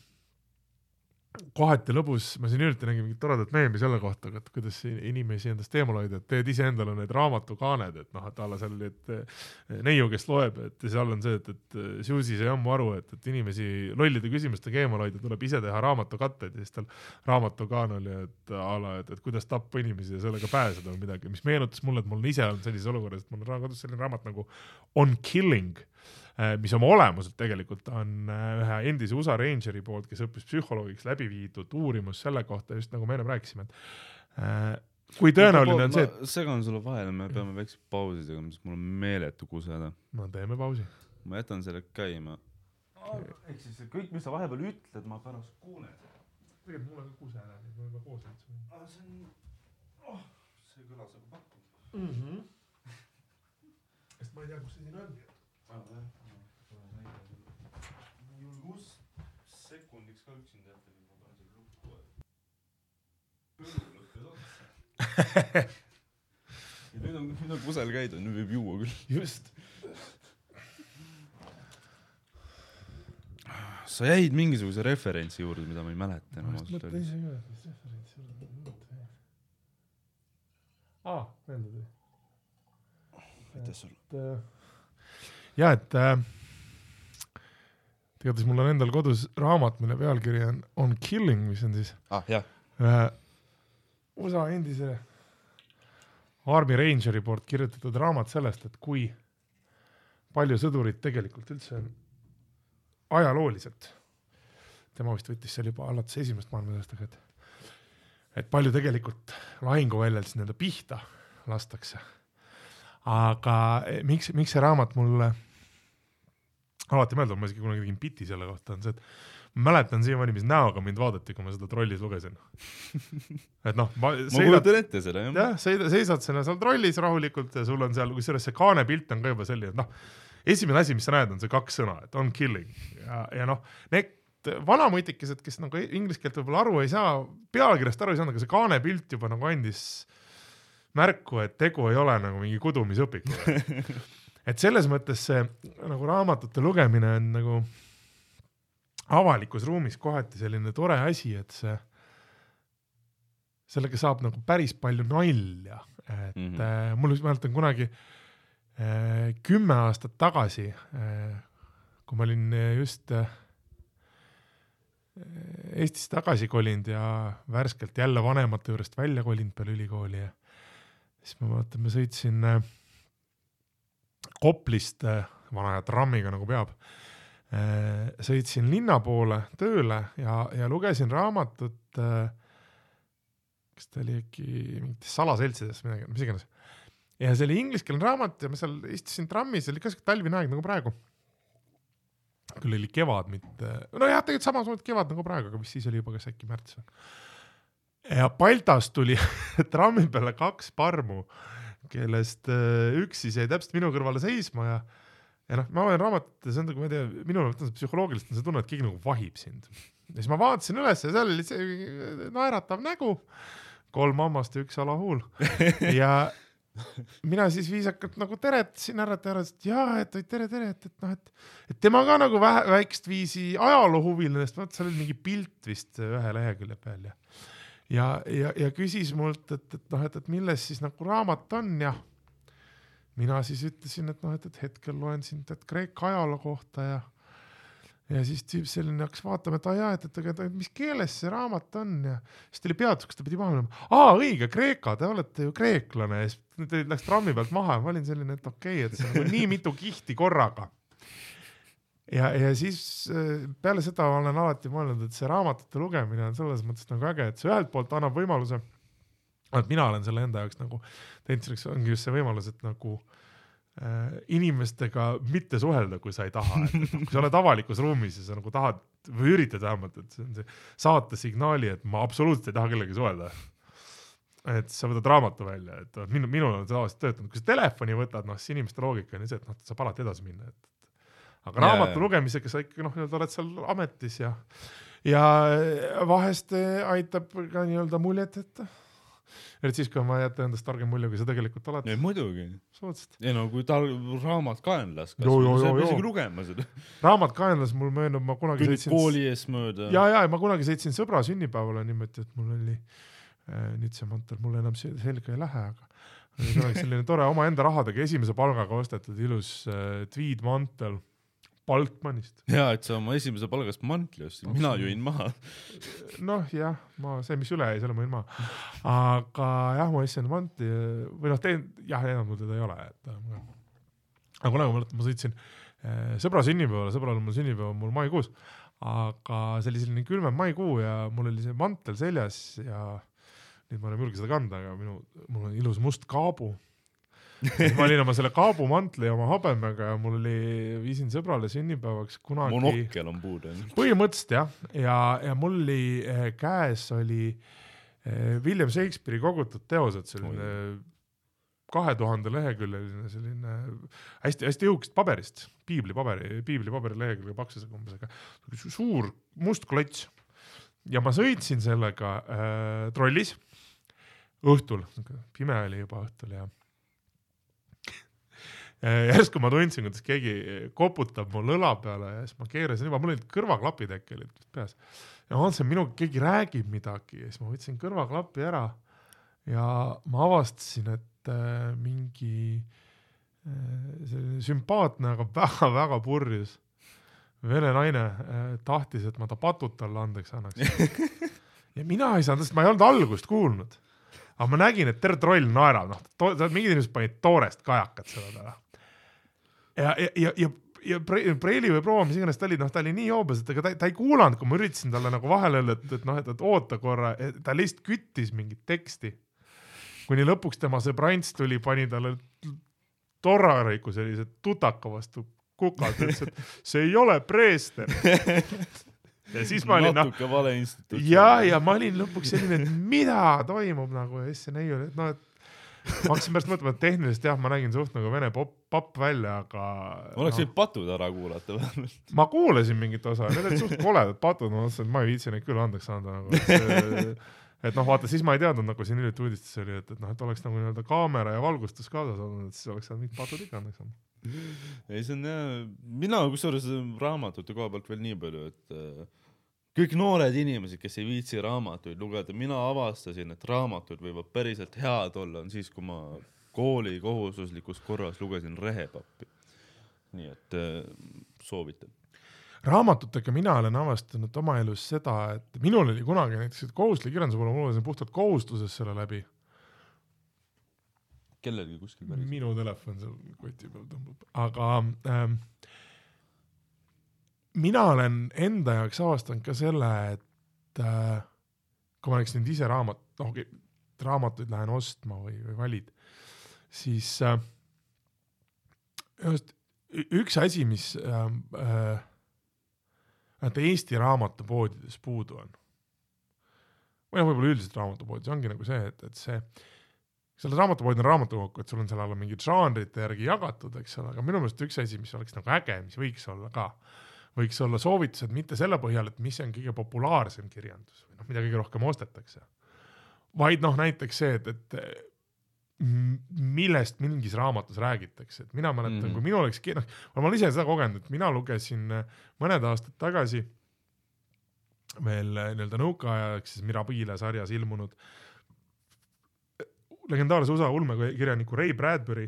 kohati lõbus, ma siin hiljuti nägin mingit toredat meemi selle kohta, et kuidas inimesi endast eemal hoida, et teed iseendale need raamatukaaned, et noh, et a la seal, et eh, neiu, kes loeb, et seal on see, et, et Susi sai ammu aru, et, et inimesi lollide küsimustega eemal hoida, tuleb ise teha raamatukatteid ja siis tal raamatukaan oli, et a la, et, et kuidas tappa inimesi ja sellega pääseda või midagi, mis meenutas mulle, et mul on ise olnud sellises olukorras, et mul on kodus selline raamat nagu On Killing mis oma olemuselt tegelikult on äh, ühe endise USA Rangeri poolt, kes õppis psühholoogiks, läbi viidud uurimus selle kohta, just nagu me ennem rääkisime, et äh, kui tõenäoline on see, et. segan sulle vahele, me peame väikse pausi tegema, sest mul on meeletu kuseda. no teeme pausi. ma jätan selle käima okay.. ehk siis kõik, mis sa vahepeal ütled, ma pärast kuulen. tegelikult mul on ka kuse ära, nii et me võime koos üldse minna. see on, oh, see kõlas nagu pakkumine mm. -hmm. sest ma ei tea, kus see siin on. Ah, jah sekundiks ka üksinda jätta, siis ma panen selle lukku. õlu lõppes otsa. ja nüüd on, nüüd on kusel käidud, nüüd võib juua küll. just. sa jäid mingisuguse referentsi juurde, mida ma ei mäleta enam ausalt öeldes. mõtle ise ka, mis referentsi juurde. aa, meeldib. aitäh sulle. Äh, ja et äh, igatahes mul on endal kodus raamat, mille pealkiri on On Killing, mis on siis ah, jah. ühe USA endise Army Rangeri poolt kirjutatud raamat sellest, et kui palju sõdurid tegelikult üldse on ajalooliselt, tema vist võttis seal juba alates esimesest maailmasõjast, aga et, et palju tegelikult lahinguväljal siis nii-öelda pihta lastakse. aga eh, miks, miks see raamat mulle alati meeldib, ma isegi kunagi tegin biti selle kohta, on see, et mäletan siiamaani, mis näoga mind vaadati, kui ma seda trollis lugesin. Et noh, ma ma kujutan ette seda, jah. jah, seisad, seisad sinna seal trollis rahulikult ja sul on seal, kusjuures see kaanepilt on ka juba selline, et noh, esimene asi, mis sa näed, on see kaks sõna, et on killing. Ja, ja noh, need vanamutikesed, kes nagu inglise keelt võib-olla aru ei saa, pealkirjast aru ei saanud, aga see kaanepilt juba nagu andis märku, et tegu ei ole nagu mingi kudumisõpikuga et selles mõttes see nagu raamatute lugemine on nagu avalikus ruumis kohati selline tore asi, et see, sellega saab nagu päris palju nalja, et mm -hmm. äh, mul, ma mäletan kunagi äh, kümme aastat tagasi äh,, kui ma olin just äh, Eestisse tagasi kolinud ja värskelt jälle vanemate juurest välja kolinud peale ülikooli ja siis ma vaatan, ma sõitsin äh, Koplist äh, vana aja trammiga nagu peab. Äh, sõitsin linna poole tööle ja, ja lugesin raamatut äh, kas ta oli äkki mingites salaseltsides midagi, mis iganes. ja see oli ingliskeelne raamat ja ma seal istusin trammis, oli ka siuke talvine aeg nagu praegu. küll oli kevad, mitte, nojah, tegelikult samasugune kevad nagu praegu, aga vist siis oli juba kas äkki märts või. ja Baltas tuli trammi peale kaks parmu, kellest äh, üks siis jäi täpselt minu kõrvale seisma ja ja noh, ma olen raamatut ja see on nagu, ma ei tea, minul on psühholoogiliselt on see tunne, et keegi nagu vahib sind. ja siis ma vaatasin üles ja seal oli see naeratav nägu, kolm hammast ja üks alahuul ja mina siis viisakalt nagu teretasin ära, et ära, et jaa, et oi tere, tere, et, et noh, et, et tema ka nagu vähe, väikest viisi ajaloohuviline, sest vaata, seal oli mingi pilt vist ühe lehekülje peal ja ja, ja, ja küsis mult, et, et noh, et, et milles siis nagu raamat on ja mina siis ütlesin, et noh, et, et hetkel loen siin tead Kreeka ajaloo kohta ja ja siis tüüp selline hakkas vaatama, et aa jaa, et, et aga et mis keeles see raamat on ja siis ta oli peatus, kas ta pidi maha minema. aa õige, Kreeka, te olete ju kreeklane ja siis läks trammi pealt maha ja ma olin selline, et okei okay,, et see on nagu nii mitu kihti korraga. ja, ja siis äh, peale seda olen alati mõelnud, et see raamatute lugemine on selles mõttes nagu äge, et see ühelt poolt annab võimaluse, et mina olen selle enda jaoks nagu teinud selleks ongi just see võimalus, et nagu äh, inimestega mitte suhelda, kui sa ei taha, et et kui sa oled avalikus ruumis ja sa nagu tahad või üritad vähemalt, et see on see saata signaali, et ma absoluutselt ei taha kellegagi suhelda. et sa võtad raamatu välja, et noh, minu, minul on see tavaliselt töötanud, kui sa telefoni võtad, noh siis inimeste loogika on ju see, et noh, saab alati edasi minna, et aga raamatu lugemisega sa ikka noh, nii-öelda oled seal ametis ja ja vahest eh, aitab ka nii-öelda muljet jätta. eriti siis, kui on vaja jätta endast targem mulje, kui sa tegelikult oled. ei muidugi, absoluutselt. ei no kui ta raamat kaenlas sa joo, ei pea joo. isegi lugema seda, raamat kaenlas mul meenub, ma kunagi kõnnid sõitsin. kooli ees mööda. ja, ja ma kunagi sõitsin sõbra sünnipäevale niimoodi, et mul oli äh,, nüüd see mantel mul enam se- selga ei lähe, aga oli kunagi selline tore omaenda rahadega esimese palgaga ostetud ilus äh, tweedmantel Baltmanist. ja et sa oma esimese palgast mantli ostsid, mina jõin maha. noh, jah, ma, see, mis üle jäi, selle ma jõin maha. aga jah, ma ostsin mantli või noh, teen, jah, enam mul teda ei ole, et äh, aga kunagi ma mäletan, ma sõitsin äh, sõbra sünnipäevale, sõbral on mul sünnipäev on mul maikuus, aga see oli selline külmem maikuu ja mul oli see mantel seljas ja nüüd ma enam ei julge seda kanda, aga minu, mul on ilus must kaabu. Ma olin oma selle kaabumantli oma habemega ja mul oli, viisin sõbrale sünnipäevaks kunagi monokkel on puudu. põhimõtteliselt jah, ja, ja mul oli eh, käes oli eh, William Shakespeare'i kogutud teosed, selline kahe tuhande leheküljeline selline hästi-hästi õhukest paberist, piiblipaberi, piiblipaberi umbes, aga su- suur must klots. ja ma sõitsin sellega äh, trollis õhtul, pime oli juba õhtul ja Ja järsku ma tundsin, kuidas keegi koputab mul õla peale ja siis ma keerasin juba, mul olid kõrvaklapid äkki olid peas. ja ma vaatasin, minuga keegi räägib midagi ja siis ma võtsin kõrvaklapi ära ja ma avastasin, et äh, mingi äh, selline sümpaatne, aga väga-väga purjus vene naine äh, tahtis, et ma ta patud talle andeks annaks. ja mina ei saanud, sest ma ei olnud algust kuulnud. aga ma nägin, et terve troll naerab, noh, mingid inimesed panid toorest kajakat selle peale. ja, ja, ja, ja ja Pre- Preili või proua, mis iganes ta oli, noh, ta oli nii joobes, et ega ta, ta ei kuulanud, kui ma üritasin talle nagu vahele öelda, et, et noh, et, oota korra, ta lihtsalt küttis mingit teksti. kuni lõpuks tema sõbrants tuli, pani talle torrariku sellise tutaka vastu kukalt, ütles, et see ei ole preester. ja siis ma olin noh, natuke vale instituut. ja, ja ma olin lõpuks selline, et mida toimub nagu ja siis see neiu, et noh, et ma hakkasin pärast mõtlema, et tehniliselt jah, ma nägin suht nagu vene popp, papp välja, aga oleks noh, võinud patud ära kuulata vähemalt. ma kuulasin mingit osa, need olid suht koledad patud, ma mõtlesin, et ma ei viitsi neid küll andeks anda nagu, et et noh, vaata siis ma ei teadnud, nagu siin hiljuti uudistes oli, et, et noh, et oleks nagu nii-öelda kaamera ja valgustus kaasas olnud, et siis oleks saanud mingid patud ikka andeks anda. ei, see on jah, mina kusjuures raamatute koha pealt veel nii palju, et äh, kõik noored inimesed, kes ei viitsi raamatuid lugeda, mina avastasin, et raamatud võivad päriselt head olla, on siis, kui ma kooli kohustuslikus korras lugesin Rehepappi. nii et äh, soovitan. raamatutega mina olen avastanud oma elus seda, et minul oli kunagi näiteks kohustuslik kirjanduse puhul, ma lugesin puhtalt kohustuses selle läbi. kellelgi kuskil päris. minu telefon seal koti peal tõmbab, aga ähm, mina olen enda jaoks avastanud ka selle, et äh, kui ma oleks nüüd ise raamat, noh okei, raamatuid lähen ostma või, või valid, siis äh, just üks asi, mis äh, äh, Eesti raamatupoodides puudu on. Või noh, võib-olla üldiselt raamatupoodides ongi nagu see, et, et see, seal raamatupood on raamatukokku, et sul on seal alla mingid žanrite järgi jagatud, eks ole, aga minu meelest üks asi, mis oleks nagu äge, mis võiks olla ka, võiks olla soovitused mitte selle põhjal, et mis on kõige populaarsem kirjandus või noh, mida kõige rohkem ostetakse, vaid noh, näiteks see, et, et millest mingis raamatus räägitakse, et mina mäletan mm, -hmm. kui minul oleks, noh, ma olen ise seda kogenud, et mina lugesin mõned aastad tagasi veel eh, nii-öelda nõukaaja ehk siis Mirabile sarjas ilmunud legendaarse USA ulmekirjaniku Ray Bradbury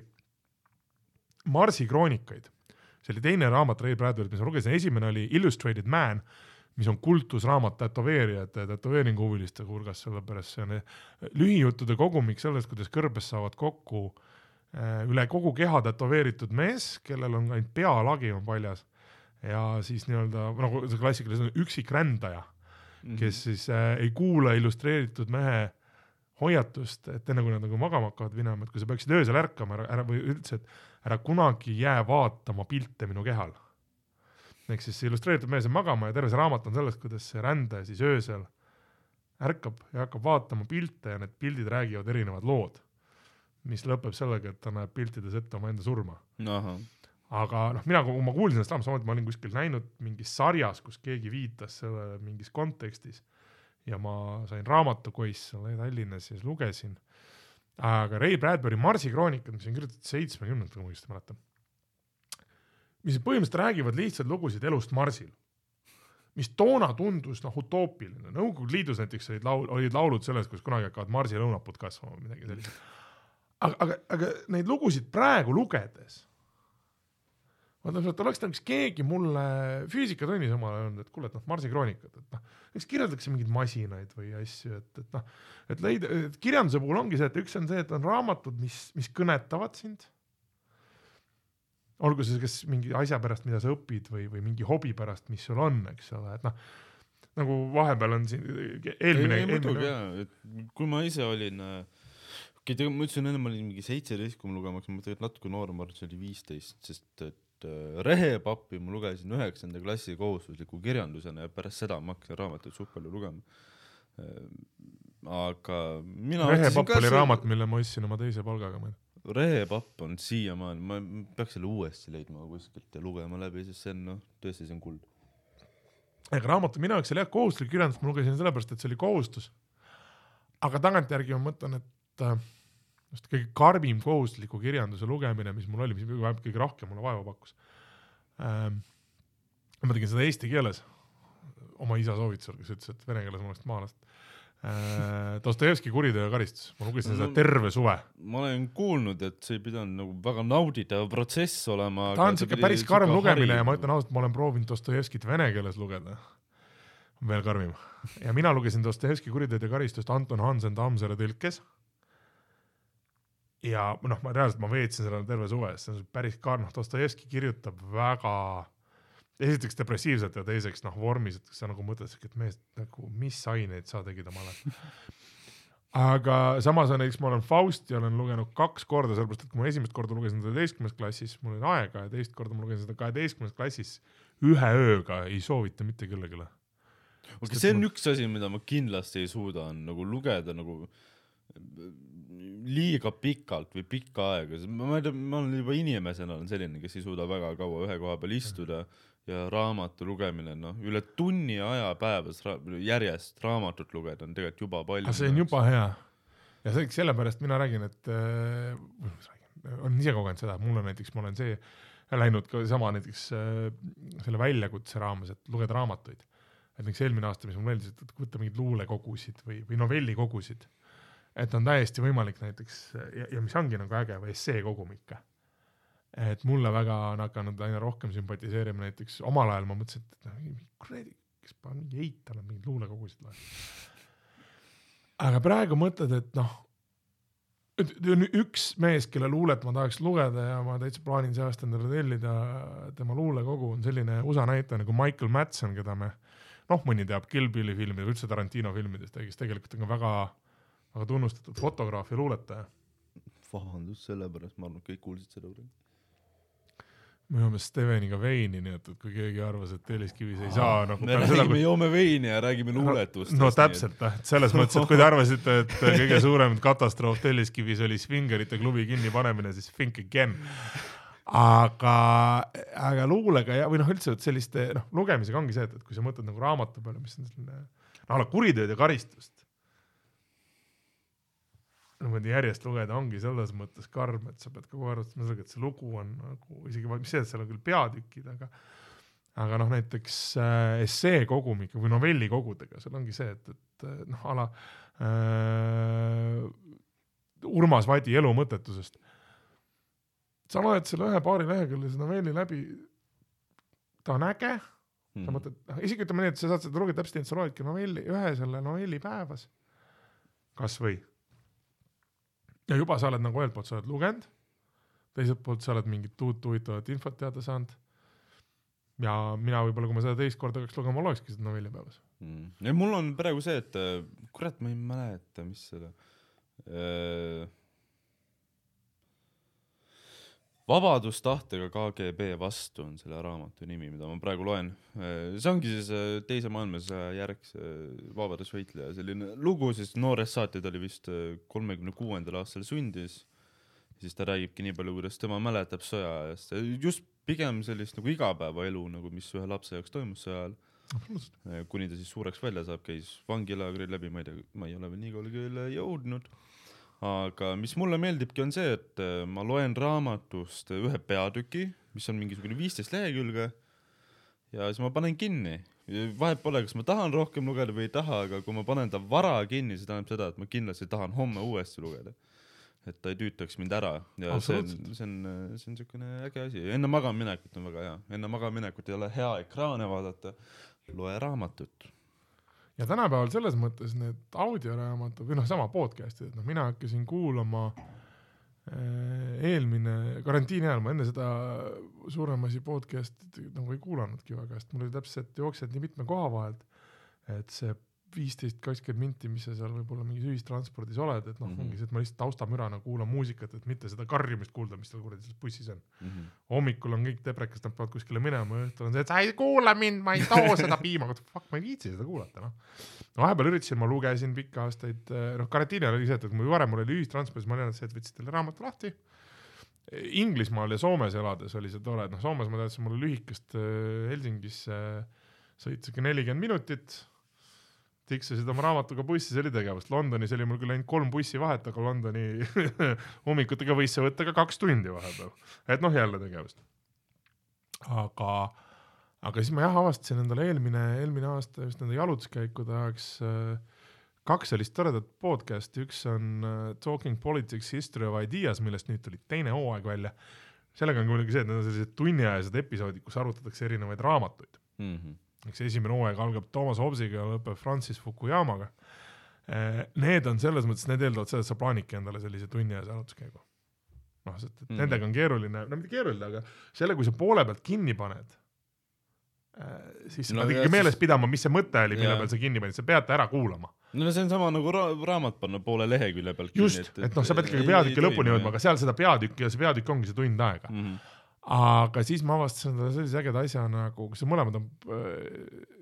Marsi kroonikaid. see oli teine raamat Ray Bradbury't, mis ma lugesin, esimene oli Illustrated Man, mis on kultusraamat tätoveerijate ja tätoveeringuhuviliste hulgas, sellepärast see on eh, lühijuttude kogumik sellest, kuidas kõrbes saavad kokku eh, üle kogu keha tätoveeritud mees, kellel on ainult pealagi on paljas ja siis nii-öelda nagu see klassikaliselt üksik rändaja mm, -hmm. kes siis äh, ei kuula illustreeritud mehe hoiatust, et enne kui nad nagu magama hakkavad minema, et kui sa peaksid öösel ärkama, ära, ära või üldse, et ära kunagi jää vaatama pilte minu kehal. Ehk siis see illustreeritud mees jääb magama ja terve see raamat on sellest, kuidas see rändaja siis öösel ärkab ja hakkab vaatama pilte ja need pildid räägivad erinevad lood. mis lõpeb sellega, et ta näeb piltides ette omaenda surma aga noh, mina, kui ma kuulsin sellest raamatust, ma olin kuskil näinud mingis sarjas, kus keegi viitas sellele mingis kontekstis ja ma sain raamatukois seal Tallinnas ja siis lugesin. aga Ray Bradbury Marsi kroonikad, mis on kirjutatud seitsmekümnendatel, kui ma õigesti mäletan, mis põhimõtteliselt räägivad lihtsaid lugusid elust Marsil, mis toona tundus noh utoopiline, Nõukogude Liidus näiteks olid laul, olid laulud sellest, kus kunagi hakkavad Marsi lõunapuud kasvama või midagi sellist. aga, aga, aga neid lugusid praegu lugedes ma tahtsin, et oleks näiteks keegi mulle füüsikatunnis omal ajal öelnud, et kuule, et noh, Marsi kroonikad, et noh, eks kirjeldatakse mingeid masinaid või asju, et, et noh, et leida, kirjanduse puhul ongi see, et üks on see, et on raamatud, mis, mis kõnetavad sind. Olgu see kas mingi asja pärast, mida sa õpid või, või mingi hobi pärast, mis sul on, eks ole, et noh, nagu vahepeal on siin eelmine. muidugi jaa, et kui ma ise olin äh, ma ütlesin enne ma olin mingi seitseteist, kui ma lugema hakkasin, ma tegelikult natuke noorem, ma arvan, et see oli viisteist, sest et äh, rehepappi ma lugesin üheksanda klassi kohustusliku kirjandusena ja pärast seda ma hakkasin raamatuid suht palju lugema. Äh, aga mina. rehepapp oli see... raamat, mille ma ostsin oma teise palgaga. Rehepapp on siiamaani, ma peaks selle uuesti leidma kuskilt ja lugema läbi, sest see on noh, tõesti, see on kuld. ega raamatu minu jaoks oli jah kohustuslik kirjandus, ma lugesin sellepärast, et see oli kohustus. aga tagantjärgi ma mõtlen, et äh, just kõige karmim kohustusliku kirjanduse lugemine, mis mul oli, mis vähemalt kõige rohkem mulle vaeva pakkus ähm,. ma tegin seda eesti keeles oma isa soovitusel, kes ütles, et vene keeles ma oleks maha lastud äh,. Dostojevski Kuriteo ja karistus, ma lugesin seda terve suve. ma olen kuulnud, et see ei pidanud nagu väga nauditav protsess olema. ta on siuke päris karm lugemine ja ma ütlen ausalt, ma olen proovinud Dostojevskit vene keeles lugeda. veel karmim ja mina lugesin Dostojevski Kuriteod ja karistust Anton Hansen Tammsaare tõlkes ja noh, ma reaalselt ma veetsin selle terve suve, see on päris ka noh, Dostojevski kirjutab väga esiteks depressiivselt ja teiseks noh, vormis, et sa nagu mõtled, et mees nagu, mis aineid sa tegid omale? Aga samas on näiteks, ma olen Fausti olen lugenud kaks korda, sellepärast et kui ma esimest korda lugesin seda üheteistkümnes klassis, mul oli aega ja teist korda ma lugesin seda kaheteistkümnes klassis ühe ööga, ei soovita mitte kellelegi. okei, see on ma... üks asi, mida ma kindlasti ei suuda, on nagu lugeda nagu liiga pikalt või pikka aega, ma, ei tea, ma olen juba inimesena olen selline, kes ei suuda väga kaua ühe koha peal istuda ja raamatu lugemine, noh, üle tunni aja päevas ra järjest raamatut lugeda on tegelikult juba palju. see on juba hea ja see, sellepärast mina räägin, et äh,, olen ise kogenud seda, mul on näiteks, ma olen see läinud ka sama näiteks äh, selle väljakutse raames, et lugeda raamatuid. et näiteks eelmine aasta, mis mulle meeldis, et võtta mingeid luulekogusid või, või novellikogusid et on täiesti võimalik näiteks ja, ja mis ongi nagu äge või esseekogumik. Et mulle väga on hakanud aina rohkem sümpatiseerima näiteks omal ajal ma mõtlesin, et noh, kuradi, kes ma mingi eitan, mingeid luulekogusid loen. aga praegu mõtled, et noh, on üks mees, kelle luulet ma tahaks lugeda ja ma täitsa plaanin see aasta endale tellida tema luulekogu, on selline USA näitleja nagu Michael Madsen, keda me noh, mõni teab Kill Billi filmidest, üldse Tarantino filmidest, kes tegelikult on ka väga väga tunnustatud fotograaf ja luuletaja. vabandust selle pärast, ma arvan, et kõik kuulsid seda. Me joome Steveniga veini, nii et, et kui keegi arvas, et Telliskivis ei saa nagu me peale seda, räägime, kui joome veini ja räägime luuletustest. no täpselt, noh, et selles mõttes, et kui te arvasite, et kõige suurem katastroof Telliskivis oli Svingerite klubi kinnipanemine, siis think again. aga, aga luulega ja, või noh, üldse, selliste noh, lugemisega ongi see, et, et kui sa mõtled nagu raamatu peale, mis on selline noh, ala kuriteod ja karistust. Niimoodi järjest lugeda ongi selles mõttes karm, et sa pead kogu aeg arvestama sellega, et see lugu on nagu isegi, mis see, et seal on küll peatükid, aga aga noh, näiteks äh, esseekogumike või novellikogudega, seal ongi see, et, et äh, noh, a la äh, Urmas Vadi elu mõttetusest. sa loed selle ühe paari leheküljelise novelli läbi, ta on äge, Mhm. sa mõtled, noh isegi ütleme nii, et sa saad seda lugeda täpselt nii, et sa loedki novelli, ühe selle novelli päevas, kasvõi. Ja juba sa oled nagu ühelt poolt sa oled lugenud, teiselt poolt sa oled mingit uut huvitavat infot teada saanud. ja mina võib-olla, kui ma seda teist korda peaks lugema, loekski seda novelli päevas. mm.. ja mul on praegu see, et kurat, ma ei mäleta, mis seda äh,. Vabadustahtega KGB vastu on selle raamatu nimi, mida ma praegu loen. see ongi siis äh, teise maailmasõja järgse vabadusvõitleja selline lugu, siis noorest saati ta oli vist äh, kolmekümne kuuendal aastal sündis. siis ta räägibki nii palju, kuidas tema mäletab sõjaajast, just pigem sellist nagu igapäevaelu nagu, mis ühe lapse jaoks toimus sõja ajal. kuni ta siis suureks välja saab, käis vangilaagri läbi, ma ei tea, ma ei ole veel nii kaugele jõudnud. Aga mis mulle meeldibki, on see, et äh, ma loen raamatust ühe peatüki, mis on mingisugune viisteist lehekülge ja siis ma panen kinni. vahet pole, kas ma tahan rohkem lugeda või ei taha, aga kui ma panen ta vara kinni, see tähendab seda, et ma kindlasti tahan homme uuesti lugeda. et ta ei tüütaks mind ära. Ja see on, see on, see on niisugune äge asi, enne magamaminekut on väga hea, enne magamaminekut ei ole hea ekraane vaadata, loe raamatut ja tänapäeval selles mõttes need audioraamatud või noh, sama podcast'id, et noh, mina hakkasin kuulama äh, eelmine karantiini ajal, ma enne seda Suurem asi podcast'i nagu ei kuulanudki väga, sest mul oli täpselt jooksjad nii mitme koha vahelt, et see viisteist, kakskümmend minti, mis sa seal võib-olla mingis ühistranspordis oled, et noh mm. -hmm., ongi see, et ma lihtsalt taustamürana kuulan muusikat, et mitte seda karjumist kuulda, mis seal kuradi selles bussis on. mm. -hmm. hommikul on kõik teprekad, nad peavad kuskile minema ja õhtul on see, et sa ei kuula mind, ma ei too seda piima, fuck, ma ei viitsi seda kuulata, noh. vahepeal üritasin, ma lugesin pikki aastaid, noh, karantiini ajal oli see, et kui varem mul oli ühistranspordis, ma tean, et see, et võtsid selle raamatu lahti. Inglismaal ja Soomes elades oli see tore, et noh, Soomes ma teadsin, mul oli lühikest äh, Helsingisse sõit siuke nelikümmend minutit. Tiksusid oma raamatuga bussi, see oli tegevust, Londonis oli mul küll ainult kolm bussivahet, aga Londoni hommikutega võis see võtta ka kaks tundi vahepeal, et noh, jälle tegevust. aga, aga siis ma jah avastasin endale eelmine, eelmine aasta just nende jalutuskäikude ajaks äh, kaks sellist toredat podcast'i, üks on äh, Talking Politics History of Ideas, millest nüüd tuli teine hooaeg välja. sellega on muidugi see, et need on sellised tunniajased episoodid, kus arutatakse erinevaid raamatuid. Mm -hmm. Eks esimene hooaeg algab Toomas Hobbesiga ja lõpeb Francis Fukuyamaga. Need on selles mõttes, need eeldavad seda, et sa plaanidki endale sellise tunniajase arvutuskäigu. noh, sest et mm nendega on keeruline, no mitte keeruline, aga selle, kui sa poole pealt kinni paned, siis sa No pead ja ikkagi siis- meeles pidama, mis see mõte oli, mille peal sa kinni panid, sa pead ta ära kuulama. no see on sama nagu ra raamat panna poole lehekülje pealt. just, et noh, sa pead ikkagi peatüki lõpuni jõudma, aga seal seda peatükki ja see peatükk ongi see tund aega. mm. -hmm. Aga siis ma avastasin endale sellise ägeda asja nagu, kus mõlemad on äh,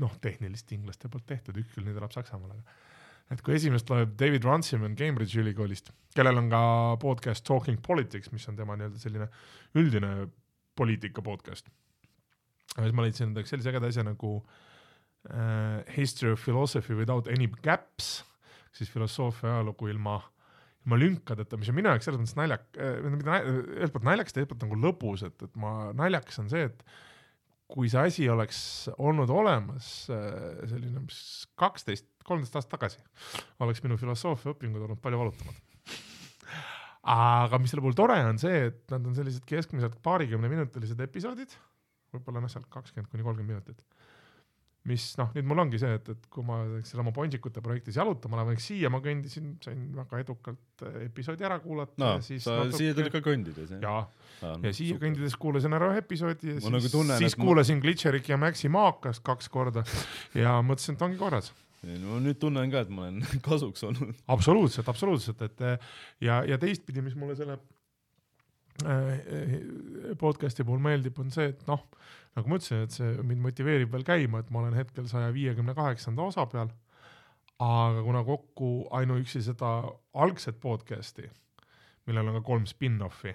noh, tehnilist inglaste poolt tehtud, üks küll nüüd elab Saksamaal, aga et kui esimest loeb David Runciman Cambridge'i ülikoolist, kellel on ka podcast Talking Politics, mis on tema nii-öelda selline üldine poliitika podcast. siis ma leidsin endale sellise ägeda asja nagu äh, History of philosophy without any gaps, siis filosoofia ajalugu ilma ilma lünkadeta, mis on minu jaoks selles mõttes naljak-, nalja-, ühelt poolt naljakas, teiselt poolt nagu lõbus, et, et ma, naljakas on see, et kui see asi oleks olnud olemas äh, selline kaksteist, kolmteist aastat tagasi, oleks minu filosoofiaõpingud olnud palju valutamad. aga mis selle puhul tore on see, et nad on sellised keskmiselt paarikümneminutilised episoodid, võib-olla noh, sealt kakskümmend kuni kolmkümmend minutit mis noh, nüüd mul ongi see, et, et kui ma selle oma Ponsikute projektis jalutama lähen, eks siia ma kõndisin, sain väga edukalt äh, episoodi ära kuulata no natuke... siia tulid ka kõndides jah? ja, ja siia kõndides kuulasin ära ühe episoodi ja Ma siis, nagu tunnen, siis et ma- kuulasin Glitcherik ja Maxi Maakast kaks korda ja mõtlesin, et ongi korras. no nüüd tunnen ka, et ma olen kasuks olnud. absoluutselt, absoluutselt, et ja, ja teistpidi, mis mulle selle podcast'i puhul meeldib, on see, et noh, nagu ma ütlesin, et see mind motiveerib veel käima, et ma olen hetkel saja viiekümne kaheksanda osa peal. aga kuna kokku ainuüksi seda algset podcast'i, millel on ka kolm spin-off'i,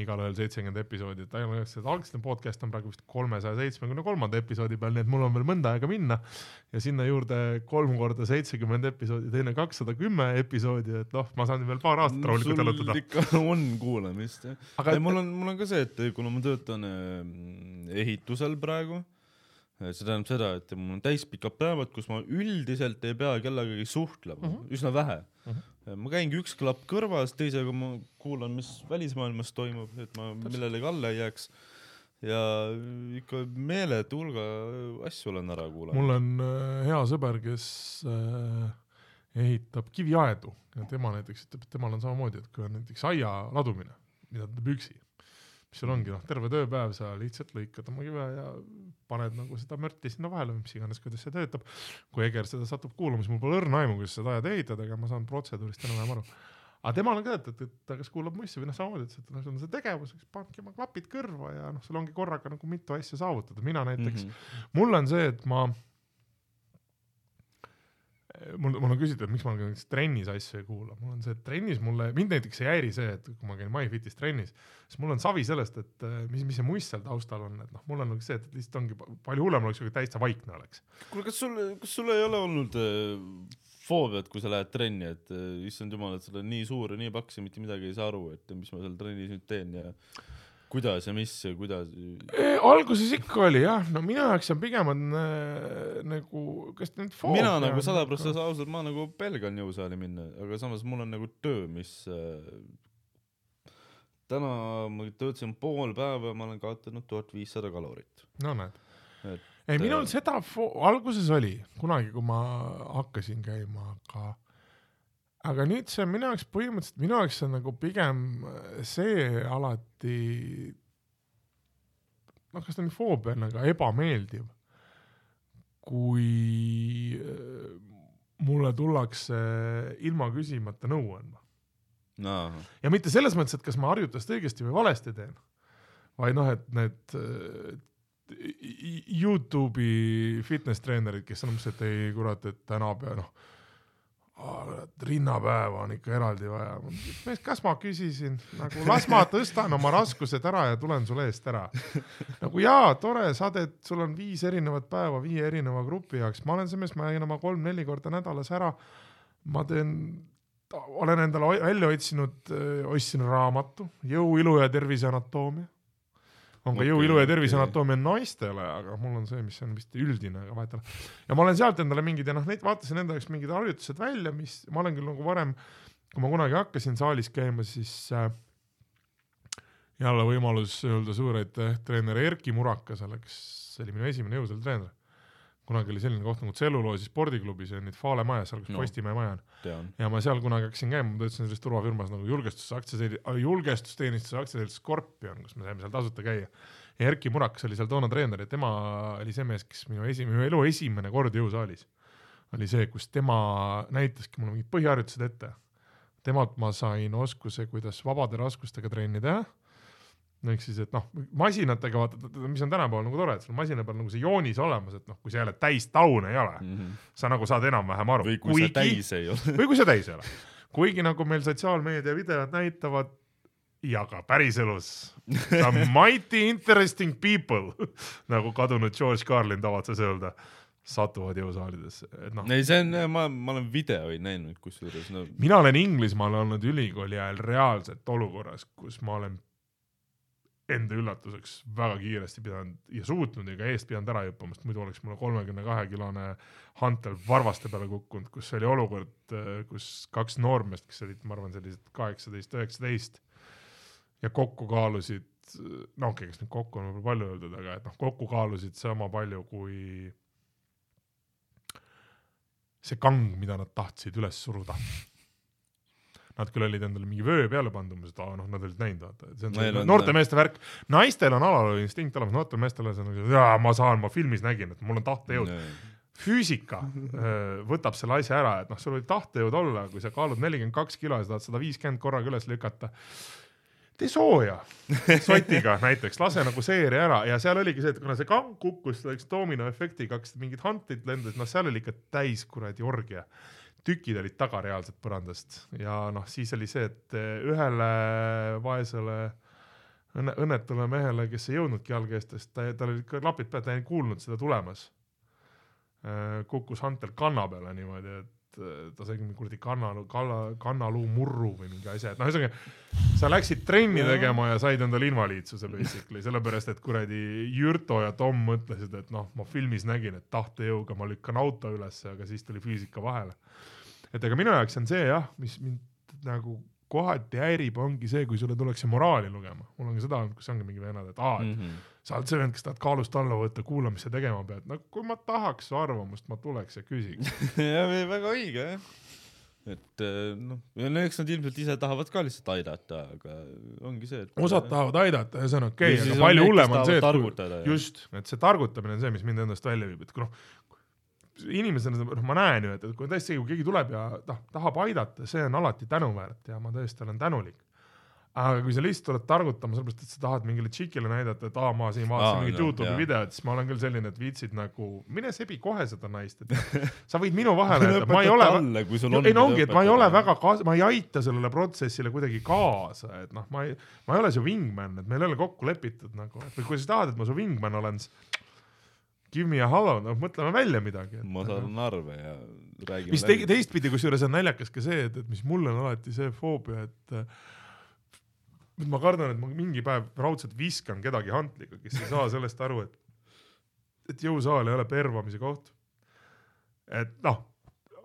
igalühel seitsekümmend episoodi, et ainuüksi seda algset podcast on praegu vist kolmesaja seitsmekümne kolmanda episoodi peal, nii et mul on veel mõnda aega minna ja sinna juurde kolm korda seitsekümmend episoodi, teine kakssada kümme episoodi, et noh, ma saan veel paar aastat rahulikult jalutada. ikka on kuulamist jah. aga ei, mul on, mul on ka see, et kuna ma töötan äh, ehitusel praegu, see tähendab seda, et mul on täispikad päevad, kus ma üldiselt ei pea kellegagi suhtlema mm. -hmm. üsna vähe mm. -hmm. Ma käingi üks klapp kõrvas, teisega ma kuulan, mis välismaailmas toimub, et ma millelegi alla ei jääks. ja ikka meeletu hulga asju olen ära kuulanud. mul on äh, hea sõber, kes äh, ehitab kiviaedu ja tema näiteks ütleb, et temal on samamoodi, et kui on näiteks aia ladumine, mida ta teeb üksi, mis sul ongi noh, terve tööpäev sa lihtsalt lõikad oma kive ja paned nagu seda mörti sinna vahele või mis iganes, kuidas see töötab. kui Eger seda satub kuulama, siis mul pole õrna aimu, kuidas seda ajada ehitada, aga ma saan protseduurist enam-vähem aru. aga temal on ka, et, et, ta kas kuulab mussi või noh, samamoodi et noh, sul on see tegevus, panedki oma klapid kõrva ja noh, sul ongi korraga nagu mitu asja saavutada, mina näiteks mm. -hmm. mul on see, et ma mul, mul on küsitud, miks ma näiteks trennis asju ei kuula, mul on see, trennis mulle, mind näiteks ei häiri see, et kui ma käin MyFitis trennis, siis mul on savi sellest, et äh, mis, mis see muist seal taustal on, et noh, mul on nagu see, et lihtsalt ongi pa- palju hullem oleks, kui täitsa vaikne oleks. kuule, kas sul, kas sul ei ole olnud äh, foobiat, kui sa lähed trenni, et äh, issand jumal, et sa oled nii suur ja nii paks ja mitte midagi ei saa aru, et mis ma seal trennis nüüd teen ja kuidas ja mis kuidas. alguses ikka oli jah, no minu jaoks on pigem on äh, nagu, kas nüüd foobia mina nagu on, sada protsenti ausalt, ma nagu pelgan jõusaali minna, aga samas mul on nagu töö, mis äh, täna ma töötasin pool päeva ja ma olen kaotanud tuhat viissada kalorit. no näed ei, minul äh, seda alguses oli kunagi, kui ma hakkasin käima, aga aga nüüd see on minu jaoks põhimõtteliselt, minu jaoks on nagu pigem see alati noh, kas ta nüüd foobia on, aga ebameeldiv, kui äh, mulle tullakse ilma küsimata nõu andma. ja mitte selles mõttes, et kas ma harjutust õigesti või valesti teen, vaid noh, et need äh, Youtube'i fitness treenerid, kes on umbes, et ei kurat, et täna pea noh, rinnapäeva on ikka eraldi vaja. mees, kas ma küsisin nagu las ma tõstan oma raskused ära ja tulen sulle eest ära. nagu jaa, tore, sa teed, sul on viis erinevat päeva viie erineva grupi jaoks, ma olen see mees, ma käin oma kolm-neli korda nädalas ära. ma teen, olen endale välja otsinud, ostsin raamatu Jõu, ilu ja tervise anatoomia. On ka Okei, Jõu, ilu ja tervise okei. anatoomia naistele, aga mul on see, mis on vist üldine, aga vahet ei ole. ja ma olen sealt endale mingid ja noh, neid vaatasin enda jaoks mingid harjutused välja, mis ma olen küll nagu varem, kui ma kunagi hakkasin saalis käima, siis äh, jälle võimalus öelda suur aitäh treener Erki Murakasele, kes oli minu esimene jõusaalitreener. Kunagi oli selline koht nagu tselluloosi spordiklubi, see on nüüd Fale majas, seal kus No. Postimehe maja on. ja ma seal kunagi hakkasin käima, ma töötasin selles turvafirmas nagu julgestusaktsiaselts, julgestusteenistuse aktsiaselts Scorpion, kus me saime seal tasuta käia. ja Erki Murakas oli seal toona treener ja tema oli see mees, kes minu esimene, minu elu esimene kord jõusaalis oli see, kus tema näitaski mulle mingid põhiharjutused ette. temalt ma sain oskuse, kuidas vabade raskustega trenni teha. Ehk siis, et noh, masinatega vaata, mis on tänapäeval nagu tore, et sul masina peal nagu see joonis olemas, et noh, kui sa jälle täis taune ei ole, sa nagu saad enam-vähem aru. või kui sa täis ei ole. või kui sa täis ei ole. kuigi nagu meil sotsiaalmeedia videod näitavad ja ka päriselus, some mighty interesting people, nagu kadunud George Carlin tavatses öelda, satuvad jõusaalidesse, et noh. ei, see on, ma, ma olen videoid näinud kusjuures, no mina olen Inglismaal olnud ülikooli ajal reaalselt olukorras, kus ma olen enda üllatuseks väga kiiresti pidanud ja suutnud ja ka eest pidanud ära hüppama, sest muidu oleks mulle kolmekümne kahe kilone hantel varvaste peale kukkunud, kus oli olukord, kus kaks noormeest, kes olid, ma arvan, sellised kaheksateist, üheksateist ja kokku kaalusid, no okei okay,, kas nüüd kokku on võib-olla palju öeldud, aga et noh, kokku kaalusid sama palju kui see kang, mida nad tahtsid üles suruda. Nad küll olid endale mingi vöö peale pannud umbes, et aa noh, nad olid näinud, vaata, et see on Neil see on- noorte meeste värk. naistel on alalhoiu instinkt olemas, noortel meestel on see nagu, jaa, ma saan, ma filmis nägin, et mul on tahtejõud. füüsika öö, võtab selle asja ära, et noh, sul võib tahtejõud olla, kui sa kaalud nelikümmend kaks kilo ja sa tahad sada viiskümmend korraga üles lükata. tee sooja sotiga näiteks, lase nagu seeria ära ja seal oligi see, et kuna see kang kukkus selleks dominoefektiga, hakkasid mingid hantlid lendasid, noh, seal oli ikka täis kuradi orgia. Tükid olid taga reaalselt põrandast ja noh, siis oli see, et eh, ühele vaesele õnne, õnnetule mehele, kes ei jõudnudki jalgeestest, ta, tal olid ikka klapid peal, ta ei kuulnud seda tulemas. kukkus hantel kanna peale niimoodi, et eh, ta sai mingi kuradi kannaluu, kalla, kannaluu murru või mingi asja, et noh, ühesõnaga sa läksid trenni tegema ja said endale invaliidsuse basically, sellepärast et kuradi Jürto ja Tom mõtlesid, et noh, ma filmis nägin, et tahtejõuga ma lükkan auto ülesse, aga siis tuli füüsika vahele. Et ega minu jaoks on see jah, mis mind nagu kohati häirib, ongi see, kui sulle tullakse moraali lugema. mul on ka seda olnud, kus ongi mingi vennad, et aa, et Mhm. sa oled see vend, kes tahad kaalust alla võtta, kuula, mis sa tegema pead. no kui ma tahaks su arvamust, ma tuleks ja küsiks. ja väga õige jah. et eh, noh, eks nad ilmselt ise tahavad ka lihtsalt aidata, aga ongi see, et. osad tahavad aidata ja see on okei okay,, aga palju hullem on see, et kui, just, et see targutamine on see, mis mind endast välja viib, et noh, inimesena, noh, ma näen ju, et, et kui tõesti, kui keegi tuleb ja noh, tahab aidata, see on alati tänuväärt ja ma tõesti olen tänulik. aga kui sa lihtsalt oled targutama sellepärast, et sa tahad mingile tšikile näidata, et aa, ma siin vaatasin Aa, mingit no, Youtube'i videot, siis ma olen küll selline, et viitsid nagu, mine sebi kohe seda naist, et sa võid minu vahele jätta, ma ei ole ei no ongi, et ma ei ole väga kaasa, ma ei aita sellele protsessile kuidagi kaasa, et noh, ma ei, ma ei ole su wingman, et meil ei ole kokku lepitud nagu, et või kui sa tahad, et ma su wingman olen, siis give me a hello, noh, mõtleme välja midagi. ma saan arve ja räägime. mis te, teistpidi, kusjuures on naljakas ka see, et, et mis mul on alati see foobia, et ma kardan, et ma mingi päev raudselt viskan kedagi hantliga, kes ei saa sellest aru, et et jõusaal ei ole pervamise koht. et noh,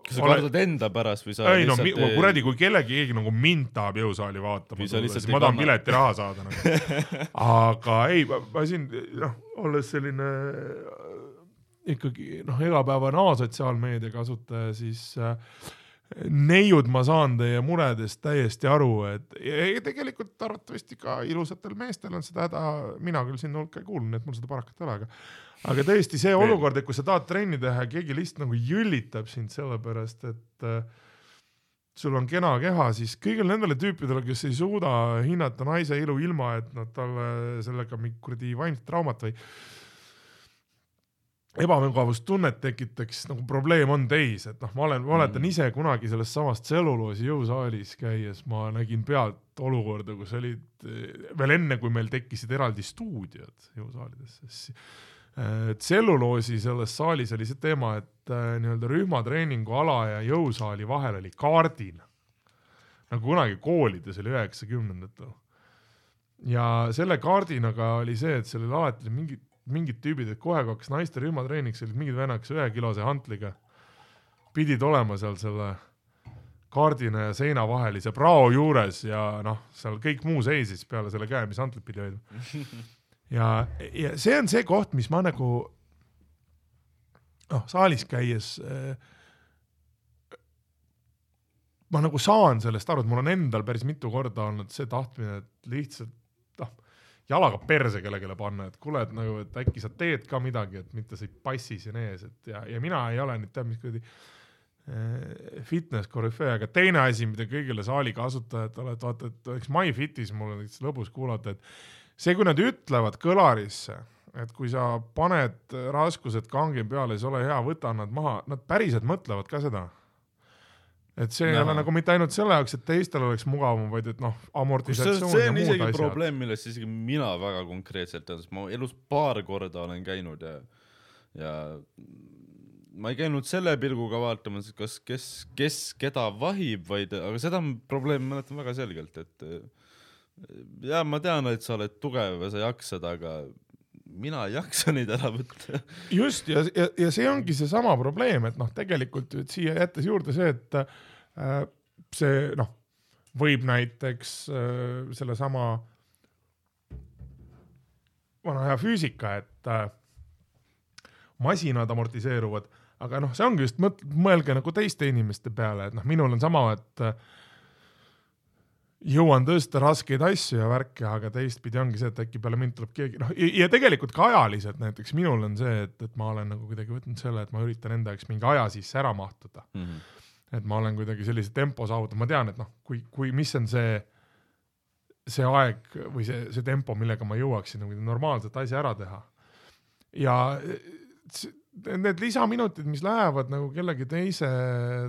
kas sa kardad enda pärast või sa ei no lihtsalt kuradi, kui kellegi, keegi nagu mind tahab jõusaali vaatama siis ei ma tahan piletiraha saada nagu. aga ei, ma siin noh, olles selline ikkagi noh, igapäevane asotsiaalmeedia kasutaja, siis äh, neiud ma saan teie muredest täiesti aru, et ja, tegelikult arvatavasti ka ilusatel meestel on seda häda, mina küll sinna hulka ei kuulu, nii et mul seda parakat ei ole, aga aga tõesti see olukord, et kui sa tahad trenni teha ja keegi lihtsalt nagu jõllitab sind sellepärast, et äh, sul on kena keha, siis kõigile nendele tüüpidele, kes ei suuda hinnata naise ilu ilma, et nad talle sellega kuradi vaimset traumat või ebamugavustunnet tekitaks, nagu probleem on teis, et noh, ma olen, mäletan Mm. ise kunagi sellest samast tselluloosi jõusaalis käies, ma nägin pealt olukorda, kus olid eh, veel enne, kui meil tekkisid eraldi stuudiod jõusaalides, siis äh, tselluloosi selles saalis oli see teema, et äh, nii-öelda rühmatreeningu ala ja jõusaali vahel oli kaardina. nagu kunagi koolides oli üheksakümnendatel. ja selle kaardinaga oli see, et seal oli alati mingid, mingid tüübid, et kohe kui hakkas naiste rühmatreeniks, olid mingid vennad, kes ühekilose hantliga pidid olema seal selle kaardina ja seina vahelise prao juures ja noh, seal kõik muu seisis peale selle käe, mis hantlit pidi hoidma. ja, ja see on see koht, mis ma nagu noh, saalis käies äh, ma nagu saan sellest aru, et mul on endal päris mitu korda olnud see tahtmine, et lihtsalt jalaga perse kellelegi panna, et kuule, et nagu, et äkki sa teed ka midagi, et mitte sa ei passi siin ees, et ja, ja mina ei ole nüüd tead mis kuradi eh, fitness korüfee, aga teine asi, mida kõigile saali kasutajatele, et vaata, et eks MyFitis mul on üks lõbus kuulata, et see, kui nad ütlevad kõlarisse, et kui sa paned raskused kangi peale, siis ole hea, võta nad maha, nad päriselt mõtlevad ka seda et see ei ole nagu mitte ainult selle jaoks, et teistel oleks mugavam, vaid et noh, amortisatsioon see ja on muud isegi asjad. probleem, millest isegi mina väga konkreetselt tean, sest ma elus paar korda olen käinud ja, ja ma ei käinud selle pilguga vaatamas, kas, kes, kes keda vahib, vaid, aga seda probleemi mäletan väga selgelt, et ja ma tean, et sa oled tugev ja sa jaksad, aga mina ei jaksa neid ära võtta. just ja, ja, ja see ongi seesama probleem, et noh, tegelikult et siia jättes juurde see, et äh, see noh, võib näiteks äh, sellesama vana hea füüsika, et äh, masinad amortiseeruvad, aga noh, see ongi just mõt-, mõelge nagu teiste inimeste peale, et noh, minul on sama, et äh, jõuan tõsta raskeid asju ja värke, aga teistpidi ongi see, et äkki peale mind tuleb keegi, noh ja tegelikult ka ajaliselt näiteks minul on see, et, et ma olen nagu kuidagi võtnud selle, et ma üritan enda jaoks mingi aja sisse ära mahtuda. Mhm. et ma olen kuidagi sellise tempo saavutanud, ma tean, et noh, kui, kui, mis on see, see aeg või see, see tempo, millega ma jõuaksin nagu normaalset asja ära teha. ja s- need lisaminutid, mis lähevad nagu kellegi teise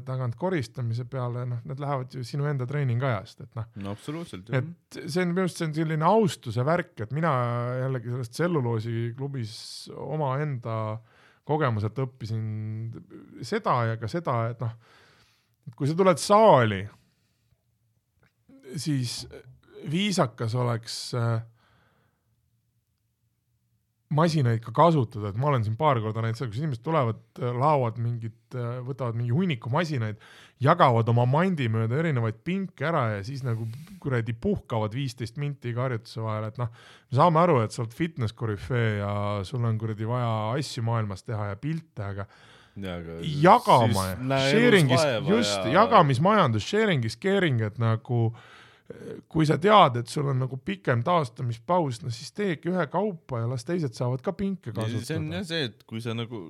tagant koristamise peale, noh, need lähevad ju sinu enda treeningajast, et noh, no absoluutselt. et see on minu arust, see on selline austuse värk, et mina jällegi sellest tselluloosiklubis omaenda kogemuselt õppisin seda ja ka seda, et noh, kui sa tuled saali, siis viisakas oleks äh, masinaid ka kasutada, et ma olen siin paar korda näinud seda, kus inimesed tulevad, laovad mingit, võtavad mingi hunniku masinaid, jagavad oma mandi mööda erinevaid pinke ära ja siis nagu kuradi puhkavad viisteist minti iga harjutuse vahel, et noh, me saame aru, et sa oled fitness korüfee ja sul on kuradi vaja asju maailmas teha ja pilte, aga jagama, sharing'is, just ja..., jagamismajandus, sharing is caring, et nagu kui sa tead, et sul on nagu pikem taastamispaus, no siis teegi ühekaupa ja las teised saavad ka pinke see on kasutada. jah. see, et kui sa nagu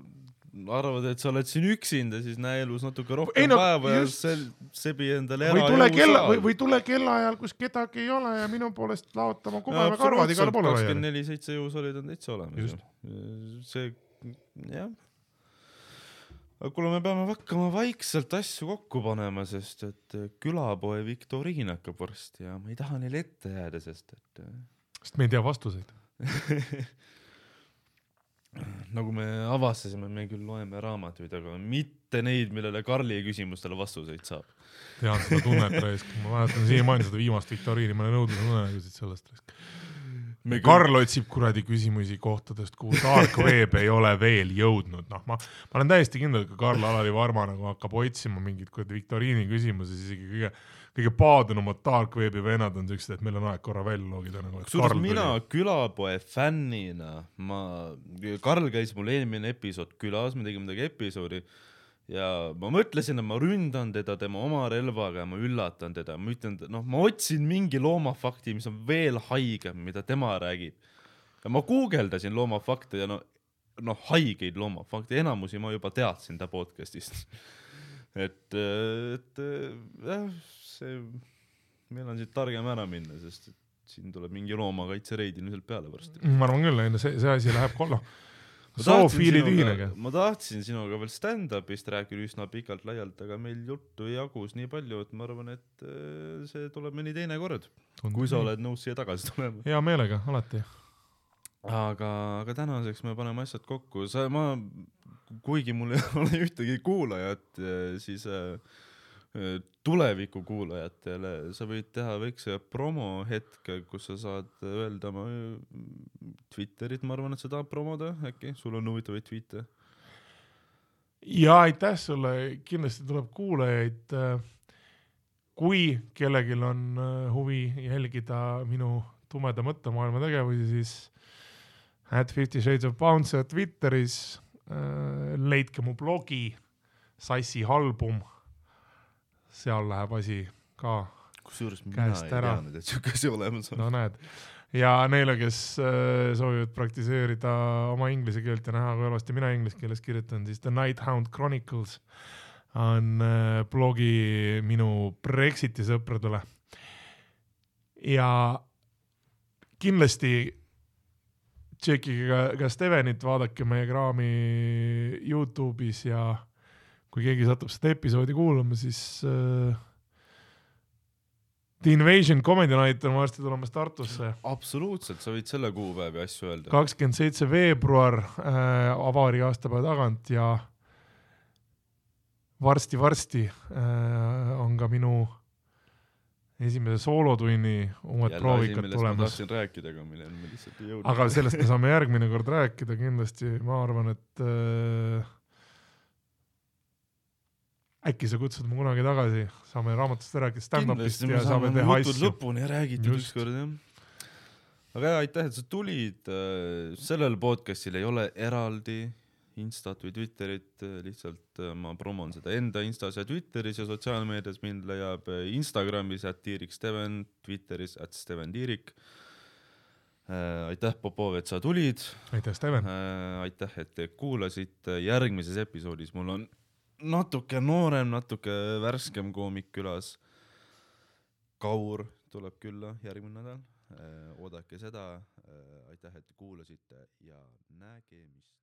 arvad, et sa oled siin üksinda, siis näe elus natuke rohkem Ei no ja just- sel-, sebi endale või tule kella või, või tule kellaajal, kus kedagi ei ole ja minu poolest laota oma kubeme karvad igale poole kakskümmend neli seitse jõusolid on täitsa olemas see, jah. Aga kuule, me peame hakkama vaikselt asju kokku panema, sest et külapoe viktoriin hakkab varsti ja ma ei taha neile ette jääda, sest et sest me ei tea vastuseid. nagu me avastasime, me küll loeme raamatuid, aga mitte neid, millele Karli küsimustele vastuseid saab. tean seda tunnet raisk, ma mäletan siiamaani seda viimast viktoriini, ma olen nõudnud unenägusid sellest raisk. Me Karl otsib kuradi küsimusi kohtadest, kuhu dark web ei ole veel jõudnud, noh, ma, ma olen täiesti kindel, et kui Karl-Alari Varma nagu hakkab otsima mingeid kuradi viktoriini küsimusi, siis isegi kõige, kõige paadunumad dark webi vennad on siuksed, et meil on aeg korra välja logida nagu. kusjuures mina külapoe fännina, ma, Karl käis mul eelmine episood külas, me tegime temaga episoodi ja ma mõtlesin, et ma ründan teda tema oma relvaga ja ma üllatan teda, ma ütlen, noh, ma otsin mingi loomafakti, mis on veel haigem, mida tema räägib. ja ma guugeldasin loomafakte ja no, noh, haigeid loomafakte, enamusi ma juba teadsin ta podcast'ist. et, et jah, see, meil on siit targem ära minna, sest et siin tuleb mingi loomakaitsereid ilmselt peale varsti. ma arvan küll, see, see asi läheb kollo. Zoofiili tühinege. ma tahtsin sinuga veel stand-up'ist rääkida üsna pikalt-laialt, aga meil juttu jagus nii palju, et ma arvan, et äh, see tuleb mõni teine kord, kui sa. oled nõus siia tagasi tulema. hea meelega, alati. aga, aga tänaseks me paneme asjad kokku, sa, ma, kuigi mul ei ole ühtegi kuulajat, siis äh, äh, tuleviku kuulajatele sa võid teha väikse promohetke, kus sa saad öelda oma äh, Twitterit, ma arvan, et sa tahad promoda äkki, sul on huvitavaid tweet'e. ja aitäh sulle, kindlasti tuleb kuulajaid. kui kellelgi on äh, huvi jälgida minu tumeda mõttemaailma tegevusi, siis at Fifty Shades of Bouncer Twitteris, leidke mu blogi Sassi album. Seal läheb asi ka kusjuures mina ei teadnud, et siuke asi olemas on. no näed. ja neile, kes äh, soovivad praktiseerida oma inglise keelt ja näha, kui halvasti mina inglise keeles kirjutan, siis The Nighthound Chronicles on äh, blogi minu Brexiti sõpradele. ja kindlasti tšekkige ka Stevenit, vaadake meie kraami Youtube'is ja kui keegi satub seda episoodi kuulama, siis äh, The Invasion Comedy Night on varsti tulemas Tartusse. absoluutselt, sa võid selle kuupäevi asju öelda. kakskümmend seitse veebruar äh, avarii aastapäeva tagant ja varsti-varsti äh, on ka minu esimese soolotunni uued proovikad ma tulemas. tahtsin rääkida, aga milleni me lihtsalt ei jõudnud. aga sellest me saame järgmine kord rääkida kindlasti, ma arvan, et äh, äkki sa kutsud mu kunagi tagasi, saame raamatust rääkida, stand-up'ist ja saame teha asju. lõpuni räägitud Just. ükskord jah. aga jaa, aitäh, et sa tulid. sellel podcast'il ei ole eraldi Instat või Twitterit, lihtsalt äh, ma promon seda enda Instas ja Twitteris ja sotsiaalmeedias mind leiab äh, Instagramis at Tiirik Steven, Twitteris at Steven Tiirik. aitäh, Popov, et sa tulid. aitäh, Steven. aitäh, et te kuulasite, järgmises episoodis mul on natuke noorem, natuke värskem koomik külas. Kaur tuleb külla järgmine nädal, oodake seda. aitäh, et te kuulasite ja nägemist.